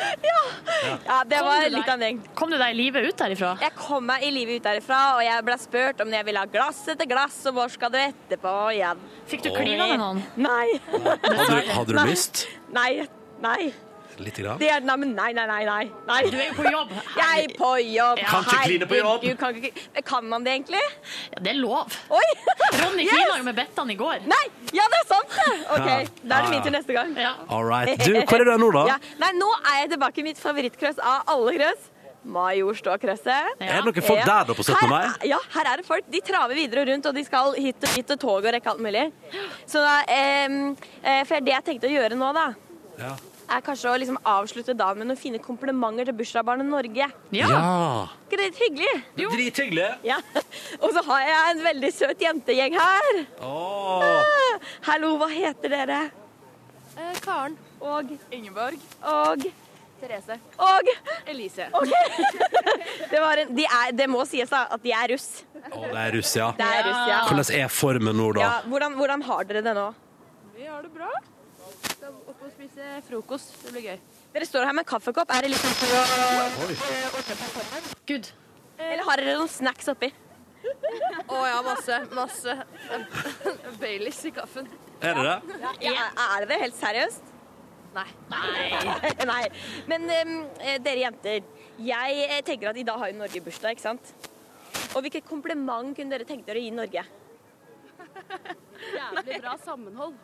[SPEAKER 5] Ja, det var litt av en gjeng.
[SPEAKER 3] Kom du deg i live ut derifra?
[SPEAKER 5] Jeg kom meg i livet ut derifra, og jeg ble spurt om jeg ville ha glass etter glass, og hvor skal du etterpå igjen?
[SPEAKER 3] Fikk du klina med noen?
[SPEAKER 5] Nei.
[SPEAKER 2] Hadde du, hadde du lyst?
[SPEAKER 5] Nei. Nei.
[SPEAKER 2] Lite grann?
[SPEAKER 5] Det er, nei, men nei, nei, nei, nei. nei.
[SPEAKER 3] Du er jo på jobb.
[SPEAKER 5] Jeg er på jobb.
[SPEAKER 2] Kan ikke kline på jobb.
[SPEAKER 5] Kan, ikke, kan man det egentlig?
[SPEAKER 3] Ja, det er lov.
[SPEAKER 5] Oi!
[SPEAKER 3] Ronny klina jo med Bettan i går.
[SPEAKER 5] Nei! Ja, det er sant! OK,
[SPEAKER 2] Ja.
[SPEAKER 5] da er det min tur neste gang.
[SPEAKER 2] All right. Du, hvor er du nå, da?
[SPEAKER 5] Ja. Nei, nå er jeg tilbake i mitt favorittkrøss av alle krøss. Majorståkrøsset.
[SPEAKER 2] Er det noen folk der da på 17. mai?
[SPEAKER 5] Ja, her er det folk. De traver videre rundt, og de skal hit og dit og tog og rekke alt mulig. Så da, eh, for det jeg tenkte å gjøre nå, da,
[SPEAKER 2] Ja.
[SPEAKER 5] Er kanskje å liksom avslutte dagen med noen fine komplimenter til bursdagsbarnet Norge.
[SPEAKER 2] Ja.
[SPEAKER 5] Ikke det hyggelig?
[SPEAKER 2] Drithyggelig.
[SPEAKER 5] Ja. Og så har jeg en veldig søt jentegjeng her.
[SPEAKER 2] Åh.
[SPEAKER 5] Ah, Hallo, hva heter dere?
[SPEAKER 27] Eh, Karen.
[SPEAKER 5] Og
[SPEAKER 27] Ingeborg.
[SPEAKER 5] Og
[SPEAKER 27] Therese.
[SPEAKER 5] Og
[SPEAKER 27] Elise.
[SPEAKER 5] Ok. Det, var en, de er, det må sies da, at de er russ.
[SPEAKER 2] Å, det er russ, ja.
[SPEAKER 5] Det er russ, ja.
[SPEAKER 2] Hvordan er formen nå, da?
[SPEAKER 5] Ja, hvordan, hvordan har dere det nå?
[SPEAKER 27] Vi har det bra. Det spise frokost. Det blir gøy.
[SPEAKER 5] Dere står her med en kaffekopp. Er det litt sånn for å?
[SPEAKER 3] Gud.
[SPEAKER 5] Eller har dere noen snacks oppi?
[SPEAKER 27] Å ja, masse. Masse. Baileys i kaffen.
[SPEAKER 2] Er det det?
[SPEAKER 5] Ja, er det det helt seriøst?
[SPEAKER 27] Nei.
[SPEAKER 5] Nei. Nei. Men eh, dere jenter, jeg eh, tenker at i dag har jo Norge bursdag, ikke sant? Og hvilket kompliment kunne dere tenkt dere å gi Norge?
[SPEAKER 27] Jævlig bra sammenhold.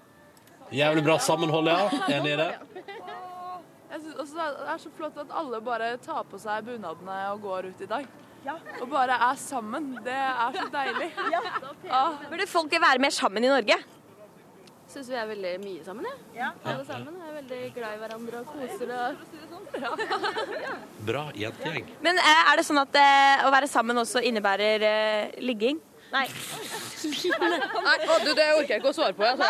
[SPEAKER 2] Jævlig bra sammenhold, ja. Enig i det?
[SPEAKER 27] Jeg synes også det er så flott at alle bare tar på seg bunadene og går ut i dag. Ja. Og bare er sammen. Det er så deilig. Ja.
[SPEAKER 5] Burde folk være mer sammen i Norge?
[SPEAKER 27] Syns vi er veldig mye sammen, jeg. Alle sammen er veldig glad i hverandre og koser og
[SPEAKER 2] Bra jentegjeng.
[SPEAKER 5] Men eh, er det sånn at eh, å være sammen også innebærer eh, ligging? Nei.
[SPEAKER 27] Nei, å, du, det orker jeg ikke å svare på. Det.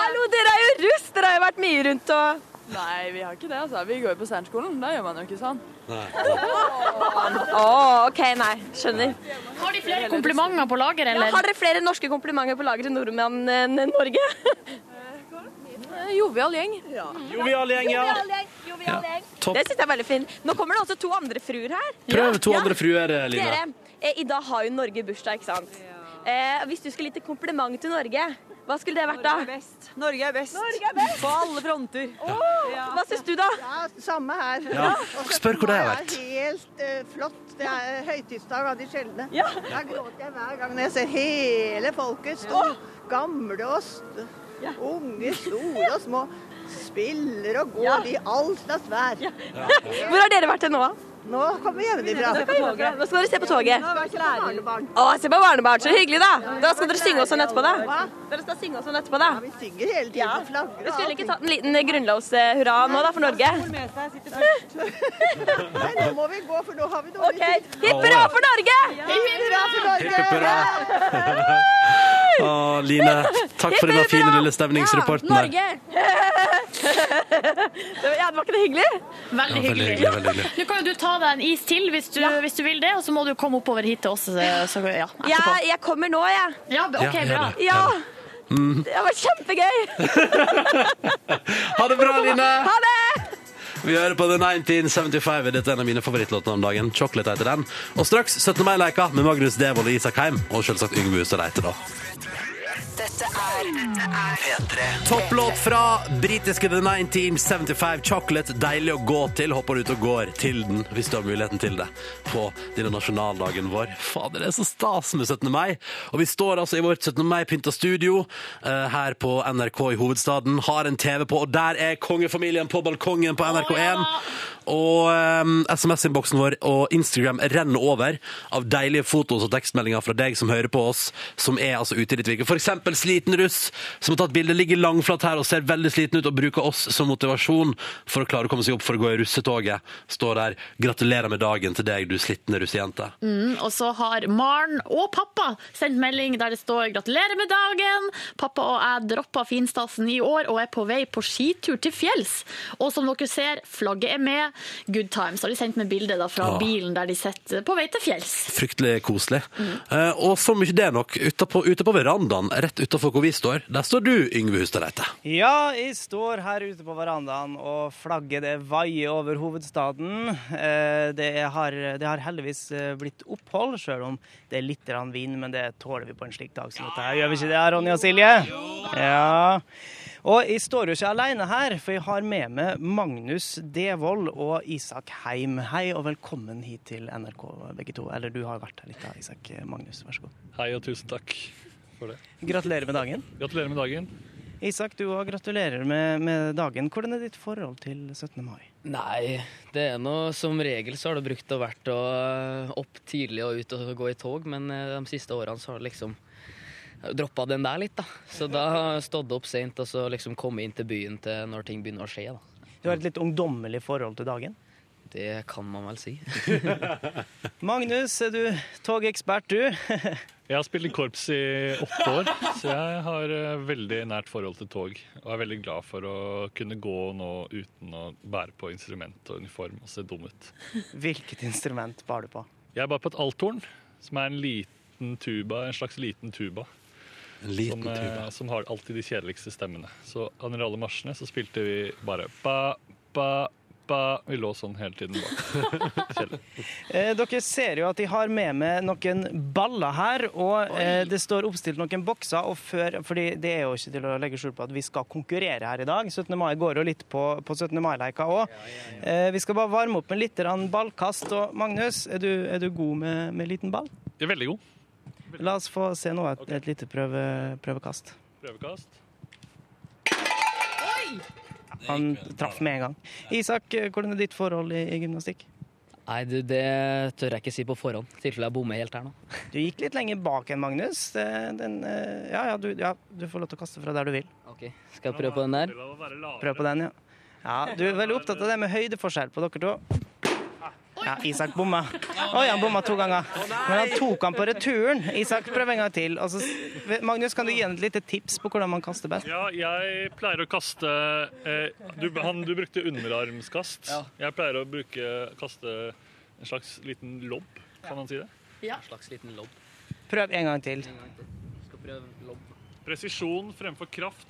[SPEAKER 5] Hallo, dere er jo russ! Dere har jo vært mye rundt og
[SPEAKER 27] Nei, vi har ikke det. altså. Vi går jo på Sternskolen. Da gjør man jo ikke sånn.
[SPEAKER 5] Å, OK, nei. Skjønner.
[SPEAKER 3] Har de flere komplimenter på lager, eller?
[SPEAKER 5] Ja, har dere flere norske komplimenter på lager til nordmenn enn Norge?
[SPEAKER 27] Jovial gjeng.
[SPEAKER 5] Jovial gjeng, ja. Jovial gjeng.
[SPEAKER 2] Ja.
[SPEAKER 5] Det syns jeg er veldig fint. Nå kommer det også to andre fruer her.
[SPEAKER 2] Prøv to
[SPEAKER 5] Ja.
[SPEAKER 2] andre fruer, Line.
[SPEAKER 5] Dere, i dag har jo Norge bursdag, ikke sant? Ja. hvis du skulle gitt et kompliment til Norge, hva skulle det vært da?
[SPEAKER 17] Norge er best. Norge er best.
[SPEAKER 5] Norge er best.
[SPEAKER 17] På alle fronter.
[SPEAKER 5] Hva syns du, da?
[SPEAKER 17] Ja, samme her.
[SPEAKER 2] Ja. Spør hvor det har vært.
[SPEAKER 17] Det er helt uh, flott. Det er høytidsdag av de sjeldne.
[SPEAKER 5] Ja.
[SPEAKER 17] Da gråter jeg hver gang når jeg ser hele folket stå. Gamle og st unge, store og små. Spiller og går
[SPEAKER 5] Ja.
[SPEAKER 17] i all slags vær.
[SPEAKER 5] Hvor har dere vært til nå? da?
[SPEAKER 17] Nå kommer vi hjemmefra.
[SPEAKER 5] Nå skal dere se på toget.
[SPEAKER 17] Nå har vi vært barnebarn.
[SPEAKER 5] Å, se på barnebarn. Så hyggelig, da. Da skal dere synge oss sånn etterpå, da.
[SPEAKER 17] Hva?
[SPEAKER 5] Dere skal synge oss sånn etterpå, da.
[SPEAKER 17] Vi synger hele tiden. Flagger
[SPEAKER 5] Vi
[SPEAKER 17] og
[SPEAKER 5] skulle ikke tatt en liten grunnlovshurra nå, da, for Norge?
[SPEAKER 17] Nei, nå må vi gå, for nå har vi dårlig tid.
[SPEAKER 5] Hipp hurra for Norge!
[SPEAKER 17] Hipp hurra for Norge!
[SPEAKER 2] Å, Line, takk for denne fine lille stemningsreporten. Norge
[SPEAKER 5] Ja, det var ikke det hyggelig?
[SPEAKER 3] Veldig hyggelig.
[SPEAKER 2] hyggelig, veldig hyggelig.
[SPEAKER 3] Nå kan jo du ta deg en is til hvis du, hvis du vil det, og så må du komme oppover hit til oss. Så, ja, etterpå.
[SPEAKER 5] Ja, jeg kommer nå, jeg.
[SPEAKER 3] Ja, OK,
[SPEAKER 2] Ja,
[SPEAKER 3] bra.
[SPEAKER 2] det.
[SPEAKER 5] Ja.
[SPEAKER 2] Mm.
[SPEAKER 5] Det var kjempegøy.
[SPEAKER 2] Ha det bra, Line!
[SPEAKER 5] Ha det!
[SPEAKER 2] Vi hører på The 1975. Dette er en av mine favorittlåter om dagen. Chocolate heter den. Og straks 17. mai-leika med Magnus Devold og Isak Heim. Og selvsagt Yngve Hustad Reite, da.
[SPEAKER 19] Dette er P3.
[SPEAKER 2] Topplåt fra britiske The 1975 Chocolate. Deilig å gå til. Håper du ut og går til den, hvis du har muligheten til det, på denne nasjonaldagen vår. Fader, det er så stas med 17. mai. Og vi står altså i vårt 17. mai-pynta studio eh, her på NRK i hovedstaden. Har en TV på, og der er kongefamilien på balkongen på NRK1. Og um, SMS-innboksen vår og Instagram renner over av deilige fotos og tekstmeldinger fra deg som hører på oss, som er altså ute i ditt virke. Eksempel sliten russ som har tatt bilde, ligger langflat her og ser veldig sliten ut og bruker oss som motivasjon for å klare å komme seg opp for å gå i russetoget. Står der. Gratulerer med dagen til deg, du slitne russejente.
[SPEAKER 3] Mm, og så har Maren og pappa sendt melding der det står 'Gratulerer med dagen'. Pappa og jeg droppa finstasen i år og er på vei på skitur til fjells. Og som dere ser, flagget er med. Good times. Har de sendt meg bilde fra
[SPEAKER 2] ja.
[SPEAKER 3] bilen der de sitter på vei til fjells.
[SPEAKER 2] Fryktelig koselig. Eh, og som ikke det er nok, ute på, ute på verandaen rett utafor hvor vi står, der står du, Yngve Hustadreite.
[SPEAKER 4] Ja, jeg står her ute på verandaen, og flagget det vaier over hovedstaden. Eh, Det har, det har heldigvis eh, blitt opphold, sjøl om det er litt vind, men det tåler vi på en slik dag som dette. Gjør vi ikke det, Ronny og Silje? Ja. Og jeg står jo ikke alene her, for jeg har med meg Magnus Devold og Isak Heim. Hei og velkommen hit til NRK, begge to. Eller du har vært her litt, da, Isak. Magnus, vær så god.
[SPEAKER 28] Hei og tusen takk for det.
[SPEAKER 4] Gratulerer med dagen.
[SPEAKER 28] Gratulerer med dagen.
[SPEAKER 4] Isak, du òg gratulerer med, med dagen. Hvordan er ditt forhold til 17. mai?
[SPEAKER 26] Nei, det er noe som regel så har det brukt å vært å opp tidlig og ut og gå i tog, men eh, de siste årene så har det liksom droppa den der litt, da. Så da stod det opp seint og så liksom kommet inn til byen til når ting begynner å skje, da.
[SPEAKER 4] Du har et litt ungdommelig forhold til dagen?
[SPEAKER 26] Det kan man vel si.
[SPEAKER 4] Magnus, er du togekspert, du?
[SPEAKER 28] Jeg har spilt i korps i åtte år, så jeg har eh, veldig nært forhold til tog. Og er veldig glad for å kunne gå nå uten å bære på instrument og uniform og se dum ut.
[SPEAKER 4] Hvilket instrument bar du på?
[SPEAKER 28] Jeg bar på et althorn, som er en liten tuba, en slags liten tuba.
[SPEAKER 2] Liten
[SPEAKER 28] som, eh,
[SPEAKER 2] tuba.
[SPEAKER 28] som har alltid de kjedeligste stemmene. Så under alle marsjene så spilte vi bare ba, ba, ba. Vi lå sånn hele tiden bak.
[SPEAKER 4] Eh, dere ser jo at de har med meg noen baller her, og eh, det står oppstilt noen bokser. Og før, fordi det er jo ikke til å legge skjul på at vi skal konkurrere her i dag. 17. mai går jo litt på, på 17. mai-leika òg. Eh, vi skal bare varme opp med litt ballkast. Og Magnus, er du, er du god med, med liten ball?
[SPEAKER 28] Jeg er veldig god.
[SPEAKER 4] La oss få se nå et, et lite prøve, prøvekast.
[SPEAKER 28] Prøvekast.
[SPEAKER 4] Han traff med en gang. Isak, hvordan er ditt forhold i, i gymnastikk?
[SPEAKER 26] Nei, du, det tør jeg ikke si på forhånd, i tilfelle jeg bommer helt her nå.
[SPEAKER 4] Du gikk litt lenger bak enn Magnus. Den, eh, ja, ja, du, ja, du får lov til å kaste fra der du vil.
[SPEAKER 26] Ok, Skal jeg prøve på den der?
[SPEAKER 4] Prøv på den, ja. ja. Du er veldig opptatt av det med høydeforskjell på dere to. Ja, Isak bomma. Oi, han bomma to ganger. Men han tok han på returen. Isak, prøv en gang til. Og Magnus, kan du gi han et lite tips på hvordan man kaster best?
[SPEAKER 28] Ja, jeg pleier å kaste eh, du, han, du brukte underarmskast. Jeg pleier å bruke, kaste en slags liten lobb, kan man si det?
[SPEAKER 3] Ja.
[SPEAKER 26] En slags liten lobb.
[SPEAKER 4] Prøv en gang til.
[SPEAKER 26] Skal prøve lobb.
[SPEAKER 28] Presisjon fremfor kraft.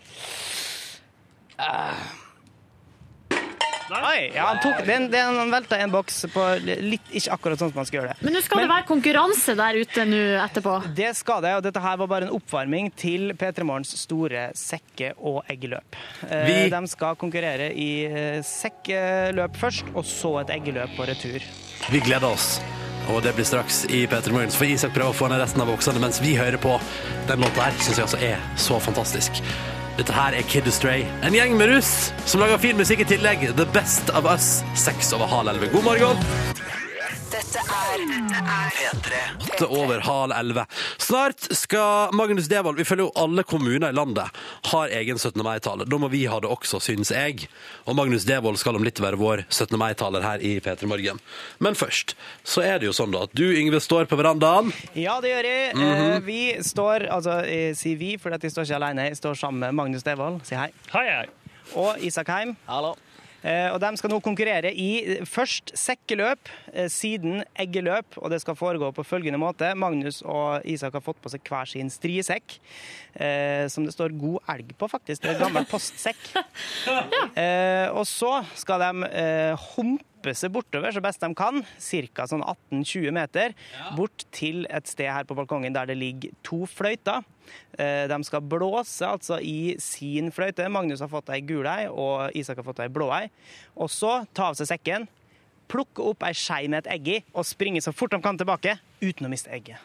[SPEAKER 4] Oi, ja, han tok den, den han velta en boks på litt ikke akkurat sånn som man skal gjøre det.
[SPEAKER 3] Men nå skal det være konkurranse der ute nå etterpå.
[SPEAKER 4] Det skal det, og dette her var bare en oppvarming til P3 Morgens store sekke- og eggeløp. Eh,
[SPEAKER 2] Vi-
[SPEAKER 4] De skal konkurrere i eh, sekkeløp først, og så et eggeløp på retur.
[SPEAKER 2] Vi gleder oss. Og det blir straks i Peter Morgens. For Isak prøver å få ned resten av boksene mens vi hører på den låta her. Syns jeg altså er så fantastisk. Dette her er Kid Astray. En gjeng med russ som lager fin musikk i tillegg. The Best of Us. Seks over halv elleve. God morgen.
[SPEAKER 19] Dette er P3.
[SPEAKER 2] Åtte over halv elleve. Snart skal Magnus Devold Vi følger jo alle kommuner i landet har egen 17. mai-tale. Da må vi ha det også, syns jeg. Og Magnus Devold skal om litt være vår 17. mai-taler her i P3 Morgen. Men først så er det jo sånn da at du, Yngve, står på verandaen.
[SPEAKER 4] Ja, det gjør jeg.
[SPEAKER 2] Mm
[SPEAKER 4] -hmm. Vi står, altså jeg sier vi, for jeg står ikke alene. Jeg står sammen med Magnus Devold. Si hei.
[SPEAKER 28] Hei, hei.
[SPEAKER 4] Og Isak Heim. Hallo. Og De skal nå konkurrere i eh, først sekkeløp, eh, siden eggeløp. og Det skal foregå på følgende måte. Magnus og Isak har fått på seg hver sin striesekk, eh, som det står 'god elg' på, faktisk. Det er en gammel postsekk. Eh, og så skal de eh, humpe seg bortover så best de kan, ca. sånn 18-20 meter, bort til et sted her på balkongen der det ligger to fløyter. Eh, de skal blåse altså i sin fløyte. Magnus har fått ei gul ei, og Isak har fått ei blå ei. Og så ta av seg sekken, plukke opp ei skei med et egg i, og springe så fort de kan tilbake, uten å miste egget.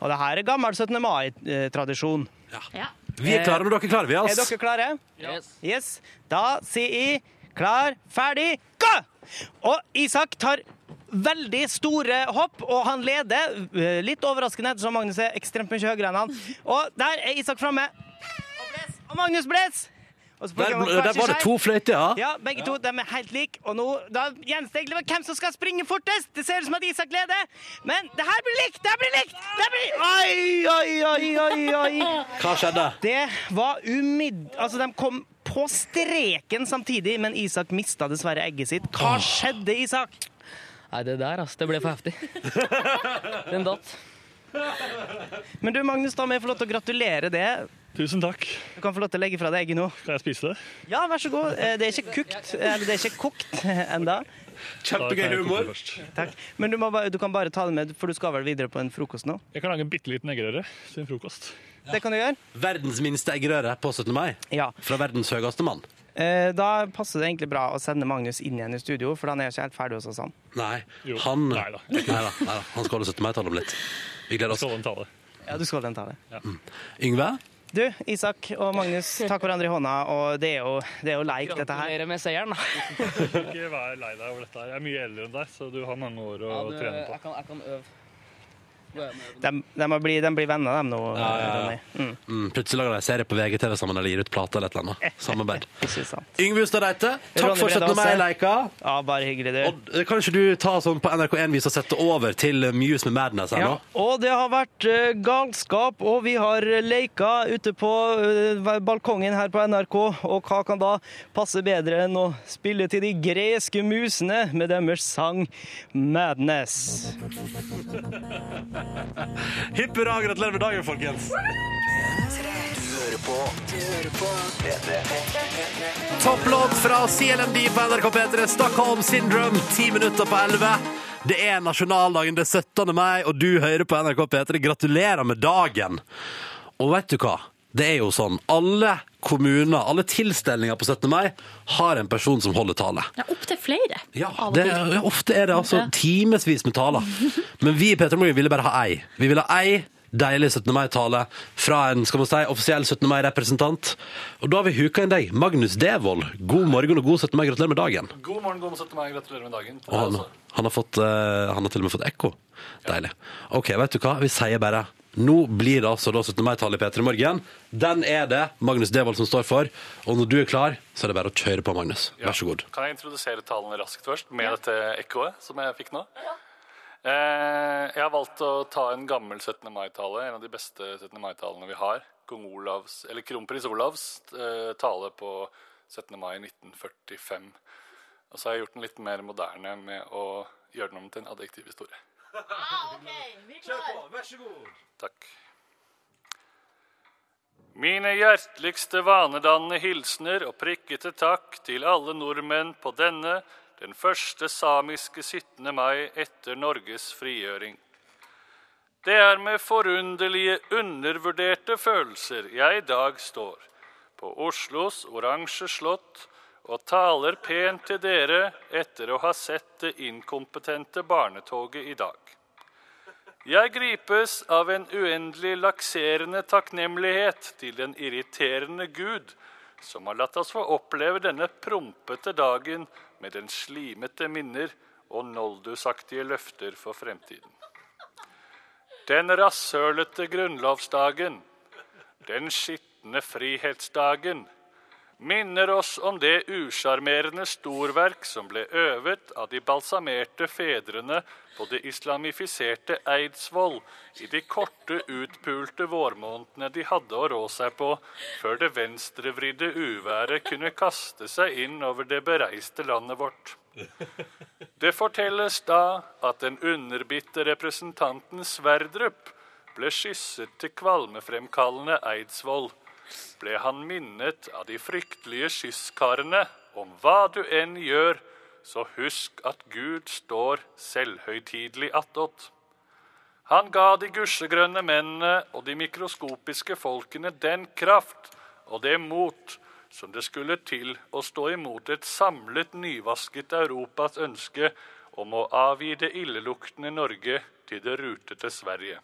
[SPEAKER 4] Og det her er gammel 17. mai-tradisjon.
[SPEAKER 2] Vi er klare, men dere er klare, vi,
[SPEAKER 4] Er dere klare?
[SPEAKER 26] Yes.
[SPEAKER 4] Yes. Da sier jeg klar, ferdig, gå! Og Isak tar veldig store hopp, og han leder. eh, Litt overraskende, ettersom Magnus er ekstremt mye høyere enn han. Og der er Isak framme. Og, Magnus bles!
[SPEAKER 2] Der, der var det to fløyter, ja.
[SPEAKER 4] Ja, begge to de er helt like. Og nå da gjenstår egentlig hvem som skal springe fortest. Det ser ut som at Isak leder, men det her blir likt! Det her blir likt! Det blir... Oi, oi, oi, oi, oi.
[SPEAKER 2] Hva skjedde?
[SPEAKER 4] Det var umidd... Altså, de kom på streken samtidig, men Isak mista dessverre egget sitt. Hva skjedde, Isak?
[SPEAKER 26] Nei, det der, altså. Det ble for heftig. Den datt.
[SPEAKER 4] Men du, Magnus, da må jeg få lov til å gratulere det.
[SPEAKER 28] Tusen takk.
[SPEAKER 4] Du kan få lov til å legge fra deg egget nå.
[SPEAKER 28] Kan jeg spise det?
[SPEAKER 4] Ja, vær så god. Eh, Det er ikke kukt, eller det er ikke kokt enda.
[SPEAKER 28] Kjempegøy humor.
[SPEAKER 4] Takk. Men du, må bare, du kan bare ta det med, for du skal vel videre på en frokost nå?
[SPEAKER 28] Jeg kan lage en bitte liten eggerøre til en frokost.
[SPEAKER 4] Det kan du gjøre.
[SPEAKER 2] Verdens minste eggerøre på 17. mai.
[SPEAKER 4] Ja.
[SPEAKER 2] Fra verdens høyeste mann.
[SPEAKER 4] Eh, Da passer det egentlig bra å sende Magnus inn igjen i studio, for han er ikke helt ferdig hos oss. han.
[SPEAKER 2] Nei, han Neida. Neida, neida. Han skal holde 17. mai-tale om litt. Vi gleder oss.
[SPEAKER 4] Ja, du skal den ta det.
[SPEAKER 2] Yngve?
[SPEAKER 4] Du, Isak og Magnus takk hverandre i hånda, og det er jo, det er jo leik, dette her.
[SPEAKER 26] Gratulerer med seieren, da.
[SPEAKER 28] Du skal ikke være lei deg over dette. her. Jeg er mye eldre enn deg, så du har mange år å
[SPEAKER 26] Ja, du,
[SPEAKER 28] trene på.
[SPEAKER 26] jeg, kan, jeg kan øve.
[SPEAKER 4] De, de, må bli, de blir venner, de nå.
[SPEAKER 2] Ja, ja, ja.
[SPEAKER 4] Mm.
[SPEAKER 2] Mm, plutselig lager de serie på VGTV sammen eller gir ut plate eller et eller annet. Samarbeid. Yngve Hustad Reite, takk
[SPEAKER 4] Ronny
[SPEAKER 2] for 17.
[SPEAKER 4] Brede Aase.
[SPEAKER 2] mai-leika.
[SPEAKER 4] Ja, bare hyggelig, du.
[SPEAKER 2] Og eh, kan ikke du ta sånn på NRK1-vis og sette over til eh, Muse med Madness her
[SPEAKER 4] Ja,
[SPEAKER 2] nå?
[SPEAKER 4] og det har vært uh, galskap, og vi har leika ute på uh, balkongen her på NRK. Og hva kan da passe bedre enn å spille til de greske musene med deres sang 'Madness'?
[SPEAKER 2] Hipp hurra, gratulerer med dagen, folkens.
[SPEAKER 19] Du hører på P3.
[SPEAKER 2] Topplåt fra CLMD på NRK P3, Stockholm Syndrome, ti minutter på elleve. Det er nasjonaldagen, det er 17. mai, og du hører på NRK P3. Gratulerer med dagen. Og vet du hva? Det er jo sånn, alle kommuner, alle tilstelninger på 17. mai har en person som holder tale.
[SPEAKER 3] Ja, Opptil flere.
[SPEAKER 2] Ja, det, ja, ofte er det altså
[SPEAKER 3] Ja.
[SPEAKER 2] timevis med taler. Men vi i Petra Morgen ville bare ha ei. Vi ville ha ei deilig 17. mai-tale fra en skal man si, offisiell 17. mai-representant. Og da har vi huka inn deg, Magnus Devold. God morgen og god 17. mai. Gratulerer med dagen.
[SPEAKER 28] God morgen, god 17. mai. Gratulerer med dagen.
[SPEAKER 2] Og han, han, har fått, eh, han har til og med fått ekko. Deilig. OK, vet du hva? Vi sier bare Nå blir det altså da 17. mai-tallet i P3 Morgen. Den er det Magnus Devold som står for. Og når du er klar, så er det bare å kjøre på, Magnus. Vær så god.
[SPEAKER 28] Kan jeg introdusere tallene raskt først, med dette ekkoet som jeg fikk nå? Eh, jeg har valgt å ta en gammel 17. mai-tale, en av de beste 17. mai-talene vi har. Kong Olavs, eller Kronprins Olavs eh, tale på 17. mai 1945. Og så har jeg gjort den litt mer moderne med å gjøre den om til en adjektiv historie.
[SPEAKER 3] Kjør på,
[SPEAKER 2] vær så god.
[SPEAKER 28] Takk. Mine hjerteligste vanedannende hilsener og prikkete takk til alle nordmenn på denne, den første samiske 17. mai etter Norges frigjøring. Det er med forunderlige, undervurderte følelser jeg i dag står på Oslos oransje slott og taler pent til dere etter å ha sett det inkompetente barnetoget i dag. Jeg gripes av en uendelig lakserende takknemlighet til den irriterende Gud, som har latt oss få oppleve denne prompete dagen med den slimete minner og noldusaktige løfter for fremtiden. Den rasshølete grunnlovsdagen, den skitne frihetsdagen, minner oss om det usjarmerende storverk som ble øvet av de balsamerte fedrene på det islamifiserte Eidsvoll i de korte, utpulte vårmånedene de hadde å rå seg på, før det venstrevridde uværet kunne kaste seg inn over det bereiste landet vårt. Det fortelles da at den underbitte representanten Sverdrup ble skysset til kvalmefremkallende Eidsvoll ble han minnet av de fryktelige skysskarene om hva du enn gjør, så husk at Gud står selvhøytidelig attåt. Han ga de gusjegrønne mennene og de mikroskopiske folkene den kraft og det mot som det skulle til å stå imot et samlet, nyvasket Europas ønske om å avgi det illeluktende Norge til det rutete Sverige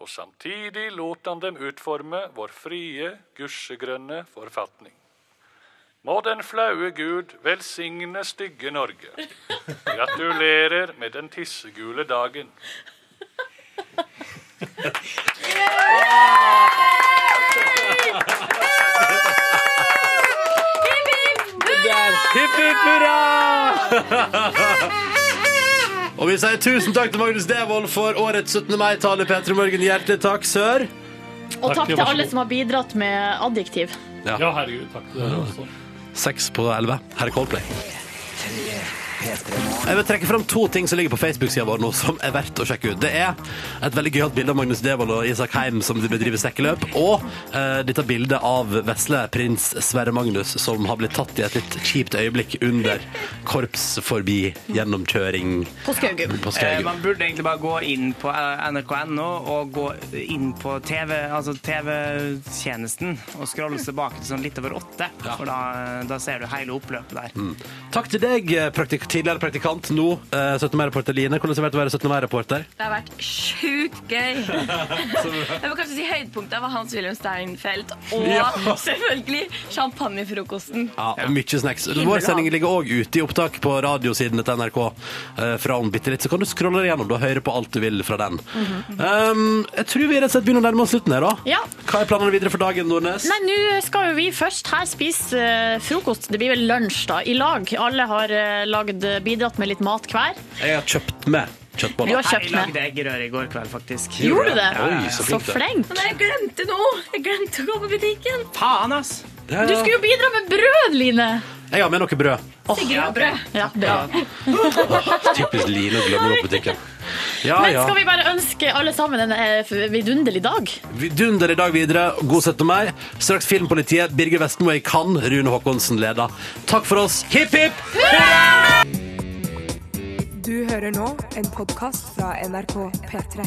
[SPEAKER 28] og samtidig lot han dem utforme vår frie, gusjegrønne forfatning. Må den flaue Gud velsigne stygge Norge. Gratulerer med den tissegule dagen.
[SPEAKER 2] Hipp, hipp, hurra! Og vi sier tusen takk til Magnus Devold for årets 17. mai-tale. P3 Morgen, hjertelig takk, sør.
[SPEAKER 3] Og takk til alle som har bidratt med adjektiv.
[SPEAKER 2] Ja.
[SPEAKER 28] herregud, takk til dere også.
[SPEAKER 2] Seks på elleve. Her er Coldplay. Jeg vil trekke fram to ting som ligger på Facebook-sida vår nå som er verdt å sjekke ut. Det er et veldig gøyalt bilde av Magnus Devold og Isak Heim som bedriver sekkeløp, og eh, dette bildet av vesle prins Sverre Magnus som har blitt tatt i et litt kjipt øyeblikk under korpsforbi gjennomkjøring
[SPEAKER 3] På Skaugum.
[SPEAKER 2] På
[SPEAKER 4] Eh, man burde egentlig bare gå inn på eh, nrk.no og gå inn på TV, altså TV-tjenesten og scrolle tilbake til sånn litt over åtte. For da, da ser du hele oppløpet der.
[SPEAKER 2] Mm. Takk til deg, eh, praktik tidligere praktikant, nå eh, 17. mai-reporter Line. Hvordan har det vært å være 17. mai-reporter?
[SPEAKER 5] Det har vært sjukt gøy. Jeg må kanskje si høydepunktet var Hans Wilhelm Steinfeld og
[SPEAKER 2] Ja.
[SPEAKER 5] selvfølgelig champagnefrokosten.
[SPEAKER 2] Ja, Mye snacks. Vår sending ligger òg ute i opptak på radiosidene til NRK eh, fra om bitte litt. Så kan du scrolle deg gjennom og høre på alt du vil fra den. um, jeg tror vi rett og slett begynner å nærme oss slutten her, da.
[SPEAKER 3] Ja.
[SPEAKER 2] Hva er planene videre for dagen, Nordnes?
[SPEAKER 3] Nei, nå skal jo vi først her spise eh, frokost. Det blir vel lunsj, da, i lag. Alle har uh, lagd, bidratt med litt mat hver.
[SPEAKER 2] Jeg har kjøpt med kjøttboller.
[SPEAKER 3] Du har kjøpt
[SPEAKER 4] Jeg lagde eggerøre i går kveld, faktisk.
[SPEAKER 3] Gjorde du det?
[SPEAKER 2] Oi, så flink er.
[SPEAKER 3] flink.
[SPEAKER 5] Men jeg glemte noe! Jeg glemte å gå på butikken.
[SPEAKER 4] Faen, ass!
[SPEAKER 2] Ja,
[SPEAKER 3] Du
[SPEAKER 2] ja.
[SPEAKER 3] skulle jo bidra med brød, Line!
[SPEAKER 2] Jeg har med noe brød.
[SPEAKER 5] Sigrid har brød.
[SPEAKER 3] Ja, bra.
[SPEAKER 2] Typisk Line å glemme noe på butikken. Ja,
[SPEAKER 3] Men
[SPEAKER 2] ja.
[SPEAKER 3] skal vi bare ønske alle sammen en eh, vidunderlig dag?
[SPEAKER 2] Vidunderlig dag videre. God 17. mai. Straks Filmpolitiet. Birger Vestmo i Cannes. Rune Håkonsen leder. Takk for oss. Hipp, hipp!
[SPEAKER 29] Du hører nå en podkast fra NRK P3.